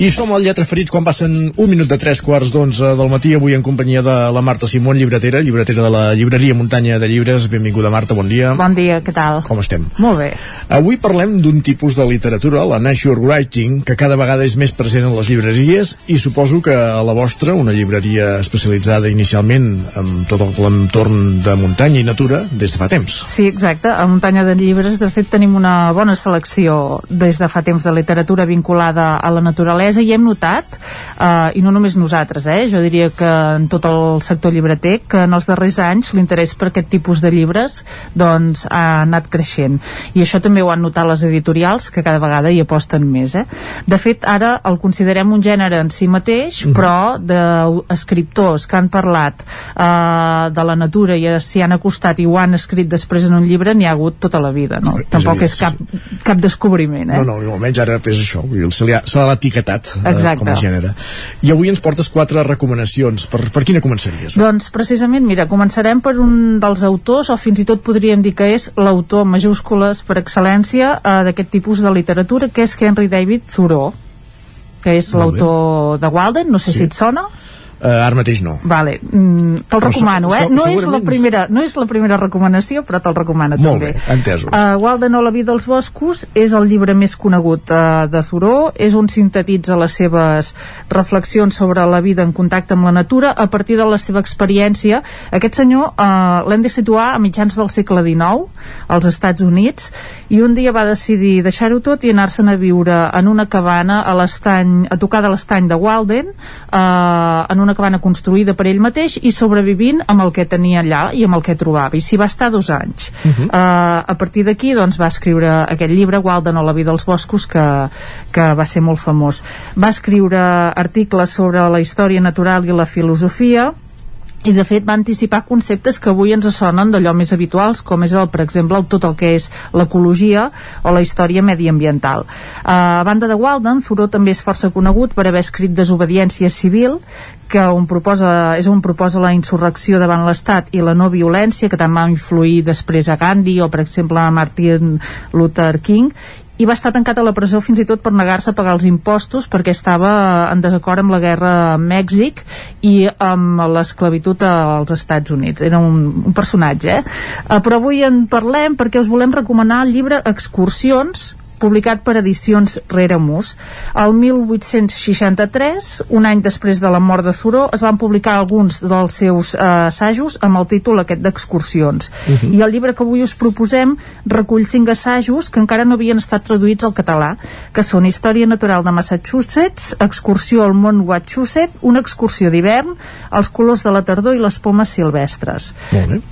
I som al Lletra Ferits quan passen un minut de tres quarts d'onze del matí, avui en companyia de la Marta Simón, llibretera, llibretera de la llibreria Muntanya de Llibres. Benvinguda, Marta, bon dia. Bon dia, què tal? Com estem? Molt bé. Avui parlem d'un tipus de literatura, la nature writing, que cada vegada és més present en les llibreries i suposo que a la vostra, una llibreria especialitzada inicialment en tot l'entorn de muntanya i natura, des de fa temps. Sí, exacte. A Muntanya de Llibres, de fet, tenim una bona selecció des de fa temps de literatura vinculada a la naturalesa i hem notat, eh, i no només nosaltres, eh, jo diria que en tot el sector llibreter, que en els darrers anys l'interès per aquest tipus de llibres doncs, ha anat creixent. I això també ho han notat les editorials, que cada vegada hi aposten més. Eh? De fet, ara el considerem un gènere en si mateix, però d'escriptors que han parlat eh, de la natura i s'hi han acostat i ho han escrit després en un llibre n'hi ha hagut tota la vida. No? Tampoc és cap, cap descobriment. Eh? No, no, almenys ara és això, se l'ha etiquetat eh, Exacte. com a gènere. I avui ens portes quatre recomanacions. Per, per quina començaries? Doncs precisament, mira, començarem per un dels autors, o fins i tot podríem dir que és l'autor en majúscules per excel·lència eh, d'aquest tipus de literatura, que és Henry David Thoreau, que és l'autor de Walden, no sé Sí. si et sona. Uh, ara mateix no. Vale, mm, te'l recomano, eh? No és, la primera, no és la primera recomanació, però te'l recomano Molt també. bé, entesos. Uh, Walden o la vida dels boscos és el llibre més conegut uh, de Thoreau, és on sintetitza les seves reflexions sobre la vida en contacte amb la natura a partir de la seva experiència. Aquest senyor uh, l'hem de situar a mitjans del segle XIX als Estats Units i un dia va decidir deixar-ho tot i anar-se'n a viure en una cabana a l'estany, a tocar de l'estany de Walden, uh, en una cabana construïda per ell mateix i sobrevivint amb el que tenia allà i amb el que trobava. I s'hi va estar dos anys. Uh -huh. uh, a partir d'aquí doncs, va escriure aquest llibre, Walden o la vida dels boscos, que, que va ser molt famós. Va escriure articles sobre la història natural i la filosofia, i de fet va anticipar conceptes que avui ens sonen d'allò més habituals com és el, per exemple el, tot el que és l'ecologia o la història mediambiental. Uh, a banda de Walden, Thoreau també és força conegut per haver escrit Desobediència civil que on proposa, és on proposa la insurrecció davant l'Estat i la no violència que també va influir després a Gandhi o per exemple a Martin Luther King i va estar tancat a la presó fins i tot per negar-se a pagar els impostos perquè estava en desacord amb la guerra a Mèxic i amb l'esclavitud als Estats Units era un, un personatge eh? Uh, però avui en parlem perquè us volem recomanar el llibre Excursions publicat per edicions Reremus. El 1863, un any després de la mort de Thoreau, es van publicar alguns dels seus eh, assajos amb el títol aquest d'excursions. Uh -huh. I el llibre que avui us proposem recull cinc assajos que encara no havien estat traduïts al català, que són Història natural de Massachusetts, Excursió al món Wachusett, una excursió d'hivern, Els colors de la tardor i les pomes silvestres.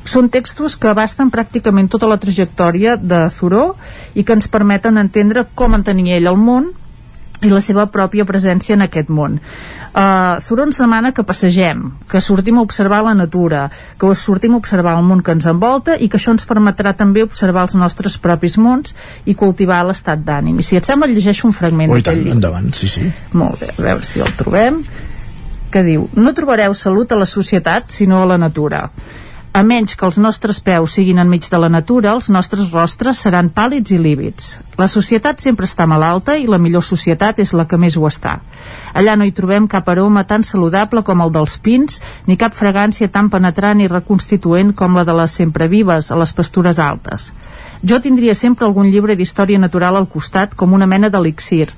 Són textos que abasten pràcticament tota la trajectòria de Thoreau i que ens permeten entendre entendre com entenia ell el món i la seva pròpia presència en aquest món. Uh, Thoreau ens demana que passegem, que sortim a observar la natura, que sortim a observar el món que ens envolta i que això ens permetrà també observar els nostres propis mons i cultivar l'estat d'ànim. I si et sembla, llegeixo un fragment Oh, tant, llibre. endavant, sí, sí. Molt bé, a veure si el trobem que diu, no trobareu salut a la societat sinó a la natura a menys que els nostres peus siguin enmig de la natura, els nostres rostres seran pàl·lids i lívids. La societat sempre està malalta i la millor societat és la que més ho està. Allà no hi trobem cap aroma tan saludable com el dels pins, ni cap fragància tan penetrant i reconstituent com la de les semprevives a les pastures altes. Jo tindria sempre algun llibre d'història natural al costat com una mena d'elixir.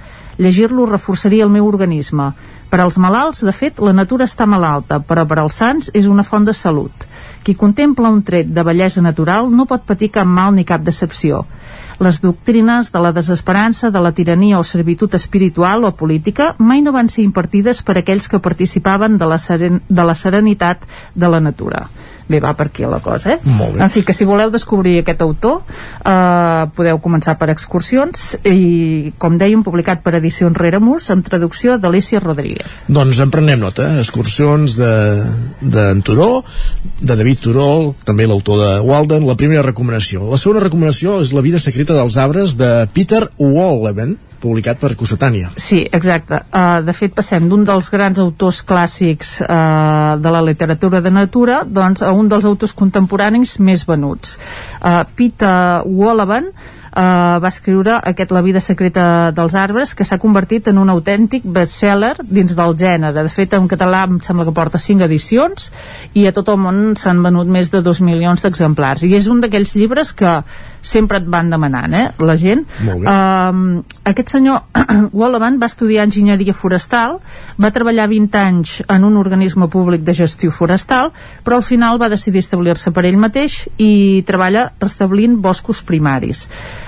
Llegir-lo reforçaria el meu organisme. Per als malalts, de fet, la natura està malalta, però per als sants és una font de salut. Qui contempla un tret de bellesa natural no pot patir cap mal ni cap decepció. Les doctrines de la desesperança, de la tirania o servitud espiritual o política mai no van ser impartides per aquells que participaven de la, seren de la serenitat de la natura. Bé, va per aquí la cosa, eh? Molt bé. En fi, que si voleu descobrir aquest autor, eh, podeu començar per excursions i, com dèiem, publicat per edicions Reremus amb traducció d'Alicia Rodríguez. Doncs en prenem nota, eh? excursions de, de Turó, de David Turó, també l'autor de Walden, la primera recomanació. La segona recomanació és La vida secreta dels arbres de Peter Wolleben, publicat per Cossetània. Sí, exacte. Uh, de fet, passem d'un dels grans autors clàssics uh, de la literatura de natura doncs, a un dels autors contemporanis més venuts. Uh, Peter Wolleben Uh, va escriure aquest La vida secreta dels arbres que s'ha convertit en un autèntic bestseller dins del gènere. De fet, en català em sembla que porta 5 edicions i a tot el món s'han venut més de 2 milions d'exemplars. I és un d'aquells llibres que sempre et van demanant, eh, la gent. Um, aquest senyor Wallaman va estudiar enginyeria forestal, va treballar 20 anys en un organisme públic de gestió forestal, però al final va decidir establir-se per ell mateix i treballa restablint boscos primaris.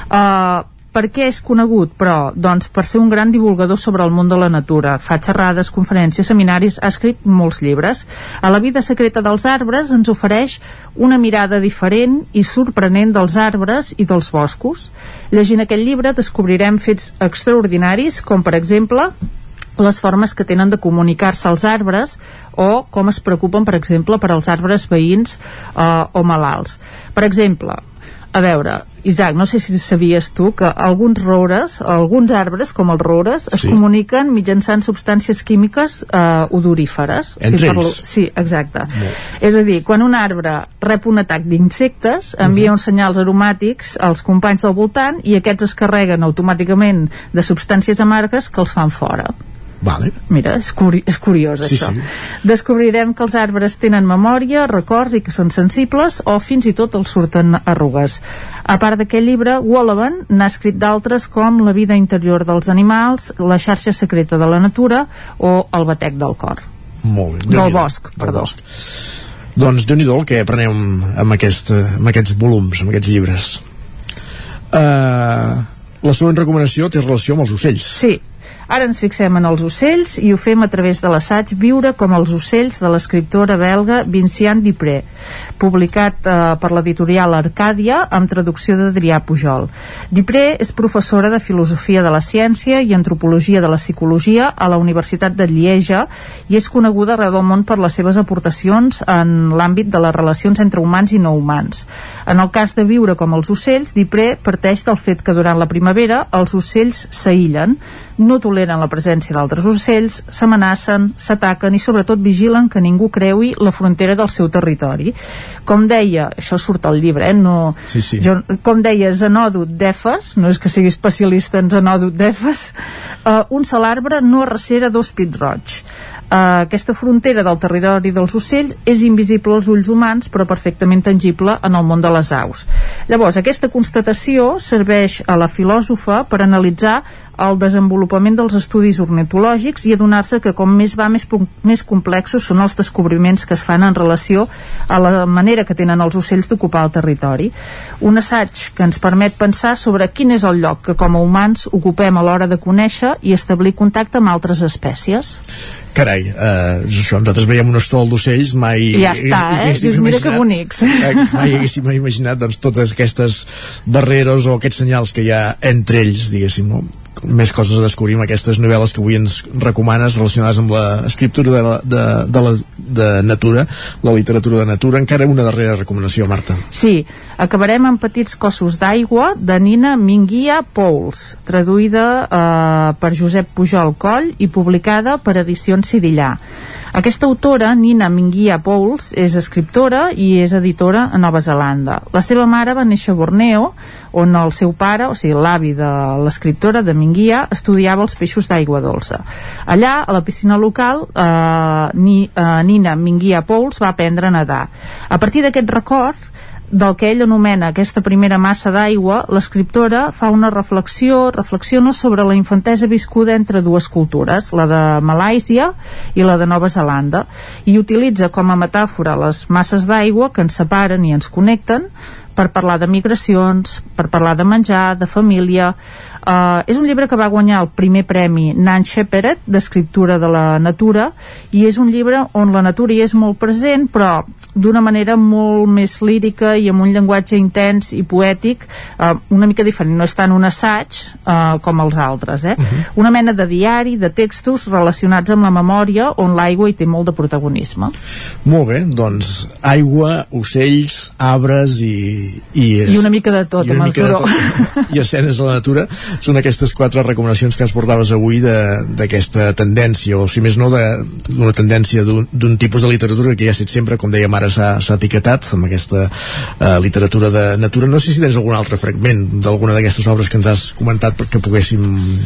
Uh, per què és conegut, però? Doncs per ser un gran divulgador sobre el món de la natura. Fa xerrades, conferències, seminaris, ha escrit molts llibres. A la vida secreta dels arbres ens ofereix una mirada diferent i sorprenent dels arbres i dels boscos. Llegint aquest llibre descobrirem fets extraordinaris, com per exemple les formes que tenen de comunicar-se als arbres o com es preocupen, per exemple, per als arbres veïns eh, o malalts. Per exemple, a veure, Isaac, no sé si sabies tu que alguns roures, alguns arbres, com els roures, es Sí. comuniquen mitjançant substàncies químiques eh, odoríferes. Entre parlo- ells? Sí, exacte. És a dir, quan un arbre rep un atac d'insectes, envia uns senyals aromàtics als companys del voltant i aquests es carreguen automàticament de substàncies amargues que els fan fora. Vale. Mira, és, curi és curiós Sí, això. sí. Descobrirem que els arbres tenen memòria, records i que són sensibles o fins i tot els surten arrugues. A part d'aquest llibre, Wallaban n'ha escrit d'altres com La vida interior dels animals, La xarxa secreta de la natura o El batec del cor. Molt bé. Del bosc, Del perdó. bosc. Doncs déu nhi el que aprenem amb, aquest, amb aquests volums, amb aquests llibres. Uh, la següent recomanació té relació amb els ocells. Sí, ara ens fixem en els ocells i ho fem a través de l'assaig Viure com els ocells de l'escriptora belga Vincian Dipré, publicat eh, per l'editorial Arcàdia amb traducció d'Adrià Pujol. Dipré és professora de Filosofia de la Ciència i Antropologia de la Psicologia a la Universitat de Lieja i és coneguda arreu del món per les seves aportacions en l'àmbit de les relacions entre humans i no humans. En el cas de Viure com els ocells, Dipré parteix del fet que durant la primavera els ocells s'aïllen, no toleren la presència d'altres ocells, s'amenacen, s'ataquen i sobretot vigilen que ningú creui la frontera del seu territori. Com deia, això surt al llibre, eh? No, Sí, sí. jo, com deia Zenòdot d'Efes, no és que sigui especialista en Zenòdot d'Efes, uh, un sol arbre no arrecera dos pit roig. Uh, aquesta frontera del territori dels ocells és invisible als ulls humans però perfectament tangible en el món de les aus. Llavors, aquesta constatació serveix a la filòsofa per analitzar el desenvolupament dels estudis ornitològics i adonar-se que com més va més, més complexos són els descobriments que es fan en relació a la manera que tenen els ocells d'ocupar el territori. Un assaig que ens permet pensar sobre quin és el lloc que com a humans ocupem a l'hora de conèixer i establir contacte amb altres espècies. Carai, eh, això, nosaltres veiem un estol d'ocells, mai... I ja està, eh? Dius, mira que bonics. Eh, mai haguéssim imaginat doncs, totes aquestes barreres o aquests senyals que hi ha entre ells, diguéssim, no? Més coses a descobrir amb aquestes novel·les que avui ens recomanes relacionades amb l'escriptura de, la, de, de, la, de natura, la literatura de natura. Encara una darrera recomanació, Marta. Sí, acabarem amb Petits cossos d'aigua de Nina Minguia Pouls, traduïda eh, per Josep Pujol Coll i publicada per Edicions Sidillà. Aquesta autora, Nina Minguia Pouls, és escriptora i és editora a Nova Zelanda. La seva mare va néixer a Borneo, on el seu pare, o sigui, l'avi de l'escriptora de Minguia, estudiava els peixos d'aigua dolça. Allà, a la piscina local, eh, Ni, eh, Nina Minguia Pouls va aprendre a nedar. A partir d'aquest record, del que ell anomena aquesta primera massa d'aigua, l'escriptora fa una reflexió, reflexiona sobre la infantesa viscuda entre dues cultures, la de Malàisia i la de Nova Zelanda, i utilitza com a metàfora les masses d'aigua que ens separen i ens connecten per parlar de migracions, per parlar de menjar, de família... Uh, és un llibre que va guanyar el primer premi Nan Shepard d'escriptura de la natura i és un llibre on la natura hi és molt present però d'una manera molt més lírica i amb un llenguatge intens i poètic uh, una mica diferent, no és tant un assaig uh, com els altres eh? una mena de diari, de textos relacionats amb la memòria on l'aigua hi té molt de protagonisme. Molt bé, doncs aigua, ocells, arbres i... I, i una mica de tot i una mica de tot, i escenes de la natura són aquestes quatre recomanacions que ens portaves avui d'aquesta tendència o si més no d'una tendència d'un tipus de literatura que ja ha set sempre com dèiem ara s'ha s'ha etiquetat amb aquesta eh, literatura de natura no sé si tens algun altre fragment d'alguna d'aquestes obres que ens has comentat perquè poguéssim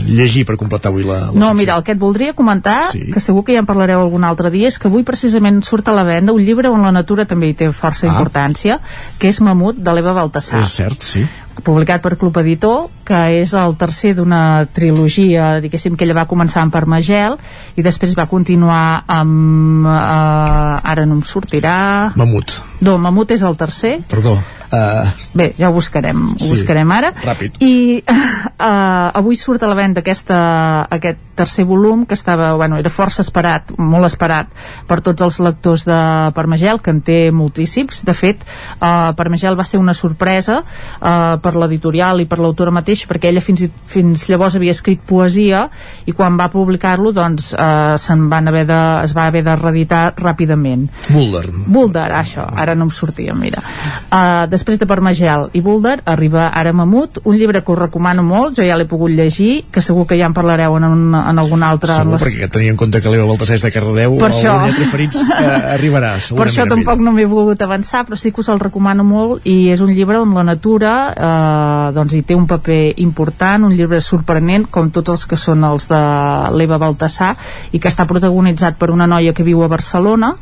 llegir per completar avui la, la No, secció. mira, el que et voldria comentar, sí. que segur que ja en parlareu algun altre dia, és que avui precisament surt a la venda un llibre on la natura també hi té força Ah. importància, que és Mamut, de l'Eva Baltasar. és cert, sí publicat per Club Editor, que és el tercer d'una trilogia, diguéssim, que ella va començar amb Parmagel i després va continuar amb... Eh, ara no em sortirà... Mamut, No, Mamut és el tercer, perdó uh, Bé, ja ho buscarem, ho Sí, buscarem ara. ràpid. I uh, avui surt a la venda aquesta, aquest tercer volum que estava, bueno, era força esperat, molt esperat per tots els lectors de Parmagel, que en té moltíssims. De fet, uh, Parmagel va ser una sorpresa uh, per l'editorial i per l'autora mateix, perquè ella fins, i- fins llavors havia escrit poesia i quan va publicar-lo, doncs, uh, se'n van haver de, es va haver de reeditar ràpidament. Mulder Boulder, això, ara no em sortia, mira. Uh, després de Parmagel i Boulder arriba ara Mamut, un llibre que us recomano molt, jo ja l'he pogut llegir, que segur que ja en parlareu en, un, en algun altre... Segur, les- perquè tenint en compte que l'Eva Baltasar és de Cardedeu Per o això. Lletra Ferits eh, arribarà Per això tampoc no m'he volgut avançar, però sí que us el recomano molt i és un llibre on la natura eh, doncs hi té un paper important, un llibre sorprenent, com tots els que són els de l'Eva Baltasar, i que està protagonitzat per una noia que viu a Barcelona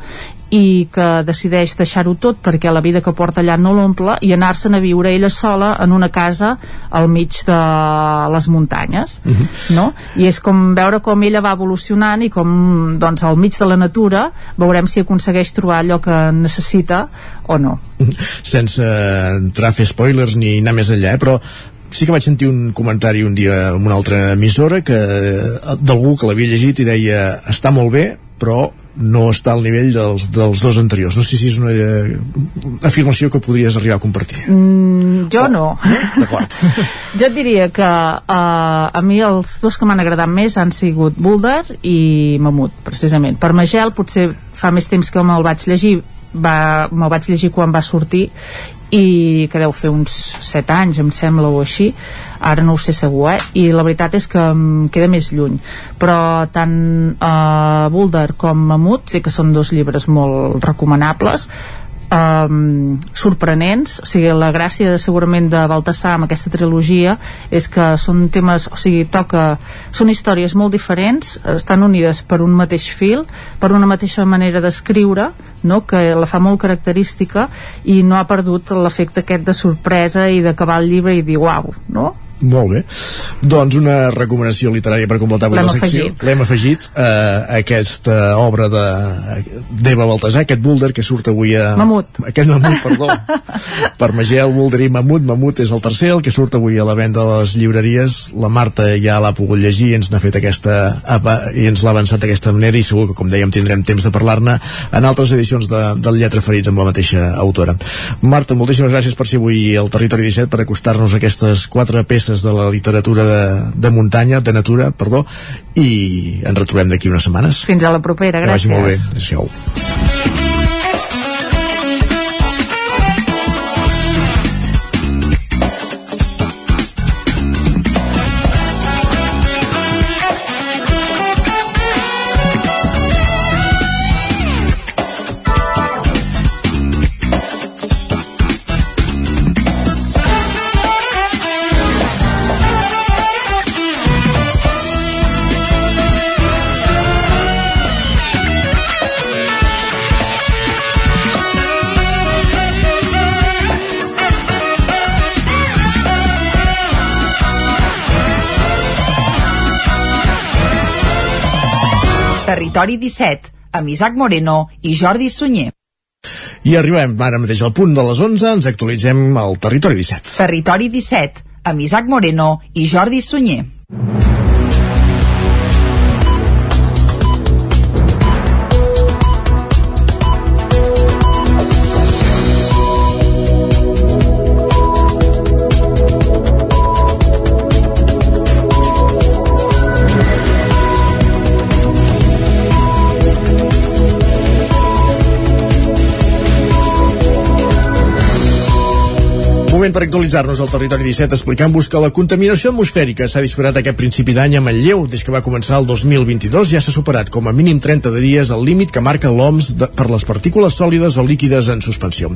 i que decideix deixar-ho tot perquè la vida que porta allà no l'omple i anar-se'n a viure ella sola en una casa al mig de les muntanyes no? i és com veure com ella va evolucionant i com doncs al mig de la natura veurem si aconsegueix trobar allò que necessita o no sense entrar a fer spoilers ni anar més enllà, eh? però sí que vaig sentir un comentari un dia en una altra emissora que d'algú que l'havia llegit i deia està molt bé però no està al nivell dels, dels dos anteriors. No sé si és una eh, afirmació que podries arribar a compartir. Mm, jo no. d'acord. Jo et diria que uh, a mi els dos que m'han agradat més han sigut Boulder i Mamut precisament. Per Magel potser fa més temps que me'l vaig llegir va, me'l vaig llegir quan va sortir i que deu fer uns 7 anys em sembla o així ara no ho sé segur eh? i la veritat és que em queda més lluny però tant eh, Boulder com Mamut sé que són dos llibres molt recomanables um, sorprenents o sigui, la gràcia segurament de Baltasar amb aquesta trilogia és que són temes, o sigui, toca són històries molt diferents estan unides per un mateix fil per una mateixa manera d'escriure no? que la fa molt característica i no ha perdut l'efecte aquest de sorpresa i d'acabar el llibre i dir uau, no? Molt bé. Doncs una recomanació literària per completar avui la secció. L'hem afegit a uh, aquesta obra de d'Eva Baltasar, aquest Boulder que surt avui a... Mamut. Aquest Mamut, perdó. per Magel, Boulder i Mamut. Mamut és el tercer, el que surt avui a la venda de les llibreries. La Marta ja l'ha pogut llegir i ens n'ha fet aquesta... i ens l'ha avançat d'aquesta manera i segur que, com dèiem, tindrem temps de parlar-ne en altres edicions de, del Lletra Ferits amb la mateixa autora. Marta, moltíssimes gràcies per ser avui al Territori 17 per acostar-nos a aquestes quatre peces peces de la literatura de, de muntanya, de natura, perdó, i ens retrobem d'aquí unes setmanes. Fins a la propera, que gràcies. Que vagi molt bé. Adéu-siau. Territori 17, amb Isaac Moreno i Jordi Sunyer. I arribem ara mateix al punt de les 11, ens actualitzem al Territori 17. Territori 17, amb Isaac Moreno i Jordi Sunyer. Moment per actualitzar-nos al territori 17 explicant-vos que la contaminació atmosfèrica s'ha disparat aquest principi d'any a Manlleu. Des que va començar el 2022 ja s'ha superat com a mínim 30 de dies el límit que marca l'OMS per les partícules sòlides o líquides en suspensió.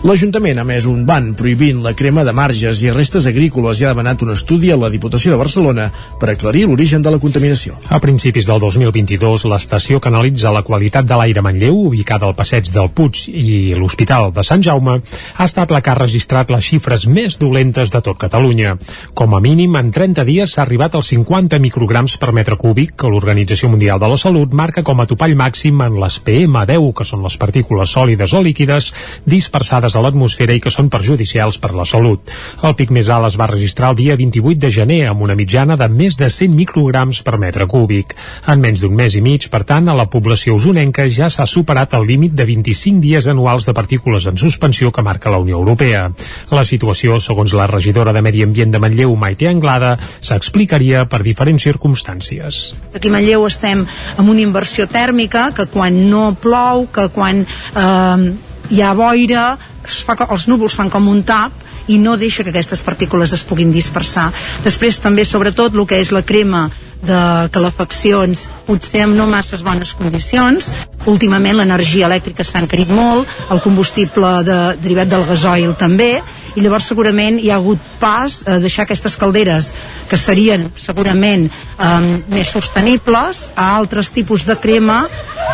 L'Ajuntament ha més un ban prohibint la crema de marges i restes agrícoles i ha demanat un estudi a la Diputació de Barcelona per aclarir l'origen de la contaminació. A principis del 2022, l'estació que analitza la qualitat de l'aire a Manlleu, ubicada al passeig del Puig i l'Hospital de Sant Jaume, ha estat la que ha registrat la xifra xifres més dolentes de tot Catalunya. Com a mínim, en 30 dies s'ha arribat als 50 micrograms per metre cúbic, que l'Organització Mundial de la Salut marca com a topall màxim en les PM10, que són les partícules sòlides o líquides dispersades a l'atmosfera i que són perjudicials per la salut. El pic més alt es va registrar el dia 28 de gener, amb una mitjana de més de 100 micrograms per metre cúbic. En menys d'un mes i mig, per tant, a la població usonenca ja s'ha superat el límit de 25 dies anuals de partícules en suspensió que marca la Unió Europea. La situació, segons la regidora de Medi Ambient de Manlleu, Maite Anglada, s'explicaria per diferents circumstàncies. Aquí a Manlleu estem amb una inversió tèrmica que quan no plou, que quan eh, hi ha boira, es fa, els núvols fan com un tap i no deixa que aquestes partícules es puguin dispersar. Després també, sobretot, el que és la crema de calefaccions potser amb no masses bones condicions últimament l'energia elèctrica s'ha encarit molt el combustible de, derivat del gasoil també i llavors segurament hi ha hagut pas a deixar aquestes calderes que serien segurament um, més sostenibles a altres tipus de crema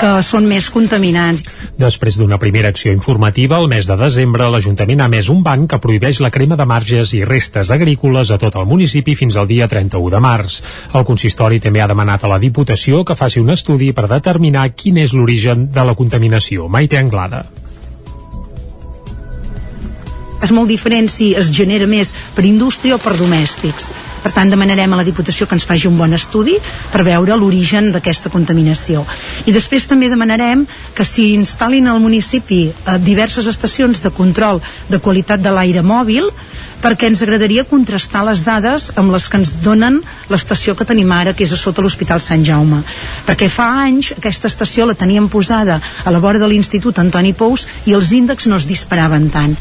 que són més contaminants. Després d'una primera acció informativa, el mes de desembre l'Ajuntament ha emès un banc que prohibeix la crema de marges i restes agrícoles a tot el municipi fins al dia 31 de març. El consistori també ha demanat a la Diputació que faci un estudi per determinar quin és l'origen de la contaminació. Maite Anglada és molt diferent si es genera més per indústria o per domèstics. Per tant, demanarem a la Diputació que ens faci un bon estudi per veure l'origen d'aquesta contaminació. I després també demanarem que s'hi instal·lin al municipi eh, diverses estacions de control de qualitat de l'aire mòbil perquè ens agradaria contrastar les dades amb les que ens donen l'estació que tenim ara, que és a sota l'Hospital Sant Jaume. Perquè fa anys aquesta estació la teníem posada a la vora de l'Institut Antoni Pous i els índexs no es disparaven tant.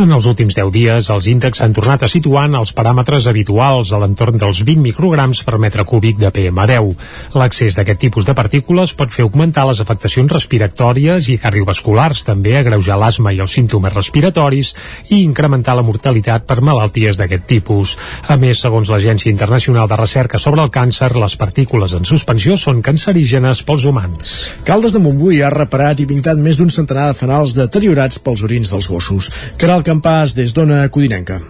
En els últims 10 dies, els índexs s'han tornat a situar en els paràmetres habituals a l'entorn dels 20 micrograms per metre cúbic de PM10. L'accés d'aquest tipus de partícules pot fer augmentar les afectacions respiratòries i cardiovasculars, també agreujar l'asma i els símptomes respiratoris i incrementar la mortalitat per malalties d'aquest tipus. A més, segons l'Agència Internacional de Recerca sobre el Càncer, les partícules en suspensió són cancerígenes pels humans. Caldes de Montbui ha reparat i pintat més d'un centenar de fanals deteriorats pels orins dels gossos. Caral Campàs, des d'Ona Codinenca.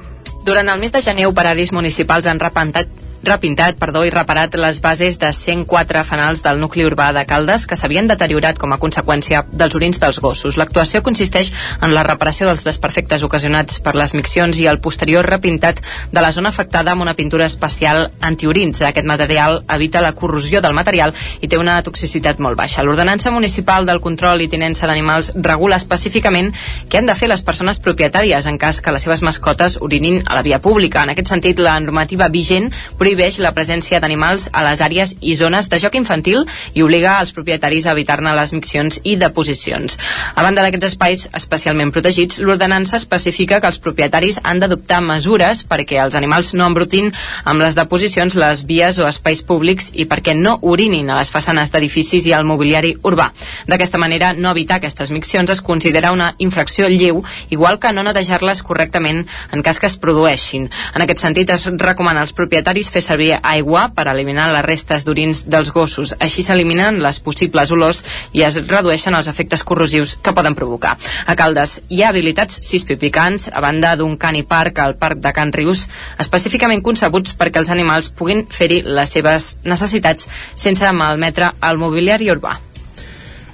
Durant el mes de gener, operadis municipals han repentat repintat perdó, i reparat les bases de 104 fanals del nucli urbà de Caldes que s'havien deteriorat com a conseqüència dels orins dels gossos. L'actuació consisteix en la reparació dels desperfectes ocasionats per les miccions i el posterior repintat de la zona afectada amb una pintura especial antiorins. Aquest material evita la corrosió del material i té una toxicitat molt baixa. L'ordenança municipal del control i tinença d'animals regula específicament què han de fer les persones propietàries en cas que les seves mascotes orinin a la via pública. En aquest sentit, la normativa vigent prohibeix la presència d'animals a les àrees i zones de joc infantil i obliga als propietaris a evitar-ne les miccions i deposicions. A banda d'aquests espais especialment protegits, l'ordenança especifica que els propietaris han d'adoptar mesures perquè els animals no embrutin amb les deposicions les vies o espais públics i perquè no urinin a les façanes d'edificis i al mobiliari urbà. D'aquesta manera, no evitar aquestes miccions es considera una infracció lleu, igual que no netejar-les correctament en cas que es produeixin. En aquest sentit, es recomana als propietaris fer servir aigua per eliminar les restes d'orins dels gossos. Així s'eliminen les possibles olors i es redueixen els efectes corrosius que poden provocar. A Caldes hi ha habilitats sis pipicants a banda d'un cani parc al Parc de Can Rius, específicament concebuts perquè els animals puguin fer-hi les seves necessitats sense malmetre el mobiliari urbà.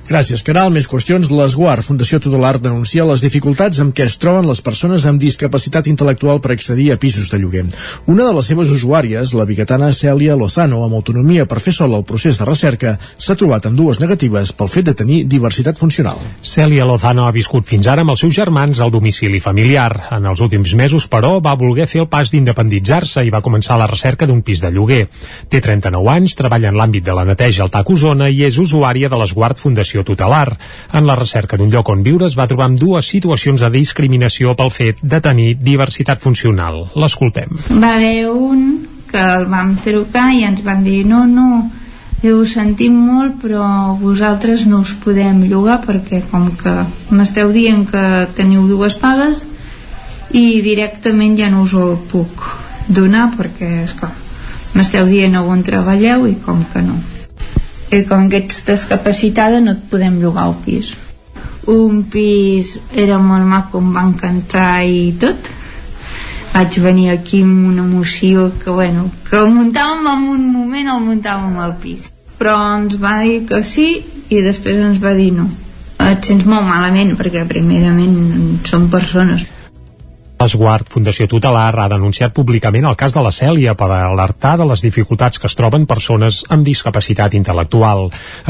Gràcies, Caral. Més qüestions. L'Esguard, Fundació Tutelar, denuncia les dificultats amb què es troben les persones amb discapacitat intel·lectual per accedir a pisos de lloguer. Una de les seves usuàries, la bigatana Cèlia Lozano, amb autonomia per fer sola el procés de recerca, s'ha trobat amb dues negatives pel fet de tenir diversitat funcional. Cèlia Lozano ha viscut fins ara amb els seus germans al domicili familiar. En els últims mesos, però, va voler fer el pas d'independitzar-se i va començar la recerca d'un pis de lloguer. Té 39 anys, treballa en l'àmbit de la neteja al TAC Osona i és usuària de l'Esguard Fundació Tutelar. En la recerca d'un lloc on viure es va trobar amb dues situacions de discriminació pel fet de tenir diversitat funcional. L'escoltem. Va haver un que el vam trucar i ens van dir no, no, ho sentim molt però vosaltres no us podem llogar perquè com que m'esteu dient que teniu dues pagues i directament ja no us ho puc donar perquè esclar, m'esteu dient on treballeu i com que no i com que ets discapacitada no et podem llogar el pis. Un pis era molt maco em va encantar i tot. Vaig venir aquí amb una emoció que bueno, que el muntàvem en un moment el muntàvem al pis. Però ens va dir que sí i després ens va dir no. Et sents molt malament perquè primerament són persones L'Esguard Fundació Tutelar ha denunciat públicament el cas de la Cèlia per alertar de les dificultats que es troben persones amb discapacitat intel·lectual.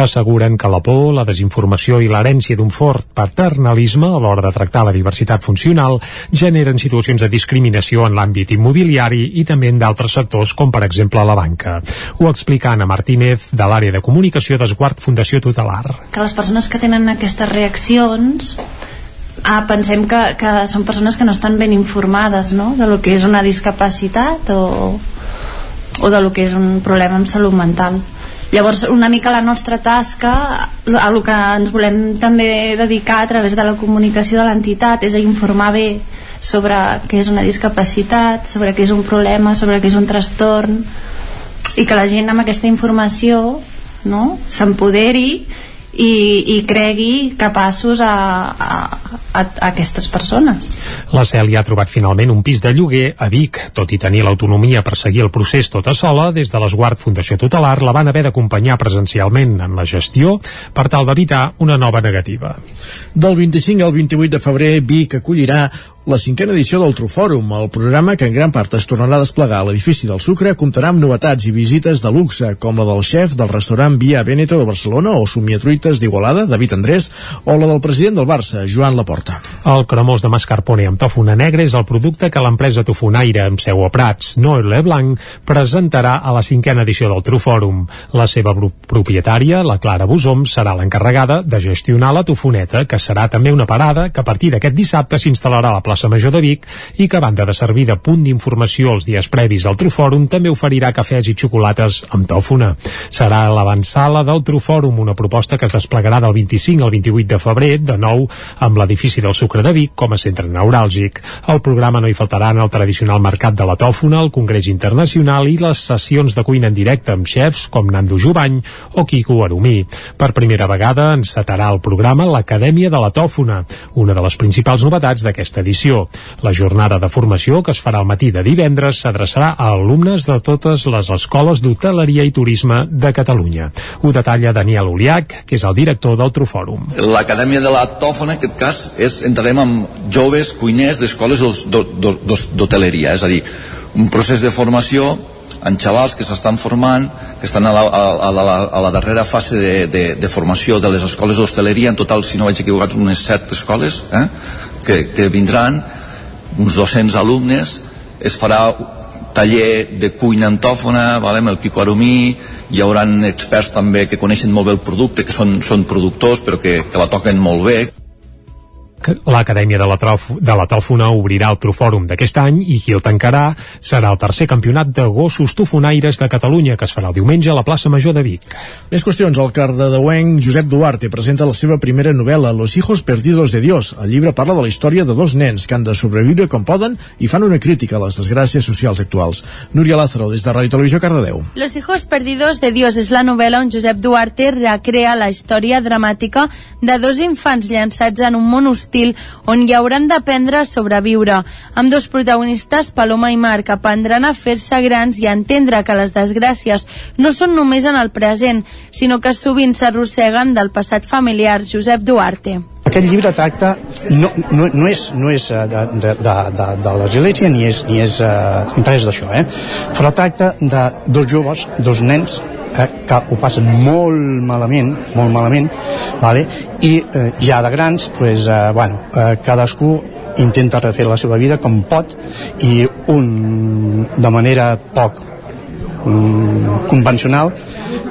Asseguren que la por, la desinformació i l'herència d'un fort paternalisme a l'hora de tractar la diversitat funcional generen situacions de discriminació en l'àmbit immobiliari i també en d'altres sectors com per exemple la banca. Ho explica Anna Martínez de l'àrea de comunicació d'Esguard Fundació Tutelar. Que les persones que tenen aquestes reaccions ah, pensem que, que són persones que no estan ben informades no? de lo que és una discapacitat o, o de lo que és un problema amb salut mental llavors una mica la nostra tasca a lo que ens volem també dedicar a través de la comunicació de l'entitat és a informar bé sobre què és una discapacitat sobre què és un problema, sobre què és un trastorn i que la gent amb aquesta informació no, s'empoderi i, i cregui capaços a, a, a, a aquestes persones. La Cèlia ha trobat finalment un pis de lloguer a Vic. Tot i tenir l'autonomia per seguir el procés tota sola, des de l'Esguard Fundació Tutelar la van haver d'acompanyar presencialment en la gestió per tal d'evitar una nova negativa. Del 25 al 28 de febrer, Vic acollirà la cinquena edició del Trufòrum, el programa que en gran part es tornarà a desplegar a l'edifici del Sucre comptarà amb novetats i visites de luxe, com la del xef del restaurant Via Veneto de Barcelona o Somiatruites d'Igualada, David Andrés, o la del president del Barça, Joan Laporta. El cremós de mascarpone amb tòfona negra és el producte que l'empresa tofonaire amb seu a Prats, Noel Blanc, presentarà a la cinquena edició del Trufòrum. La seva propietària, la Clara Busom, serà l'encarregada de gestionar la tofoneta, que serà també una parada que a partir d'aquest dissabte s'instal·larà a la plaça Major de Vic i que, a banda de servir de punt d'informació els dies previs al Trufòrum, també oferirà cafès i xocolates amb tòfona. Serà l'avançala del Trufòrum, una proposta que es desplegarà del 25 al 28 de febrer, de nou amb l'edifici del Sucre de Vic com a centre neuràlgic. Al programa no hi faltaran el tradicional mercat de la tòfona, el Congrés Internacional i les sessions de cuina en directe amb xefs com Nando Jubany o Kiko Arumí. Per primera vegada encetarà el programa l'Acadèmia de la Tòfona, una de les principals novetats d'aquesta edició. La jornada de formació, que es farà al matí de divendres, s'adreçarà a alumnes de totes les escoles d'hoteleria i turisme de Catalunya. Ho detalla Daniel Uliac, que és el director del Trufòrum. L'Acadèmia de la Tòfona, en aquest cas, és, entrarem amb joves cuiners d'escoles d'hoteleria, és a dir, un procés de formació en xavals que s'estan formant, que estan a la, a, la, a la darrera fase de, de, de formació de les escoles d'hostaleria, en total, si no vaig equivocat, unes set escoles eh, que, que vindran, uns 200 alumnes, es farà taller de cuina antòfona, vale, amb el Quico Arumí, hi haurà experts també que coneixen molt bé el producte, que són, són productors però que, que la toquen molt bé l'Acadèmia de, la de la Tòfona obrirà el Trofòrum d'aquest any i qui el tancarà serà el tercer campionat de gossos tofonaires de Catalunya que es farà el diumenge a la plaça Major de Vic. Més qüestions. El cardedeuenc Josep Duarte presenta la seva primera novel·la Los hijos perdidos de Dios. El llibre parla de la història de dos nens que han de sobreviure com poden i fan una crítica a les desgràcies socials actuals. Núria Lázaro, des de Ràdio Televisió Cardedeu. Los hijos perdidos de Dios és la novel·la on Josep Duarte recrea la història dramàtica de dos infants llançats en un món hostil on hi hauran d'aprendre a sobreviure. Amb dos protagonistes, Paloma i Marc, aprendran a fer-se grans i a entendre que les desgràcies no són només en el present, sinó que sovint s'arrosseguen del passat familiar Josep Duarte. Aquest llibre tracta, no, no, no és, no és eh, de, de, de, de, l'església ni és, ni és uh, res d'això, eh? però tracta de dos joves, dos nens eh, que ho passen molt malament, molt malament, vale? i eh, ja de grans, pues, eh, bueno, eh, cadascú intenta refer la seva vida com pot i un de manera poc mm, convencional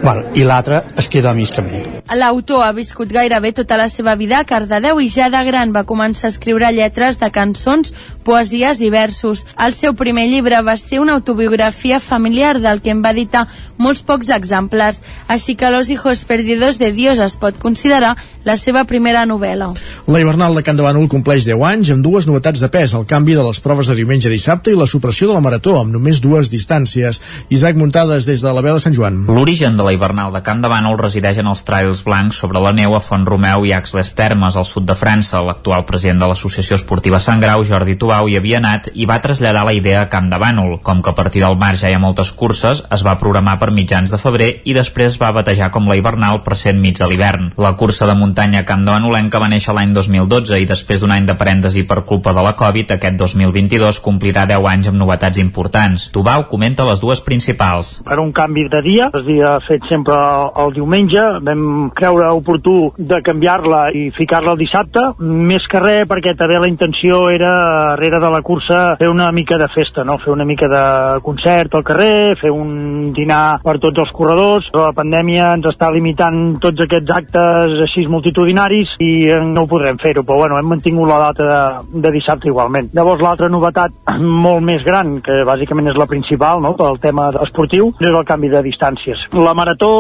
bueno, i l'altre es queda a mig camí. L'autor ha viscut gairebé tota la seva vida a Cardedeu i ja de gran va començar a escriure lletres de cançons, poesies i versos. El seu primer llibre va ser una autobiografia familiar del que en va editar molts pocs exemplars, així que Los hijos perdidos de Dios es pot considerar la seva primera novel·la. La hivernal de Can de Bànol compleix 10 anys amb dues novetats de pes, el canvi de les proves de diumenge a dissabte i la supressió de la marató amb només dues distàncies. Isaac Muntades des de la veu de Sant Joan. L'origen de la hivernal de Can de Bànol resideix en els trails blancs sobre la neu a Font Romeu i Axles Termes, al sud de França. L'actual president de l'Associació Esportiva Sant Grau, Jordi Tubau, hi havia anat i va traslladar la idea a Camp de Bànol. Com que a partir del mar ja hi ha moltes curses, es va programar per mitjans de febrer i després es va batejar com la hivernal per ser enmig de l'hivern. La cursa de muntanya Camp de Banolenca va néixer l'any 2012 i després d'un any de parèntesi per culpa de la Covid, aquest 2022 complirà 10 anys amb novetats importants. Tubau comenta les dues principals. Per un canvi de dia, es dia fet sempre el diumenge, vam creure oportú de canviar-la i ficar-la el dissabte, més que res perquè també la intenció era, darrere de la cursa, fer una mica de festa, no? fer una mica de concert al carrer, fer un dinar per tots els corredors. La pandèmia ens està limitant tots aquests actes així multitudinaris i no ho podrem fer-ho, però bueno, hem mantingut la data de, de dissabte igualment. Llavors l'altra novetat molt més gran, que bàsicament és la principal no? pel tema esportiu, és el canvi de distàncies. La marató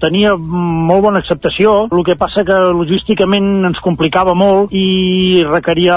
tenia molt bona acceptació, el que passa que logísticament ens complicava molt i requeria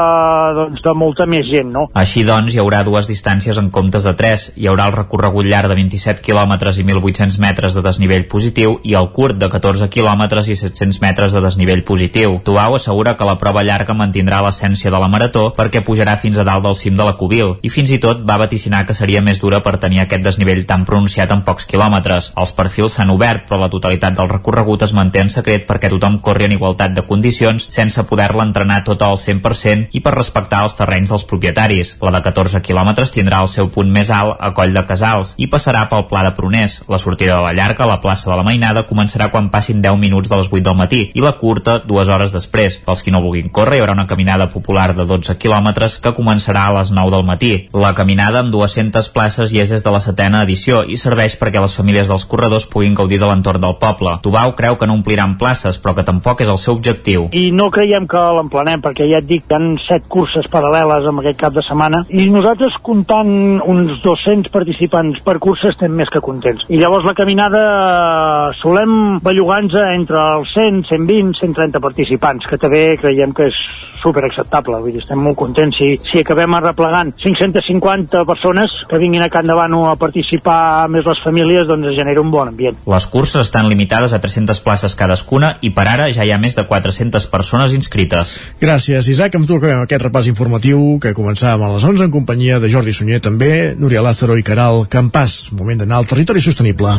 doncs, de molta més gent. No? Així doncs, hi haurà dues distàncies en comptes de tres. Hi haurà el recorregut llarg de 27 km i 1.800 metres de desnivell positiu i el curt de 14 km i 700 metres de desnivell positiu. Tuau assegura que la prova llarga mantindrà l'essència de la marató perquè pujarà fins a dalt del cim de la Cubil i fins i tot va vaticinar que seria més dura per tenir aquest desnivell tan pronunciat en pocs quilòmetres. Els perfils s'han obert, però la totalitat del recorregut recorregut es manté en secret perquè tothom corri en igualtat de condicions sense poder-la entrenar tota al 100% i per respectar els terrenys dels propietaris. La de 14 quilòmetres tindrà el seu punt més alt a Coll de Casals i passarà pel Pla de Pruners. La sortida de la llarga a la plaça de la Mainada començarà quan passin 10 minuts de les 8 del matí i la curta dues hores després. Pels qui no vulguin córrer hi haurà una caminada popular de 12 quilòmetres que començarà a les 9 del matí. La caminada amb 200 places i és des de la setena edició i serveix perquè les famílies dels corredors puguin gaudir de l'entorn del poble. Tubau creu que no ompliran places, però que tampoc és el seu objectiu. I no creiem que l'emplenem, perquè ja et dic, hi ha set curses paral·leles amb aquest cap de setmana, i nosaltres comptant uns 200 participants per cursa estem més que contents. I llavors la caminada eh, solem bellugar-nos entre els 100, 120, 130 participants, que també creiem que és super acceptable, vull dir, estem molt contents. Si, si acabem arreplegant 550 persones que vinguin a Can Davano a participar més les famílies, doncs es genera un bon ambient. Les curses estan limitades a 300 places cadascuna i per ara ja hi ha més de 400 persones inscrites. Gràcies, Isaac. Ens tu acabem aquest repàs informatiu que començàvem a les 11 en companyia de Jordi Sunyer també, Núria Lázaro i Caral Campàs. Moment d'anar al territori sostenible.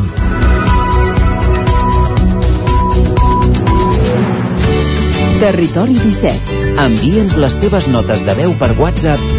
Territori 17. Envia'ns les teves notes de veu per WhatsApp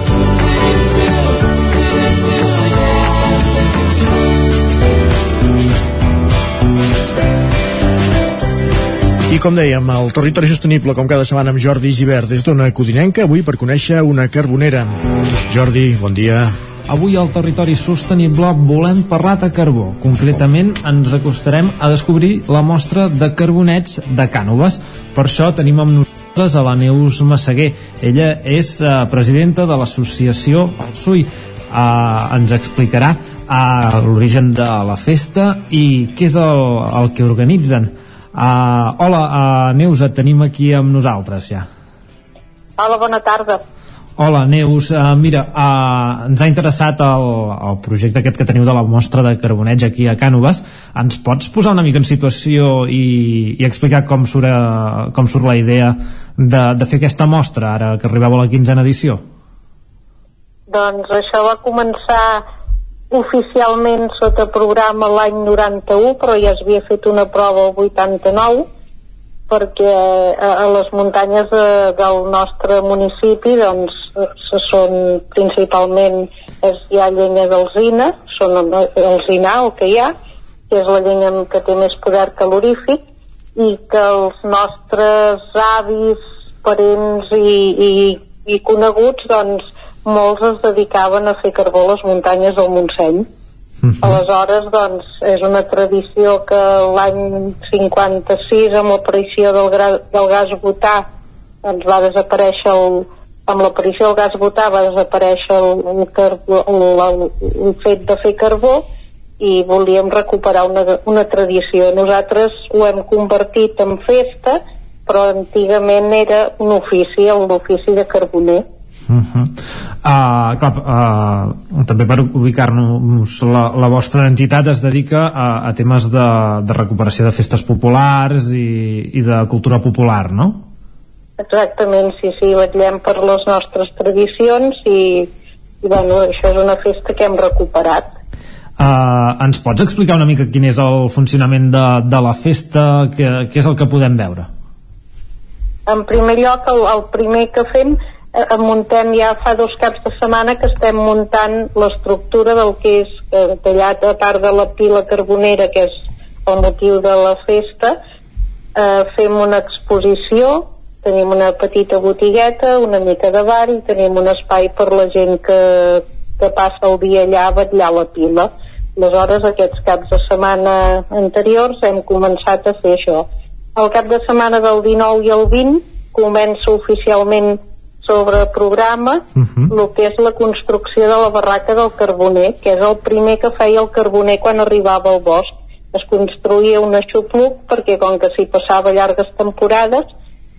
I com dèiem, el territori sostenible, com cada setmana amb Jordi Givert, des d'una codinenca, avui per conèixer una carbonera. Jordi, bon dia. Avui al Territori Sostenible volem parlar de carbó. Concretament ens acostarem a descobrir la mostra de carbonets de Cànoves. Per això tenim amb nosaltres a la Neus Massaguer. Ella és eh, presidenta de l'associació El Sui. Eh, ens explicarà eh, l'origen de la festa i què és el, el que organitzen. Uh, hola, uh, Neus, et tenim aquí amb nosaltres ja. Hola, bona tarda. Hola, Neus. Uh, mira, uh, ens ha interessat el, el projecte aquest que teniu de la mostra de carbonets aquí a Cànoves. Ens pots posar una mica en situació i, i explicar com surt, uh, com surt la idea de, de fer aquesta mostra ara que arribeu a la quinzena edició? Doncs això va començar oficialment sota programa l'any 91, però ja es havia fet una prova el 89, perquè a, a les muntanyes de, del nostre municipi doncs se són principalment és, hi ha llenya d'alzina, són alzinar el que hi ha, que és la llenya que té més poder calorífic, i que els nostres avis, parents i, i, i coneguts doncs molts es dedicaven a fer carbó a les muntanyes del Montseny. Uh -huh. Aleshores, doncs, és una tradició que l'any 56, amb l'aparició del, gra- del gas butà, doncs va desaparèixer el, amb l'aparició del gas butà va desaparèixer el, el, carbó, el, el, el fet de fer carbó i volíem recuperar una, una tradició. Nosaltres ho hem convertit en festa, però antigament era un ofici, l'ofici de carboner. Uh -huh. uh, clar, uh, també per ubicar-nos la, la vostra entitat es dedica a, a temes de, de recuperació de festes populars i, i de cultura popular, no? Exactament, sí, sí, vetllem per les nostres tradicions i, i bueno, això és una festa que hem recuperat. Uh, ens pots explicar una mica quin és el funcionament de, de la festa, què, què és el que podem veure? En primer lloc, el, el primer que fem eh, muntem ja fa dos caps de setmana que estem muntant l'estructura del que és eh, tallat a part de la pila carbonera que és el motiu de la festa. Eh, fem una exposició tenim una petita botigueta una mica de bar i tenim un espai per la gent que, que passa el dia allà a vetllar la pila. Aleshores aquests caps de setmana anteriors hem començat a fer això. El cap de setmana del 19 i el 20 comença oficialment sobre programa uh -huh. el que és la construcció de la barraca del carboner, que és el primer que feia el carboner quan arribava al bosc. Es construïa un aixopluc perquè com que s'hi passava llargues temporades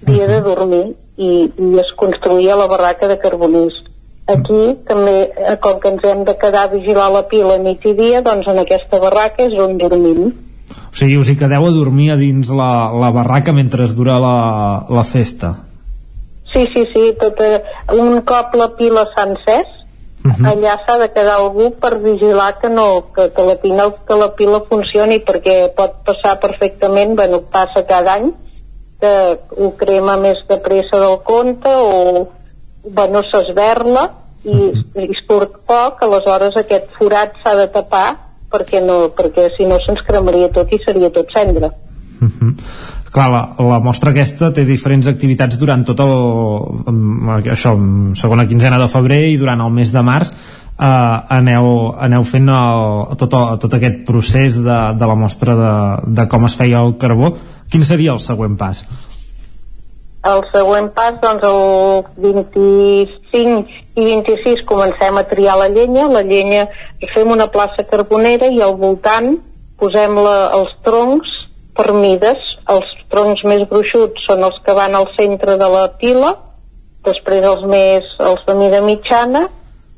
havia de dormir i, i es construïa la barraca de carboners. Aquí també, eh, com que ens hem de quedar a vigilar la pila nit i dia, doncs en aquesta barraca és on dormim. O sigui, us hi quedeu a dormir a dins la, la barraca mentre es dura la, la festa. Sí, sí, sí, tota, un cop la pila s'ha encès, uh -huh. allà s'ha de quedar algú per vigilar que no, que, que, la pila, que la pila funcioni perquè pot passar perfectament, bueno, passa cada any que ho crema més de pressa del compte o bueno, s'esberla i, i surt poc, aleshores aquest forat s'ha de tapar perquè, no, perquè si no se'ns cremaria tot i seria tot cendra. Uh -huh. Clar, la, la mostra aquesta té diferents activitats durant tot el això, segona quinzena de febrer i durant el mes de març eh, aneu, aneu fent el, tot, el, tot aquest procés de, de la mostra de, de com es feia el carbó quin seria el següent pas? El següent pas, doncs el 25 i 26 comencem a triar la llenya, la llenya fem una plaça carbonera i al voltant posem la, els troncs per mides, els troncs més gruixuts són els que van al centre de la pila, després els més els de mida mitjana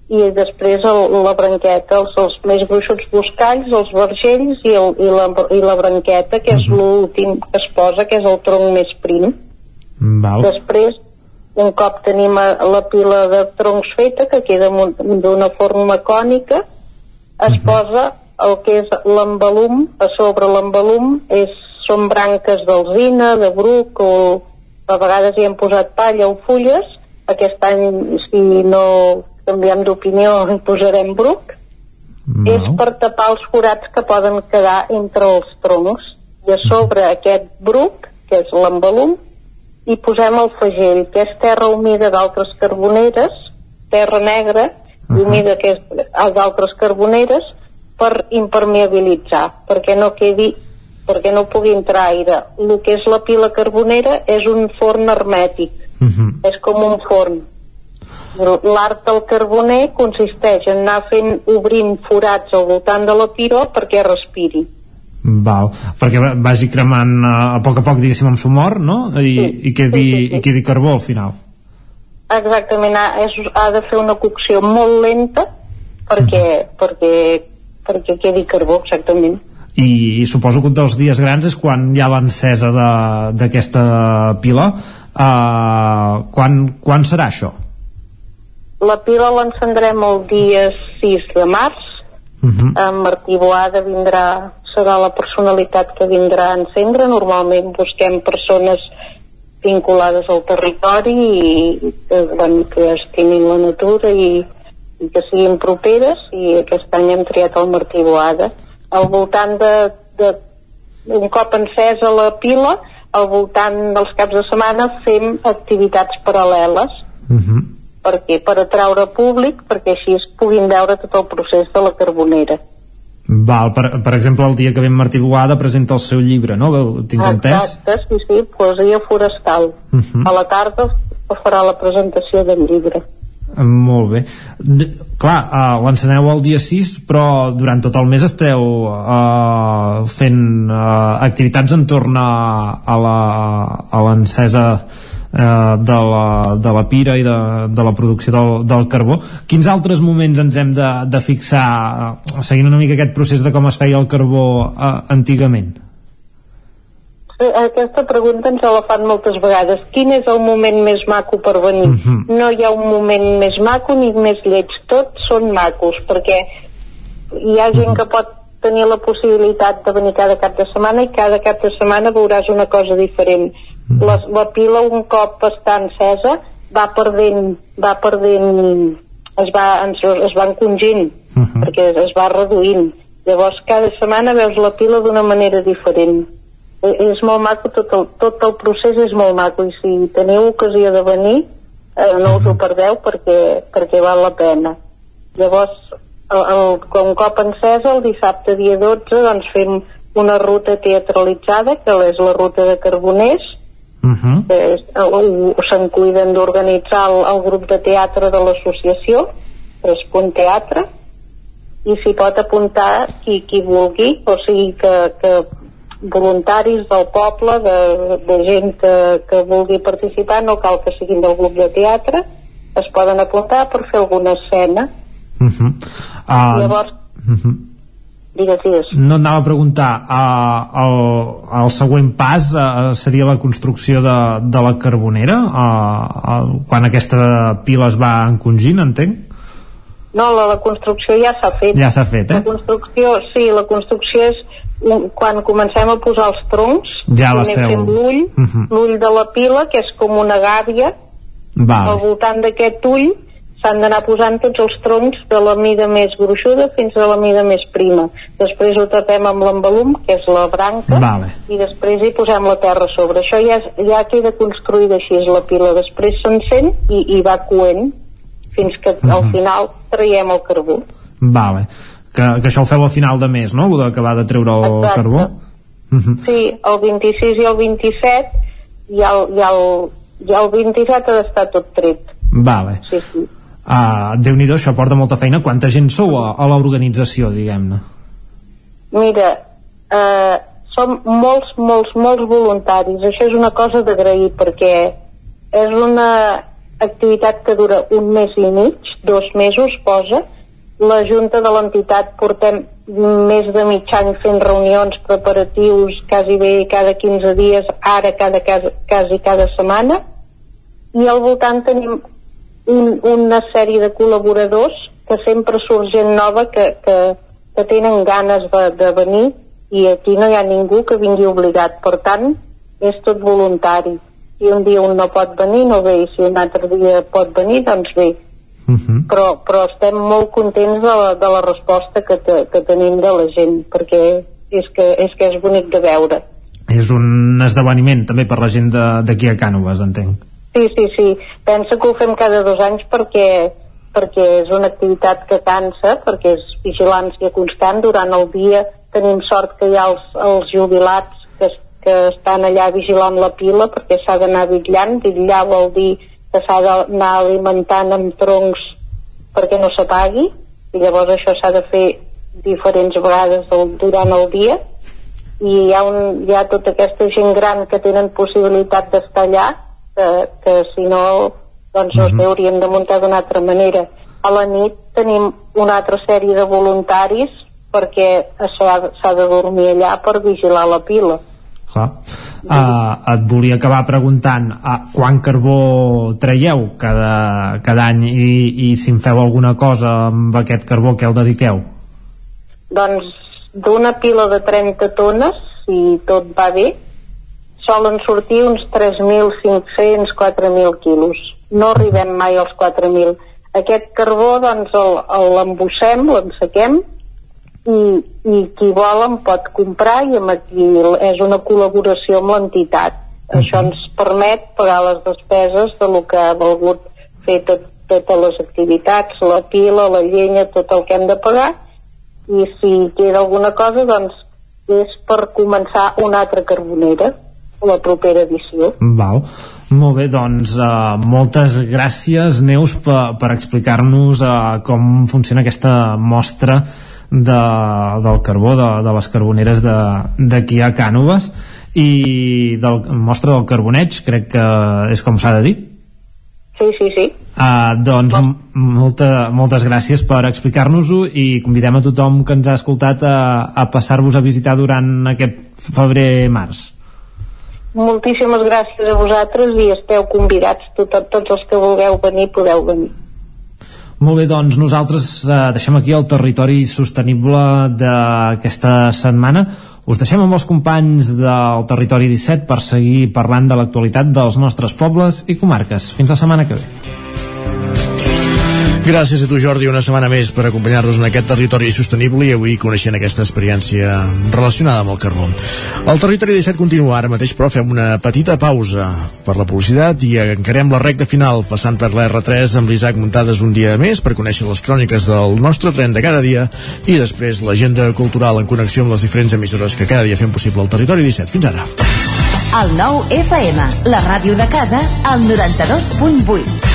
i després el, la branqueta, els, els més gruixuts buscalls, els vergells i, el, i, la, i la branqueta, que és l'últim que es posa, que és el tronc més prim. Val. Després, un cop tenim eh, la pila de troncs feta, que queda d'una forma cònica, es uh -huh. posa el que és l'embalum, a sobre l'embalum és, són branques d'alzina, de bruc, o a vegades hi hem posat palla o fulles, aquest any, si no canviem d'opinió, hi posarem bruc, no. és per tapar els forats que poden quedar entre els troncs, i a sobre aquest bruc, que és l'embalum, i posem el fagell, que és terra humida d'altres carboneres, terra negra, uh -huh. humida que és d'altres carboneres, per impermeabilitzar, perquè no quedi perquè no pugui entrar aire. El que és la pila carbonera és un forn hermètic, uh -huh. és com un forn. L'art del carboner consisteix en anar fent, obrint forats al voltant de la piró perquè respiri. Val, perquè vagi cremant a poc a poc, diguéssim, amb sumor, no? I, sí, i, quedi, sí, sí, sí. i quedi carbó al final. Exactament, ha, és, ha de fer una cocció molt lenta perquè, mm. perquè, perquè quedi carbó, exactament. I, i suposo que un dels dies grans és quan hi ha l'encesa d'aquesta pila. Uh, quan, quan serà això? La pila l'encendrem el dia 6 de març. Uh -huh. En Martí Boada vindrà serà la personalitat que vindrà a encendre. Normalment busquem persones vinculades al territori i que, bueno, que estimin la natura i, i que siguin properes i aquest any hem triat el Martí Boada. Al voltant de, de un cop encesa la pila, al voltant dels caps de setmana fem activitats paral·leles uh -huh. perquè per atraure públic perquè així es puguin veure tot el procés de la carbonera. Val, per, per exemple, el dia que ve Martí Boada presenta el seu llibre, no? Tinc entès? Exacte, sí, sí, poesia forestal. Uh -huh. A la tarda farà la presentació del llibre. Molt bé. De, clar, uh, l'enceneu el dia 6, però durant tot el mes esteu uh, fent uh, activitats en torn a, a l'encesa eh, de, la, de la pira i de, de la producció del, del carbó. Quins altres moments ens hem de, de fixar, eh, seguint una mica aquest procés de com es feia el carbó eh, antigament? Sí, aquesta pregunta ens la fan moltes vegades. Quin és el moment més maco per venir? Uh -huh. No hi ha un moment més maco ni més lleig. Tots són macos, perquè hi ha gent uh -huh. que pot tenir la possibilitat de venir cada cap de setmana i cada cap de setmana veuràs una cosa diferent la, la pila un cop està encesa va perdent, va perdent es va, es va encongint uh -huh. perquè es va reduint llavors cada setmana veus la pila d'una manera diferent és molt maco, tot el, tot el procés és molt maco i si teniu ocasió de venir eh, no us ho perdeu perquè, perquè val la pena llavors el, el, un cop encesa el dissabte dia 12 doncs fem una ruta teatralitzada que és la ruta de Carboners Uh -huh. eh, se'n cuiden d'organitzar el, el grup de teatre de l'associació Punt Teatre i s'hi pot apuntar qui, qui vulgui o sigui que, que voluntaris del poble de, de gent que, que vulgui participar no cal que siguin del grup de teatre es poden apuntar per fer alguna escena. Uh -huh. uh, Llavors, uh -huh. digues, digues. No anava a preguntar, uh, el, el següent pas uh, seria la construcció de, de la carbonera, uh, uh, quan aquesta pila es va encongint, entenc? No, la, la construcció ja s'ha fet. Ja s'ha fet, eh? La construcció, sí, la construcció és quan comencem a posar els troncs, Ja l'esteu- l'ull, Mhm. l'ull de la pila, que és com una gàbia, al Vale. voltant d'aquest ull s'han d'anar posant tots els troncs de la mida més gruixuda fins a la mida més prima. Després ho tapem amb l'embalum, que és la branca, Vale. i després hi posem la terra sobre. Això ja, ja queda construïda així, és la pila. Després s'encén i, i va coent fins que al final traiem el carbó. Vale. Que, que això ho feu a final de mes, no? Ho d'acabar de treure el Exacte. carbó? Mhm. Sí, el 26 i el 27 i el, i el, i el 27 ha d'estar tot tret. Vale. Sí, sí. Uh, Déu-n'hi-do, això porta molta feina. Quanta gent sou a, a l'organització, diguem-ne? Mira, eh, som molts, molts, molts voluntaris. Això és una cosa d'agrair perquè és una activitat que dura un mes i mig, dos mesos posa. La Junta de l'entitat portem més de mig any fent reunions preparatius quasi bé cada 15 dies, ara cada, quasi, quasi cada setmana. I al voltant tenim un, una sèrie de col·laboradors que sempre surt gent nova que, que, que tenen ganes de, de venir i aquí no hi ha ningú que vingui obligat. Per tant, és tot voluntari. Si un dia un no pot venir, no ve, i si un altre dia pot venir, doncs bé. Uh -huh. Però, però estem molt contents de la, de la resposta que, te, que tenim de la gent, perquè és que, és que és bonic de veure. És un esdeveniment també per la gent d'aquí a Cànoves, entenc. Sí, sí, sí. Pensa que ho fem cada dos anys perquè perquè és una activitat que cansa, perquè és vigilància constant. Durant el dia tenim sort que hi ha els, els jubilats que, que estan allà vigilant la pila perquè s'ha d'anar bitllant. Bitllar vol dir que s'ha d'anar alimentant amb troncs perquè no s'apagui. I llavors això s'ha de fer diferents vegades del, durant el dia. I hi ha, un, hi ha tota aquesta gent gran que tenen possibilitat d'estar allà que, que si no doncs no sé, hauríem de muntar d'una altra manera. A la nit tenim una altra sèrie de voluntaris perquè s'ha de dormir allà per vigilar la pila Clar. Uh, et volia acabar preguntant uh, quan carbó traieu cada, cada any i, i si en feu alguna cosa amb aquest carbó que el dediqueu? Doncs d'una pila de 30 tones si tot va bé solen sortir uns 3.500 4.000 quilos. No arribem mai als 4.000 aquest carbó doncs l'embossem, l'ensequem i, i qui vol en pot comprar i amb aquí és una col·laboració amb l'entitat. Això ens permet pagar les despeses de lo que ha volgut fer tot, totes les activitats la pila, la llenya, tot el que hem de pagar. I si queda alguna cosa doncs és per començar una altra carbonera la propera edició. Val. Molt bé, doncs uh, moltes gràcies Neus per, per explicar-nos uh, com funciona aquesta mostra de, del carbó de, de les carboneres d'aquí a Cànoves i del, mostra del carboneig crec que és com s'ha de dir. Sí, sí, sí. Uh, doncs m- molta, moltes gràcies per explicar-nos-ho i convidem a tothom que ens ha escoltat a, a passar-vos a visitar durant aquest febrer-març. moltíssimes gràcies a vosaltres i esteu convidats tot, tots els que vulgueu venir podeu venir Molt bé, doncs nosaltres eh, deixem aquí el territori sostenible d'aquesta setmana. Us deixem amb els companys del Territori 17 per seguir parlant de l'actualitat dels nostres pobles i comarques. Fins la setmana que ve. Gràcies a tu, Jordi, una setmana més per acompanyar-nos en aquest territori sostenible i avui coneixent aquesta experiència relacionada amb el carbó. El territori 17 continua ara mateix, però fem una petita pausa per la publicitat i encarem la recta final passant per la R3 amb l'Isaac Muntades un dia més per conèixer les cròniques del nostre tren de cada dia i després l'agenda cultural en connexió amb les diferents emissores que cada dia fem possible el territori 17. Fins ara. El nou FM, la ràdio de casa, al 92.8.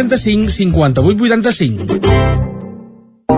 135 58 85.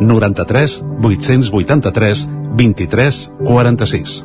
93 883 23 46.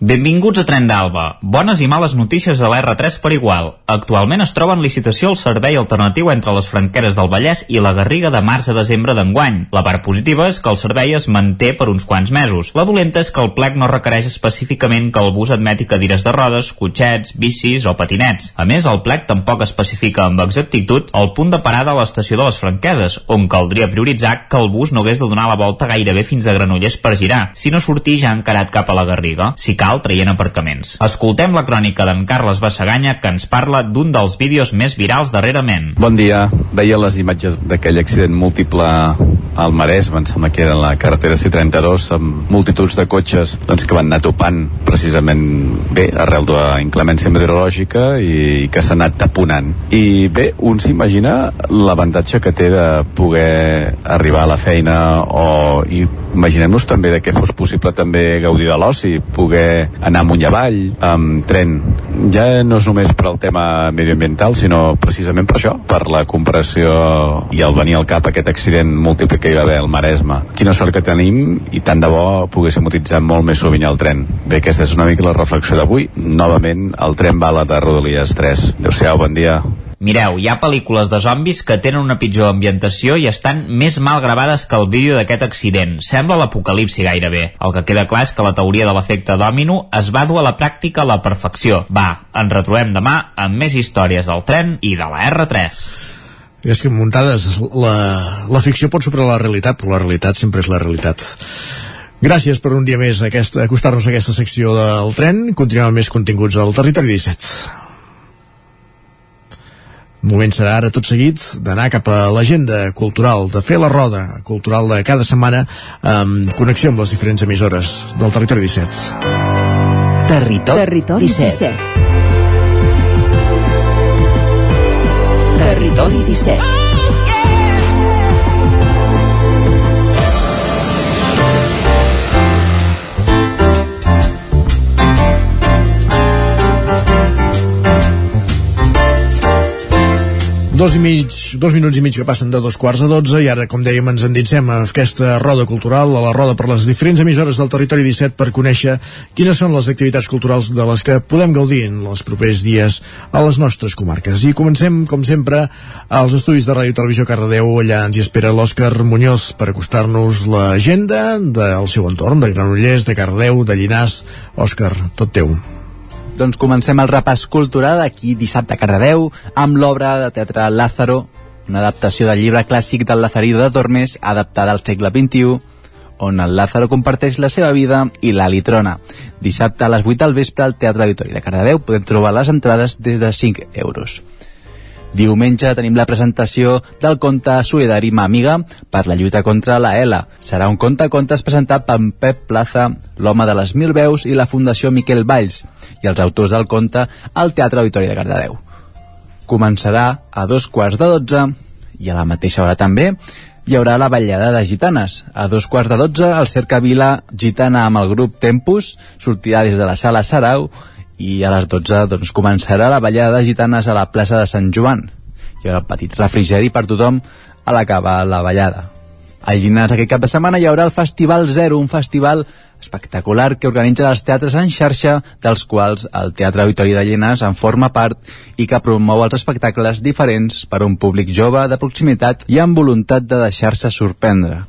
Benvinguts a Tren d'Alba. Bones i males notícies a l'R3 per igual. Actualment es troba en licitació el servei alternatiu entre les franqueres del Vallès i la Garriga de març a desembre d'enguany. La part positiva és que el servei es manté per uns quants mesos. La dolenta és que el plec no requereix específicament que el bus admeti cadires de rodes, cotxets, bicis o patinets. A més, el plec tampoc especifica amb exactitud el punt de parada a l'estació de les franqueses, on caldria prioritzar que el bus no hagués de donar la volta gairebé fins a Granollers per girar, sinó sortir ja encarat cap a la Garriga. Si cal, traient aparcaments. Escoltem la crònica d'en Carles Bassaganya que ens parla d'un dels vídeos més virals darrerament. Bon dia. Veia les imatges d'aquell accident múltiple al Maresme, em sembla que era la carretera C32, amb multituds de cotxes doncs, que van anar topant precisament bé arrel de la inclemència meteorològica i que s'ha anat taponant. I bé, un s'imagina l'avantatge que té de poder arribar a la feina o imaginem-nos també de que fos possible també gaudir de l'oci, poder anar amunt i avall, amb tren. Ja no és només per al tema medioambiental, sinó precisament per això, per la comparació i el venir al cap aquest accident múltiple que hi va haver al Maresme. Quina sort que tenim i tant de bo poguéssim utilitzar molt més sovint el tren. Bé, aquesta és una mica la reflexió d'avui. Novament, el tren bala de Rodalies 3. Adéu-siau, bon dia. Mireu, hi ha pel·lícules de zombis que tenen una pitjor ambientació i estan més mal gravades que el vídeo d'aquest accident. Sembla l'apocalipsi gairebé. El que queda clar és que la teoria de l'efecte dòmino es va dur a la pràctica a la perfecció. Va, ens retrobem demà amb més històries del tren i de la R3. I és que muntades, la, la ficció pot superar la realitat, però la realitat sempre és la realitat. Gràcies per un dia més aquesta, acostar-nos a aquesta secció del tren. Continuem amb més continguts al Territori 17. Moment serà ara tot seguit d'anar cap a l'agenda cultural, de fer la roda cultural de cada setmana amb connexió amb les diferents emissores del Territori 17. Territori, Territori 17. 17. Territori 17. Dos, mig, dos minuts i mig que passen de dos quarts a dotze i ara, com dèiem, ens endinsem a aquesta roda cultural, a la roda per les diferents emissores del territori 17 per conèixer quines són les activitats culturals de les que podem gaudir en els propers dies a les nostres comarques. I comencem, com sempre, als estudis de Ràdio Televisió Cardedeu. Allà ens hi espera l'Òscar Muñoz per acostar-nos l'agenda del seu entorn, de Granollers, de Cardedeu, de Llinars. Òscar, tot teu. Doncs comencem el repàs cultural aquí dissabte a Cardedeu amb l'obra de teatre Lázaro, una adaptació del llibre clàssic del Lazarido de Tormes adaptada al segle XXI, on el Lázaro comparteix la seva vida i la litrona. Dissabte a les 8 del vespre al Teatre Auditori de Cardedeu podem trobar les entrades des de 5 euros. Diumenge tenim la presentació del conte solidari Màmiga per la lluita contra la ELA. Serà un conte contes presentat per Pep Plaza, l'home de les mil veus i la Fundació Miquel Valls i els autors del conte al Teatre Auditori de Cardedeu. Començarà a dos quarts de dotze i a la mateixa hora també hi haurà la ballada de gitanes. A dos quarts de dotze el Cercavila Gitana amb el grup Tempus sortirà des de la sala Sarau i a les 12 doncs, començarà la ballada de gitanes a la plaça de Sant Joan. Hi haurà un petit refrigeri per tothom a l'acabar la ballada. A Llinars aquest cap de setmana hi haurà el Festival Zero, un festival espectacular que organitza els teatres en xarxa, dels quals el Teatre Auditori de Llinars en forma part i que promou els espectacles diferents per a un públic jove de proximitat i amb voluntat de deixar-se sorprendre.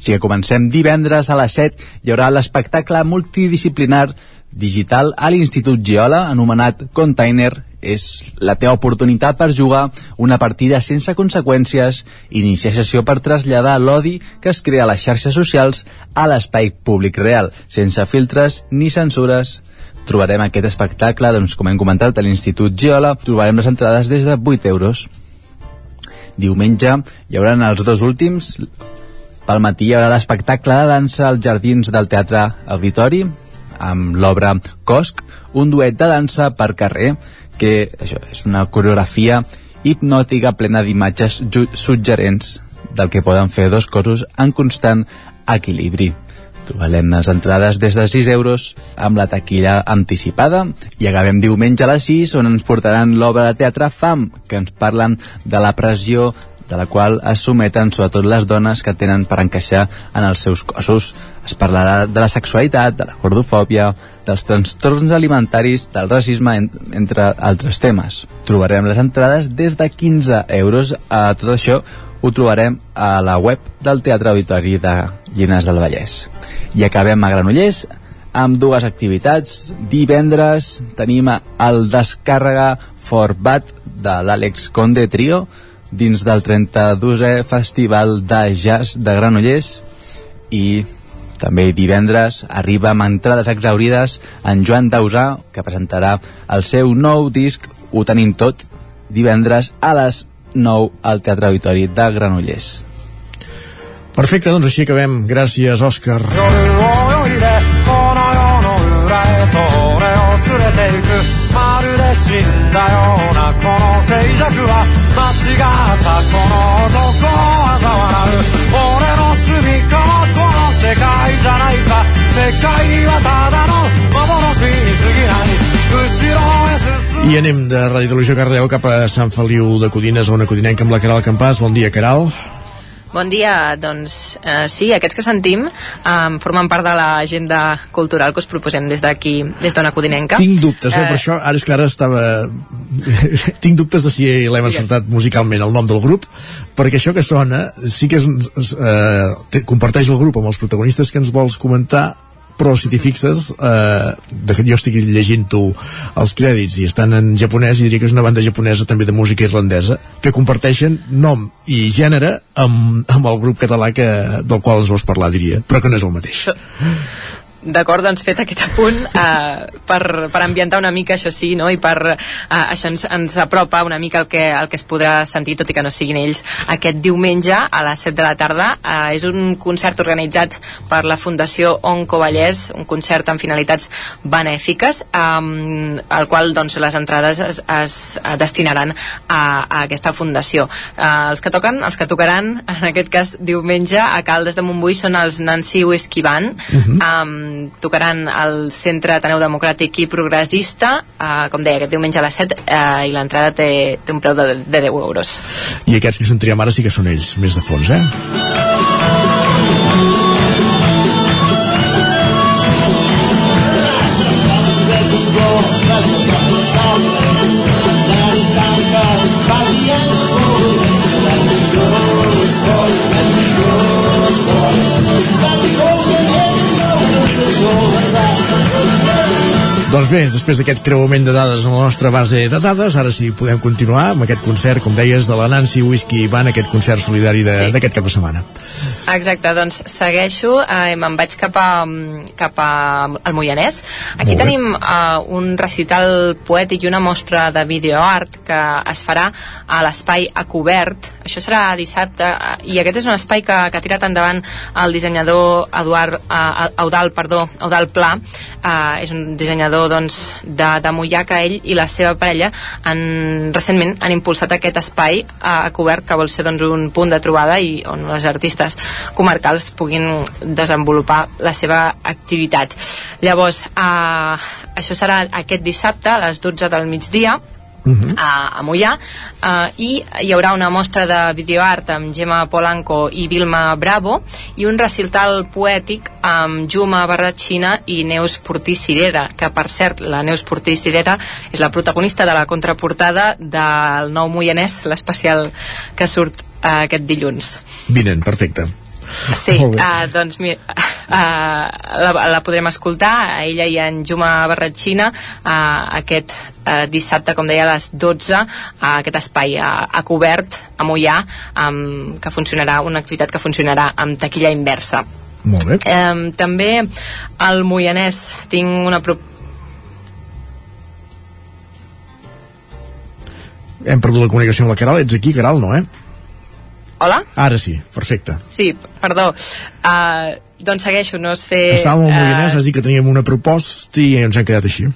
Així que comencem divendres a les 7, hi haurà l'espectacle multidisciplinar digital a l'Institut Geola, anomenat Container, és la teva oportunitat per jugar una partida sense conseqüències, iniciar sessió per traslladar l'odi que es crea a les xarxes socials a l'espai públic real, sense filtres ni censures. Trobarem aquest espectacle, doncs, com hem comentat, a l'Institut Geola, trobarem les entrades des de 8 euros. Diumenge hi haurà els dos últims, pel matí hi haurà l'espectacle de dansa als jardins del Teatre Auditori, amb l'obra Cosc, un duet de dansa per carrer, que això és una coreografia hipnòtica plena d'imatges suggerents del que poden fer dos cossos en constant equilibri. Trobarem les entrades des de 6 euros amb la taquilla anticipada i acabem diumenge a les 6 on ens portaran l'obra de teatre FAM que ens parlen de la pressió de la qual es someten sobretot les dones que tenen per encaixar en els seus cossos. Es parlarà de la sexualitat, de la gordofòbia, dels trastorns alimentaris, del racisme, en, entre altres temes. Trobarem les entrades des de 15 euros. A tot això ho trobarem a la web del Teatre Auditori de Llinars del Vallès. I acabem a Granollers amb dues activitats. Divendres tenim el descàrrega Forbat de l'Àlex Conde Trio, dins del 32è Festival de Jazz de Granollers i també divendres arriba amb entrades exaurides en Joan Dausà, que presentarà el seu nou disc Ho tenim tot, divendres a les 9 al Teatre Auditori de Granollers. Perfecte, doncs així acabem. Gràcies, Òscar. 連れて行くまるで死んだようなこの静寂は間違ったこの男は嘲笑う俺の住みかはこの世界じゃないさ世界はただの幻に過ぎない後ろへ進む I anem de Ràdio Televisió Cardeu cap a Sant Feliu de Codines, a una codinenca amb la Caral Campàs. Bon dia, Caral. Bon dia, doncs eh, sí, aquests que sentim eh, formen part de l'agenda cultural que us proposem des d'aquí, des d'Ona Codinenca. Tinc dubtes, eh, eh, per això ara és que ara estava... Tinc dubtes de si l'hem encertat musicalment el nom del grup, perquè això que sona sí que és, eh, comparteix el grup amb els protagonistes que ens vols comentar, però si t'hi fixes eh, de fet jo estic llegint-ho els crèdits i estan en japonès i diria que és una banda japonesa també de música irlandesa que comparteixen nom i gènere amb, amb el grup català que, del qual ens vols parlar diria, però que no és el mateix D'acord, doncs fet aquest apunt eh, per, per ambientar una mica això sí, no? i per eh, això ens, ens apropa una mica el que, el que es podrà sentir, tot i que no siguin ells, aquest diumenge a les 7 de la tarda. Eh, és un concert organitzat per la Fundació Onco Vallès, un concert amb finalitats benèfiques, eh, al qual doncs, les entrades es, es destinaran a, a aquesta fundació. Eh, els que toquen, els que tocaran, en aquest cas diumenge, a Caldes de Montbui són els Nancy Whiskey Band, uh -huh. eh, tocaran al Centre Ateneu Democràtic i Progressista, eh, com deia, aquest diumenge a les 7, eh, i l'entrada té, té un preu de, de 10 euros. I aquests que sentíem ara sí que són ells, més de fons, eh? Doncs bé, després d'aquest creuament de dades en la nostra base de dades, ara sí podem continuar amb aquest concert, com deies, de la Nancy Whisky Van, aquest concert solidari d'aquest sí. cap de setmana. Exacte, doncs segueixo, eh, me'n vaig cap, a, cap a, al Moianès. Aquí tenim eh, un recital poètic i una mostra de videoart que es farà a l'espai a cobert. Això serà dissabte, eh, i aquest és un espai que, que ha tirat endavant el dissenyador Eduard eh, Eudal, perdó, Eudal Pla. Eh, és un dissenyador doncs, de, de Mollà que ell i la seva parella han, recentment han impulsat aquest espai a, a cobert que vol ser doncs, un punt de trobada i on les artistes comarcals puguin desenvolupar la seva activitat. Llavors, eh, això serà aquest dissabte a les 12 del migdia uh -huh. a, a Mollà uh, i hi haurà una mostra de videoart amb Gemma Polanco i Vilma Bravo i un recital poètic amb Juma Barratxina i Neus Portí Cirera que per cert la Neus Portí Cirera és la protagonista de la contraportada del nou Moianès l'especial que surt uh, aquest dilluns Vinent, perfecte Sí, uh, doncs mira, uh, la, la podrem escoltar, a ella i en Juma Barratxina, uh, aquest uh, dissabte, com deia, a les 12, a uh, aquest espai a, a cobert, a Mollà, um, que funcionarà, una activitat que funcionarà amb taquilla inversa. Molt bé. Um, també al Moianès tinc una proposta hem perdut la comunicació amb la Caral, ets aquí, Caral, no, eh? Hola? Ara sí, perfecte. Sí, perdó. Uh, doncs segueixo, no sé... Estàvem al Moianès, uh, has dit que teníem una proposta i ens hem quedat així.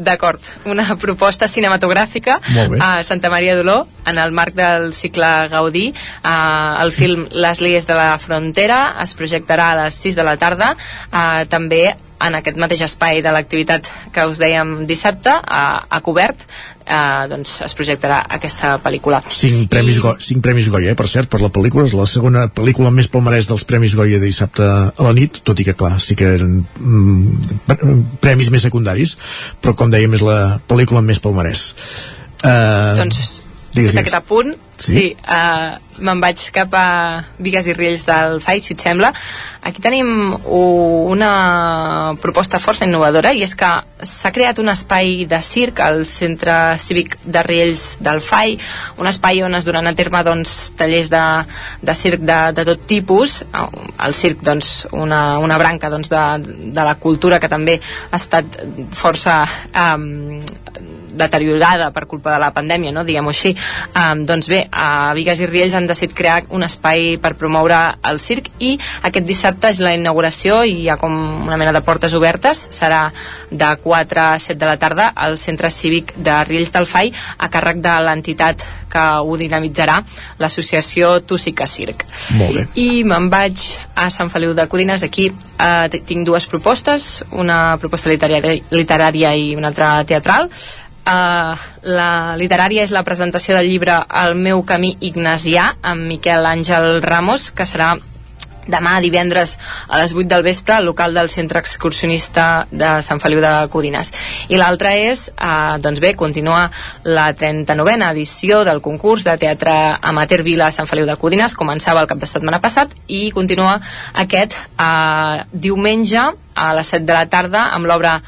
D'acord, una proposta cinematogràfica a Santa Maria d'Oló en el marc del cicle Gaudí uh, el film Les Lies de la Frontera es projectarà a les 6 de la tarda uh, també en aquest mateix espai de l'activitat que us dèiem dissabte, a, a cobert, eh, doncs es projectarà aquesta pel·lícula. Cinc premis, I... Go cinc premis Goya, eh, per cert, per la pel·lícula. És la segona pel·lícula més palmarès dels premis Goya de dissabte a la nit, tot i que, clar, sí que eren mm, premis més secundaris, però, com dèiem, és la pel·lícula més palmarès. Eh, doncs, digues, digues. aquest apunt, sí, sí uh, me'n vaig cap a Vigues i Riells del FAI, si et sembla. Aquí tenim una proposta força innovadora i és que s'ha creat un espai de circ al Centre Cívic de Riells del FAI, un espai on es donen a terme doncs, tallers de, de circ de, de tot tipus. El circ, doncs, una, una branca doncs, de, de la cultura que també ha estat força um, deteriorada per culpa de la pandèmia, no? diguem-ho així. Um, doncs bé, a Vigues i Riells han decidit crear un espai per promoure el circ i aquest dissabte és la inauguració i hi ha com una mena de portes obertes. Serà de 4 a 7 de la tarda al Centre Cívic de Riells del Fai a càrrec de l'entitat que ho dinamitzarà, l'associació Tussica Circ. Molt bé. I me'n vaig a Sant Feliu de Codines. Aquí eh, tinc dues propostes, una proposta literària, literària i una altra teatral. Uh, la literària és la presentació del llibre El meu camí ignasià amb Miquel Àngel Ramos que serà demà divendres a les 8 del vespre al local del centre excursionista de Sant Feliu de Codines. I l'altra és, eh, doncs bé, continua la 39a edició del concurs de teatre amateur Vila a Sant Feliu de Codines, començava el cap de setmana passat i continua aquest eh, diumenge a les 7 de la tarda amb l'obra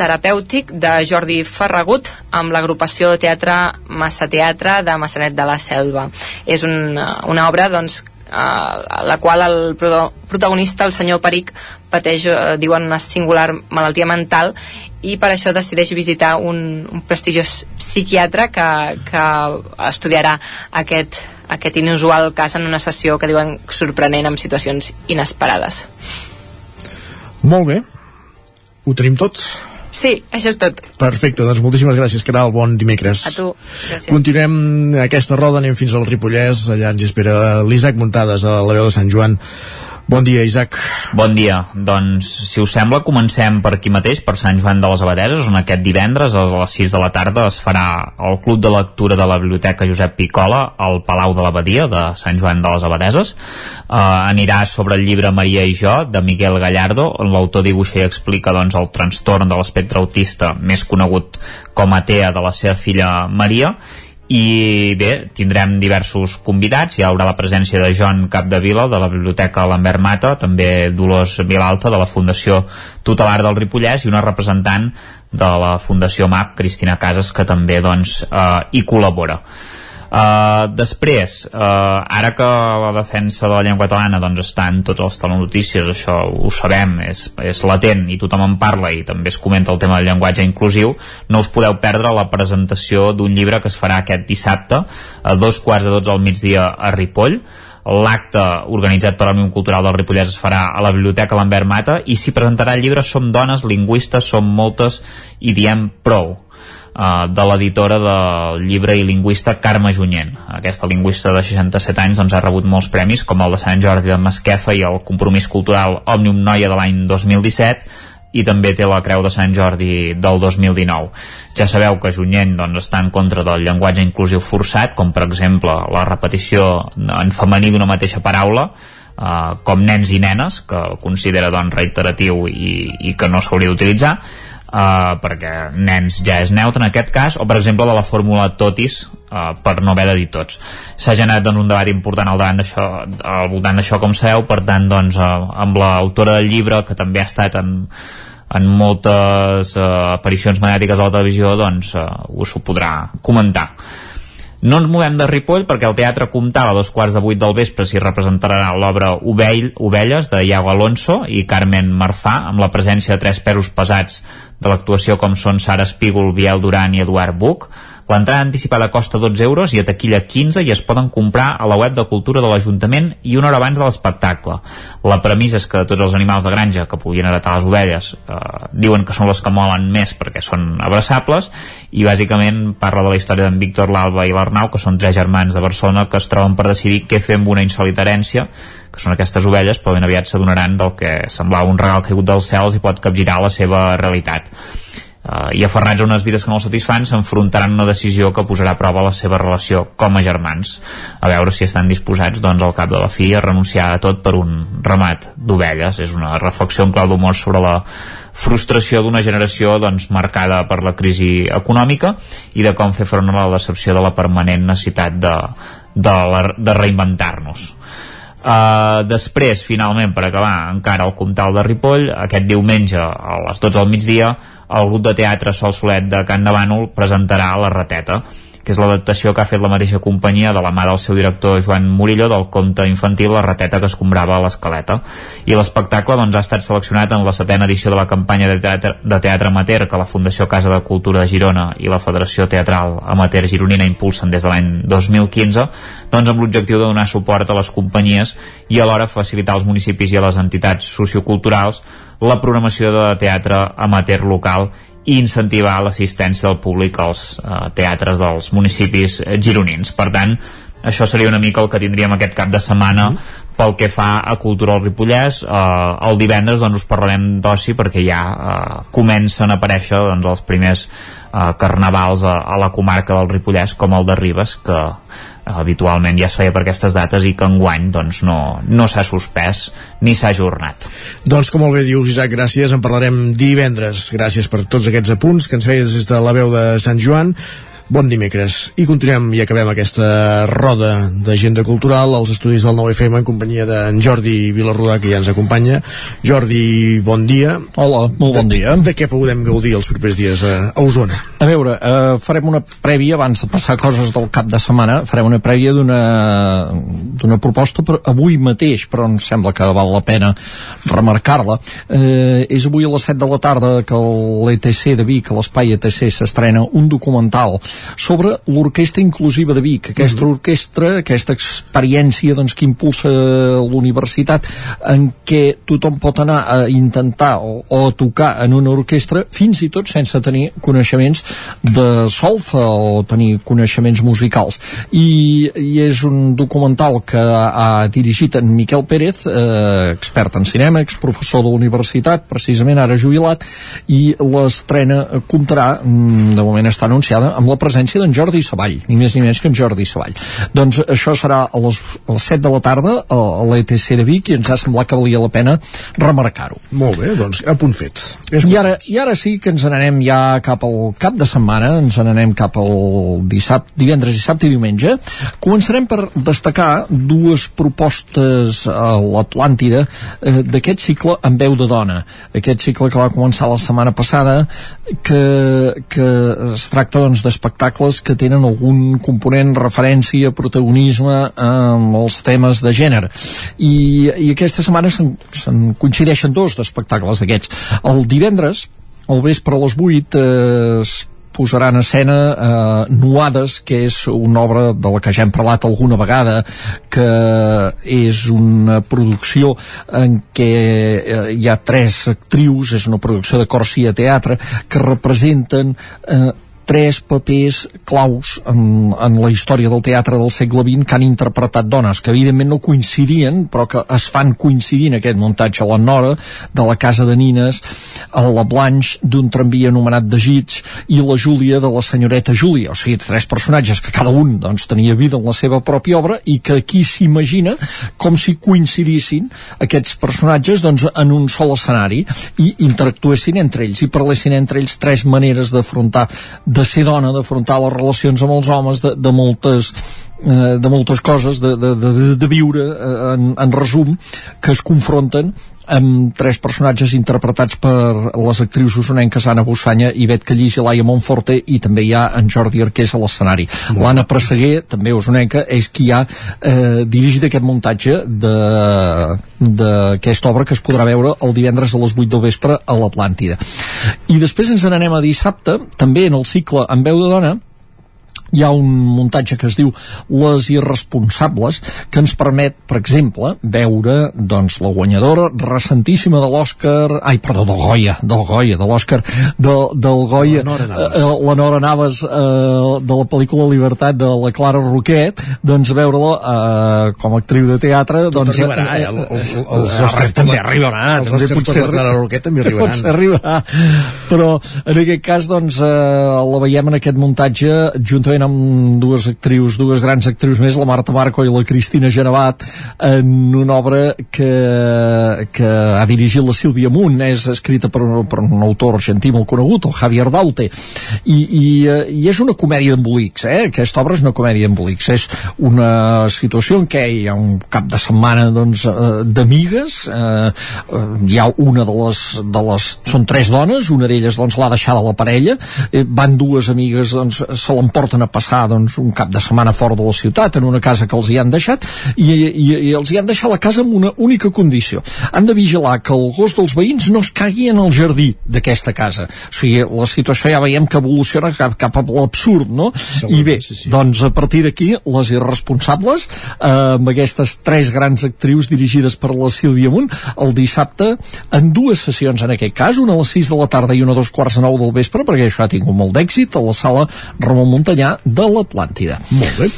terapèutic de Jordi Ferragut amb l'agrupació Teatre Massa Teatre de Massanet de la Selva. És una, una obra doncs, a la qual el protagonista, el senyor Peric, pateix, eh, diuen, una singular malaltia mental i per això decideix visitar un, un prestigiós psiquiatre que, que estudiarà aquest, aquest inusual cas en una sessió que diuen sorprenent amb situacions inesperades. Molt bé. Ho tenim tot? Sí, això és tot. Perfecte, doncs moltíssimes gràcies, Caral. Bon dimecres. A tu. Gràcies. Continuem aquesta roda, anem fins al Ripollès. Allà ens espera l'Isaac Muntades a la veu de Sant Joan. Bon dia, Isaac. Bon dia. Doncs, si us sembla, comencem per aquí mateix, per Sant Joan de les Abadeses, on aquest divendres a les 6 de la tarda es farà el Club de Lectura de la Biblioteca Josep Picola al Palau de l'Abadia de Sant Joan de les Abadeses. Uh, anirà sobre el llibre Maria i jo, de Miguel Gallardo, on l'autor dibuixa i explica doncs, el trastorn de l'espectre autista, més conegut com a TEA de la seva filla Maria, i bé, tindrem diversos convidats, hi haurà la presència de Joan Capdevila de la Biblioteca Lambert Mata, també Dolors Vilalta de la Fundació Tutelar del Ripollès i una representant de la Fundació MAP, Cristina Casas, que també doncs, eh, hi col·labora. Uh, després, uh, ara que la defensa de la llengua catalana doncs, està en tots els telenotícies, això ho sabem, és, és latent i tothom en parla i també es comenta el tema del llenguatge inclusiu, no us podeu perdre la presentació d'un llibre que es farà aquest dissabte a dos quarts de dotze al migdia a Ripoll. L'acte organitzat per l'Òmnium Cultural del Ripollès es farà a la Biblioteca Lambert Mata i s'hi presentarà el llibre Som dones, lingüistes, som moltes i diem prou uh, de l'editora del llibre i lingüista Carme Junyent. Aquesta lingüista de 67 anys doncs, ha rebut molts premis, com el de Sant Jordi de Masquefa i el Compromís Cultural Òmnium Noia de l'any 2017, i també té la Creu de Sant Jordi del 2019. Ja sabeu que Junyent doncs, està en contra del llenguatge inclusiu forçat, com per exemple la repetició en femení d'una mateixa paraula, eh, com nens i nenes, que considera doncs, reiteratiu i, i que no s'hauria d'utilitzar, uh, perquè nens ja és neutre en aquest cas, o per exemple de la fórmula totis, uh, per no haver de dir tots. S'ha generat doncs, un debat important al, d'això, al voltant d'això, com sabeu, per tant, doncs, uh, amb l'autora del llibre, que també ha estat en, en moltes uh, aparicions mediàtiques a la televisió, doncs uh, us ho podrà comentar. No ens movem de Ripoll perquè el Teatre Comtal a dos quarts de vuit del vespre s'hi representarà l'obra Ovell, Ovelles de Iago Alonso i Carmen Marfà amb la presència de tres peros pesats de l'actuació com són Sara Espígol, Biel Duran i Eduard Buch L'entrada anticipada costa 12 euros i a taquilla 15 i es poden comprar a la web de Cultura de l'Ajuntament i una hora abans de l'espectacle. La premissa és que tots els animals de granja que podien heretar les ovelles eh, diuen que són les que molen més perquè són abraçables i bàsicament parla de la història d'en Víctor, l'Alba i l'Arnau, que són tres germans de Barcelona que es troben per decidir què fer amb una insòlita herència que són aquestes ovelles, però ben aviat s'adonaran del que semblava un regal caigut dels cels i pot capgirar la seva realitat uh, i aferrats a unes vides que no els satisfan s'enfrontaran una decisió que posarà a prova la seva relació com a germans. A veure si estan disposats doncs al cap de la fi a renunciar a tot per un ramat d'ovelles. És una reflexió en clau d'humor sobre la frustració d'una generació doncs, marcada per la crisi econòmica i de com fer front a la decepció de la permanent necessitat de, de, la, de reinventar-nos. Uh, després, finalment, per acabar encara el Comtal de Ripoll, aquest diumenge a les 12 del migdia el grup de teatre Sol Solet de Can de Bànol presentarà La Rateta que és l'adaptació que ha fet la mateixa companyia de la mà del seu director Joan Murillo del conte infantil La rateta que escombrava a l'escaleta. I l'espectacle doncs, ha estat seleccionat en la setena edició de la campanya de teatre, de teatre amateur que la Fundació Casa de Cultura de Girona i la Federació Teatral Amateur Gironina impulsen des de l'any 2015 doncs amb l'objectiu de donar suport a les companyies i alhora facilitar als municipis i a les entitats socioculturals la programació de teatre amateur local i incentivar l'assistència del públic als eh, teatres dels municipis gironins. Per tant, això seria una mica el que tindríem aquest cap de setmana mm pel que fa a Cultura al Ripollès eh, el divendres doncs us parlarem d'oci perquè ja eh, comencen a aparèixer doncs, els primers eh, carnavals a, a la comarca del Ripollès com el de Ribes que habitualment ja es feia per aquestes dates i que enguany doncs, no, no s'ha suspès ni s'ha ajornat. Doncs com molt bé dius, Isaac, gràcies. En parlarem divendres. Gràcies per tots aquests apunts que ens feies des de la veu de Sant Joan. Bon dimecres. I continuem i acabem aquesta roda d'agenda cultural als estudis del 9FM en companyia d'en Jordi Vilarrudà, que ja ens acompanya. Jordi, bon dia. Hola, molt bon dia. De, de què podem gaudir els propers dies a, a Osona? A veure, eh, farem una prèvia, abans de passar coses del cap de setmana, farem una prèvia d'una d'una proposta per avui mateix, però em sembla que val la pena remarcar-la. Eh, és avui a les 7 de la tarda que l'ETC de Vic, l'Espai ETC, s'estrena un documental sobre l'Orquestra Inclusiva de Vic, aquesta mm -hmm. orquestra, aquesta experiència doncs, que impulsa l'universitat en què tothom pot anar a intentar o, o a tocar en una orquestra fins i tot sense tenir coneixements de solfa o tenir coneixements musicals i, i és un documental que ha, ha dirigit en Miquel Pérez eh, expert en cinema, exprofessor de la universitat precisament ara jubilat i l'estrena comptarà mm, de moment està anunciada amb la presència d'en Jordi Savall, ni més ni menys que en Jordi Savall. Doncs això serà a les, a les 7 de la tarda a, l'ETC de Vic i ens ha semblat que valia la pena remarcar-ho. Molt bé, doncs a punt fet. I ara, I ara sí que ens n'anem ja cap al cap de setmana, ens n'anem cap al dissabte, divendres, dissabte i diumenge. Començarem per destacar dues propostes a l'Atlàntida eh, d'aquest cicle en veu de dona. Aquest cicle que va començar la setmana passada que, que es tracta doncs, d'espectacles que tenen algun component referència, protagonisme amb els temes de gènere. I, i aquesta setmana se'n se coincideixen dos d'espectacles d'aquests. El divendres, al vespre a les 8, eh, posarà en escena eh, Nuades, que és una obra de la que ja hem parlat alguna vegada, que és una producció en què eh, hi ha tres actrius, és una producció de Corsia Teatre, que representen eh, tres papers claus en, en la història del teatre del segle XX que han interpretat dones, que evidentment no coincidien, però que es fan coincidir en aquest muntatge. La Nora, de la Casa de Nines, la Blanche, d'un tramvia anomenat de Gits, i la Júlia, de la senyoreta Júlia. O sigui, tres personatges que cada un doncs, tenia vida en la seva pròpia obra i que aquí s'imagina com si coincidissin aquests personatges doncs, en un sol escenari i interactuessin entre ells i parlessin entre ells tres maneres d'afrontar ser dona, d'afrontar les relacions amb els homes, de, de moltes eh, de moltes coses de, de, de, de viure eh, en, en resum que es confronten amb tres personatges interpretats per les actrius usonenques Anna Bussanya, Ivet Callís i Laia Monforte i també hi ha en Jordi Arqués a l'escenari. L'Anna Presseguer, també usonenca, és qui ha eh, dirigit aquest muntatge d'aquesta obra que es podrà veure el divendres a les 8 del vespre a l'Atlàntida. I després ens n'anem a dissabte, també en el cicle En veu de dona, hi ha un muntatge que es diu Les Irresponsables que ens permet, per exemple, veure doncs, la guanyadora recentíssima de l'Oscar ai, perdó, del Goya, del Goya, de l'Oscar del, del Goya, la Nora Navas, eh, la Nora Navas eh, de la pel·lícula Libertat de la Clara Roquet doncs veure-la eh, com a actriu de teatre Tot doncs, arribarà, eh? El, els, els, els Oscars també arribarà els Oscars per la Clara Roquet també arribaran potser arribarà però en aquest cas doncs eh, la veiem en aquest muntatge juntament juntament amb dues actrius, dues grans actrius més, la Marta Marco i la Cristina Genevat, en una obra que, que ha dirigit la Sílvia Munt, és escrita per, un, per un autor argentí molt conegut, el Javier Daute, i, i, eh, i és una comèdia d'embolics, eh? aquesta obra és una comèdia d'embolics, és una situació en què hi ha un cap de setmana doncs, eh, d'amigues, eh, hi ha una de les, de les... són tres dones, una d'elles doncs, l'ha deixada la parella, eh, van dues amigues, doncs, se l'emporten a passar doncs, un cap de setmana fora de la ciutat en una casa que els hi han deixat i, i, i els hi han deixat la casa amb una única condició han de vigilar que el gos dels veïns no es cagui en el jardí d'aquesta casa o sigui, la situació ja veiem que evoluciona cap, cap a l'absurd no? i bé, sí, sí. doncs a partir d'aquí les irresponsables eh, amb aquestes tres grans actrius dirigides per la Sílvia Munt el dissabte en dues sessions en aquest cas, una a les 6 de la tarda i una a dos quarts de nou del vespre perquè això ha tingut molt d'èxit a la sala Ramon Montanyà de l'Atlàntida. Molt bé.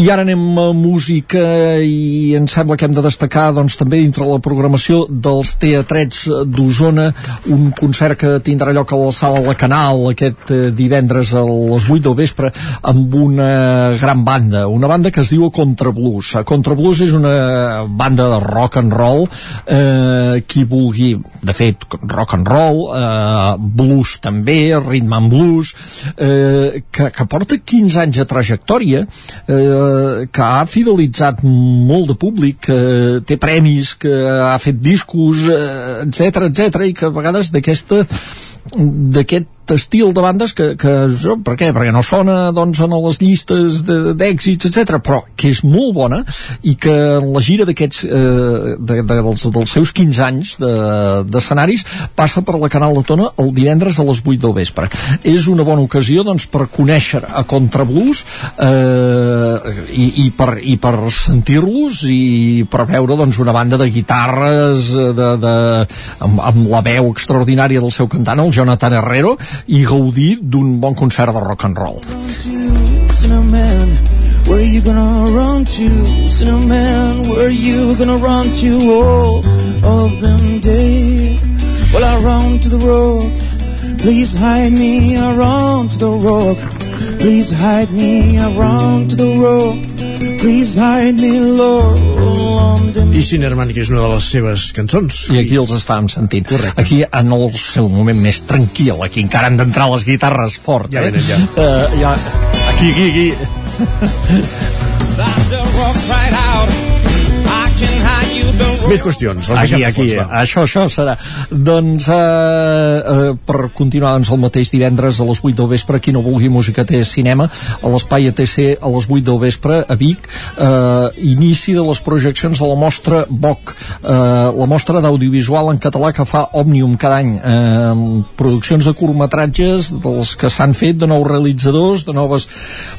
I ara anem a música i em sembla que hem de destacar doncs, també dintre la programació dels Teatrets d'Osona un concert que tindrà lloc a la sala La Canal aquest eh, divendres a les 8 del vespre amb una gran banda, una banda que es diu Contra Blues. Contra Blues és una banda de rock and roll eh, qui vulgui, de fet rock and roll, eh, blues també, rhythm and blues eh, que, que porta 15 anys de trajectòria eh, que ha fidelitzat molt de públic, que té premis, que ha fet discos, etc eh, etc i que a vegades d'aquesta d'aquest estil de bandes que, que per què? perquè no sona doncs, en les llistes d'èxits, etc però que és molt bona i que en la gira d'aquests eh, de, de, dels, dels seus 15 anys d'escenaris de, passa per la Canal de Tona el divendres a les 8 del vespre és una bona ocasió doncs, per conèixer a Contrablues eh, i, i per, i per sentir-los i per veure doncs, una banda de guitarres de, de, amb, amb la veu extraordinària del seu cantant, el Jonathan Herrero i gaudir d'un bon concert de rock and roll. Where you gonna run to, Cinnamon? Where you gonna run to all of them? Well, I run to the rock. Please hide me, to the rock. Please hide me, to the rock. Please hide me, Lord. I Sinnerman, que és una de les seves cançons. I aquí els estàvem sentint. Correcte. Aquí en el seu moment més tranquil, aquí encara han d'entrar les guitarres fort. Ja eh? venen, ja. Uh, ja. Aquí, aquí, aquí. Més qüestions. Aquí, aquí, fons, va. això, això serà. Doncs, eh, eh, per continuar doncs, el mateix divendres a les 8 del vespre, qui no vulgui música té cinema, a l'espai ATC a les 8 del vespre, a Vic, eh, inici de les projeccions de la mostra BOC, eh, la mostra d'audiovisual en català que fa Òmnium cada any, eh, produccions de curtmetratges dels que s'han fet de nous realitzadors, de noves,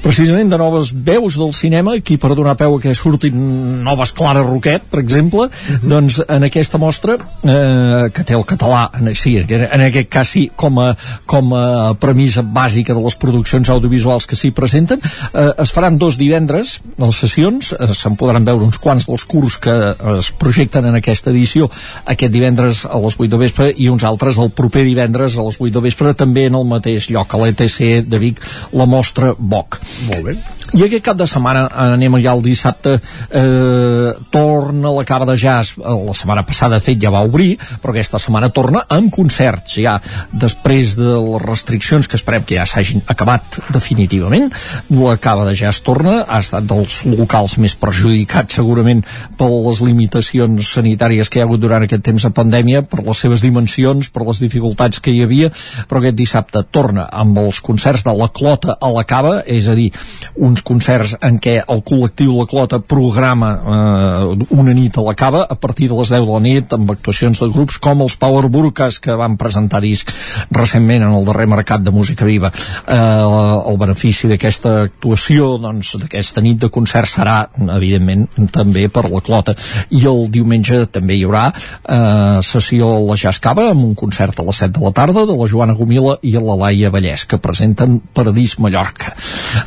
precisament de noves veus del cinema, aquí per donar peu a que surtin noves Clara Roquet, per exemple, doncs en aquesta mostra eh, que té el català en, sí, en aquest cas sí com a, com a premissa bàsica de les produccions audiovisuals que s'hi presenten eh, es faran dos divendres les sessions, eh, se'n podran veure uns quants dels curs que es projecten en aquesta edició aquest divendres a les 8 de vespre i uns altres el proper divendres a les 8 de vespre també en el mateix lloc a l'ETC de Vic la mostra BOC Molt bé. i aquest cap de setmana anem ja el dissabte eh, torna la cava de jazz la setmana passada de fet ja va obrir però aquesta setmana torna amb concerts ja després de les restriccions que esperem que ja s'hagin acabat definitivament la cava de jazz torna ha estat dels locals més perjudicats segurament per les limitacions sanitàries que hi ha hagut durant aquest temps de pandèmia per les seves dimensions, per les dificultats que hi havia però aquest dissabte torna amb els concerts de la Clota a la cava és a dir, uns concerts en què el col·lectiu La Clota programa eh, una nit a la cava a partir de les 10 de la nit amb actuacions de grups com els Power Burkas que van presentar disc recentment en el darrer mercat de música viva. Eh, el benefici d'aquesta actuació doncs d'aquesta nit de concert serà evidentment també per la Clota. I el diumenge també hi haurà eh, sessió a la Jazz Cava amb un concert a les 7 de la tarda de la Joana Gomila i la Laia Vallès que presenten Paradís Mallorca.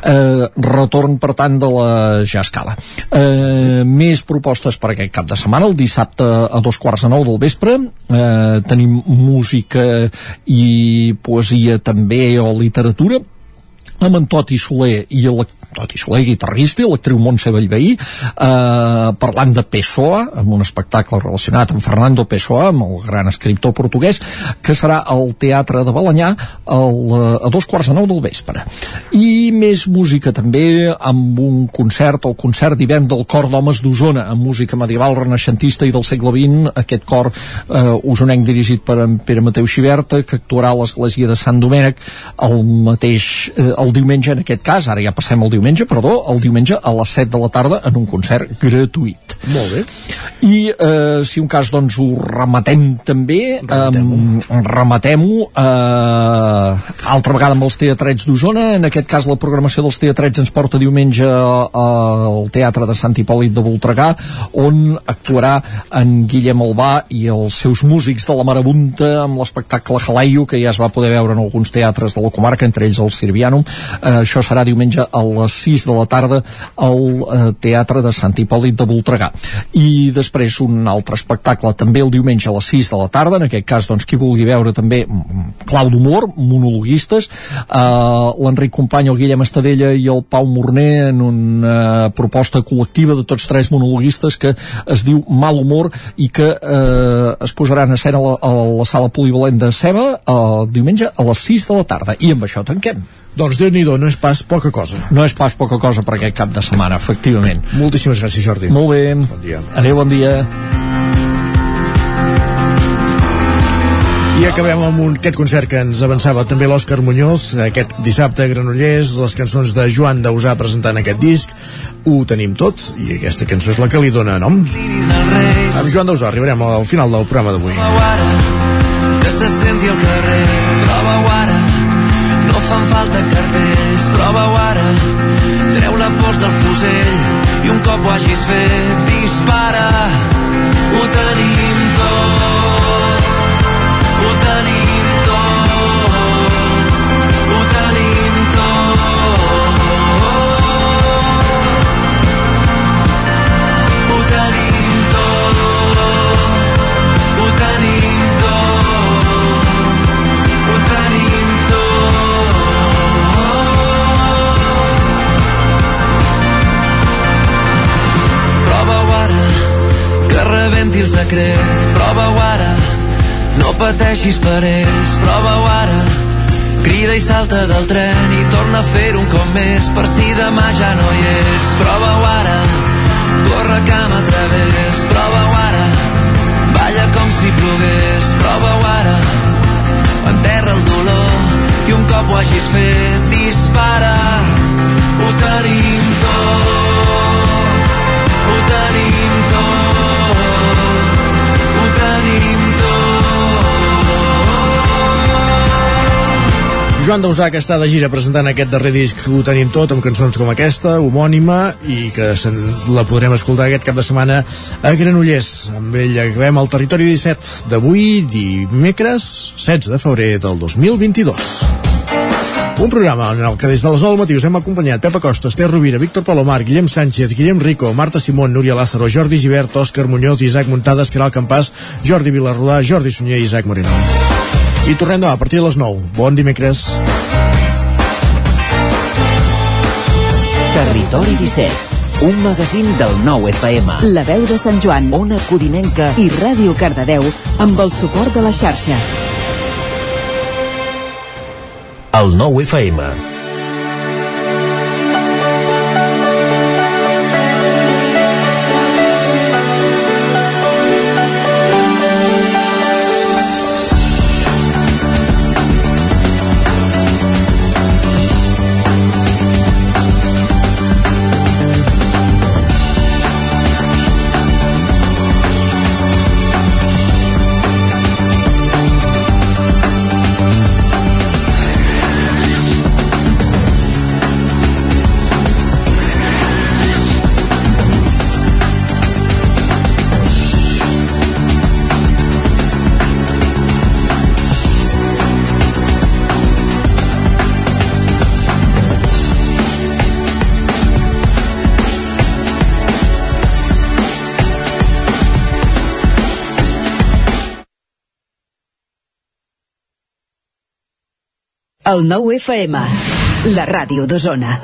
Eh, retorn per tant de la Jazz Cava. Eh, més propostes per aquest cap de setmana. El dissabte a dos quarts de nou del vespre. Eh, tenim música i poesia també o literatura amb en Toti Soler i el Toti Soler, guitarrista, i l'actriu Montse Bellveí, eh, parlant de Pessoa, amb un espectacle relacionat amb Fernando Pessoa, amb el gran escriptor portuguès, que serà al Teatre de Balanyà el, a dos quarts de nou del vespre. I més música també, amb un concert, el concert d'hivern del Cor d'Homes d'Osona, amb música medieval renaixentista i del segle XX, aquest cor eh, usonenc dirigit per en Pere Mateu Xiberta, que actuarà a l'església de Sant Domènec el mateix, eh, diumenge en aquest cas, ara ja passem el diumenge, perdó, el diumenge a les 7 de la tarda en un concert gratuït. Molt bé. I eh, si un cas doncs ho rematem també, rematem-ho, rematem-ho eh, altra vegada amb els teatrets d'Osona, en aquest cas la programació dels teatrets ens porta diumenge al Teatre de Sant Hipòlit de Voltregà, on actuarà en Guillem Albà i els seus músics de la Marabunta amb l'espectacle Jalaio, que ja es va poder veure en alguns teatres de la comarca, entre ells el Sirvianum, eh, això serà diumenge a les 6 de la tarda al eh, Teatre de Sant Hipòlit de Voltregà. I després un altre espectacle també el diumenge a les 6 de la tarda en aquest cas doncs qui vulgui veure també mm, clau d'humor, monologuistes. Eh, l'Enric Company, el Guillem Estadella i el Pau Morner en una proposta col·lectiva de tots tres monologuistes que es diu Mal Humor i que eh, es posaran a escena a la, a la sala polivalent de Ceba el diumenge a les 6 de la tarda. I amb això tanquem doncs déu nhi no és pas poca cosa. No és pas poca cosa per aquest cap de setmana, efectivament. Moltíssimes gràcies, Jordi. Molt bé. Bon dia. Adéu, bon dia. I acabem amb un, aquest concert que ens avançava també l'Òscar Muñoz, aquest dissabte a Granollers, les cançons de Joan Dausà presentant aquest disc, ho tenim tot, i aquesta cançó és la que li dona nom. Amb Joan Dausà arribarem al final del programa d'avui. Que se't senti al carrer, prova-ho ara, no fan falta cartells, prova-ho ara. Treu la pols del fusell i un cop ho hagis fet, dispara. Ho que rebenti el secret. Prova-ho ara, no pateixis per ells. Prova-ho ara, crida i salta del tren i torna a fer un cop més per si demà ja no hi és. Prova-ho ara, corre cama a través. Prova-ho ara, balla com si plogués. Prova-ho ara, enterra el dolor i un cop ho hagis fet, dispara. Ho tenim tot, Joan Dausà, que està de gira presentant aquest darrer disc Ho tenim tot, amb cançons com aquesta, homònima, i que la podrem escoltar aquest cap de setmana a Granollers. Amb ell acabem el Territori 17 d'avui, dimecres 16 de febrer del 2022. Un programa en el que des de les 9 del matí us hem acompanyat Pepa Costa, Esther Rovira, Víctor Palomar, Guillem Sánchez, Guillem Rico, Marta Simón, Núria Lázaro, Jordi Givert, Òscar Muñoz, Isaac Muntades, Caral Campàs, Jordi Vilarrodà, Jordi Sunyer i Isaac Moreno. I tornem demà a partir de les 9. Bon dimecres. Territori 17, un magazín del nou FM. La veu de Sant Joan, Ona Codinenca i Ràdio Cardedeu amb el suport de la xarxa. el nou FM. El nou FM, la ràdio d'Osona.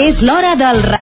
És l'hora del...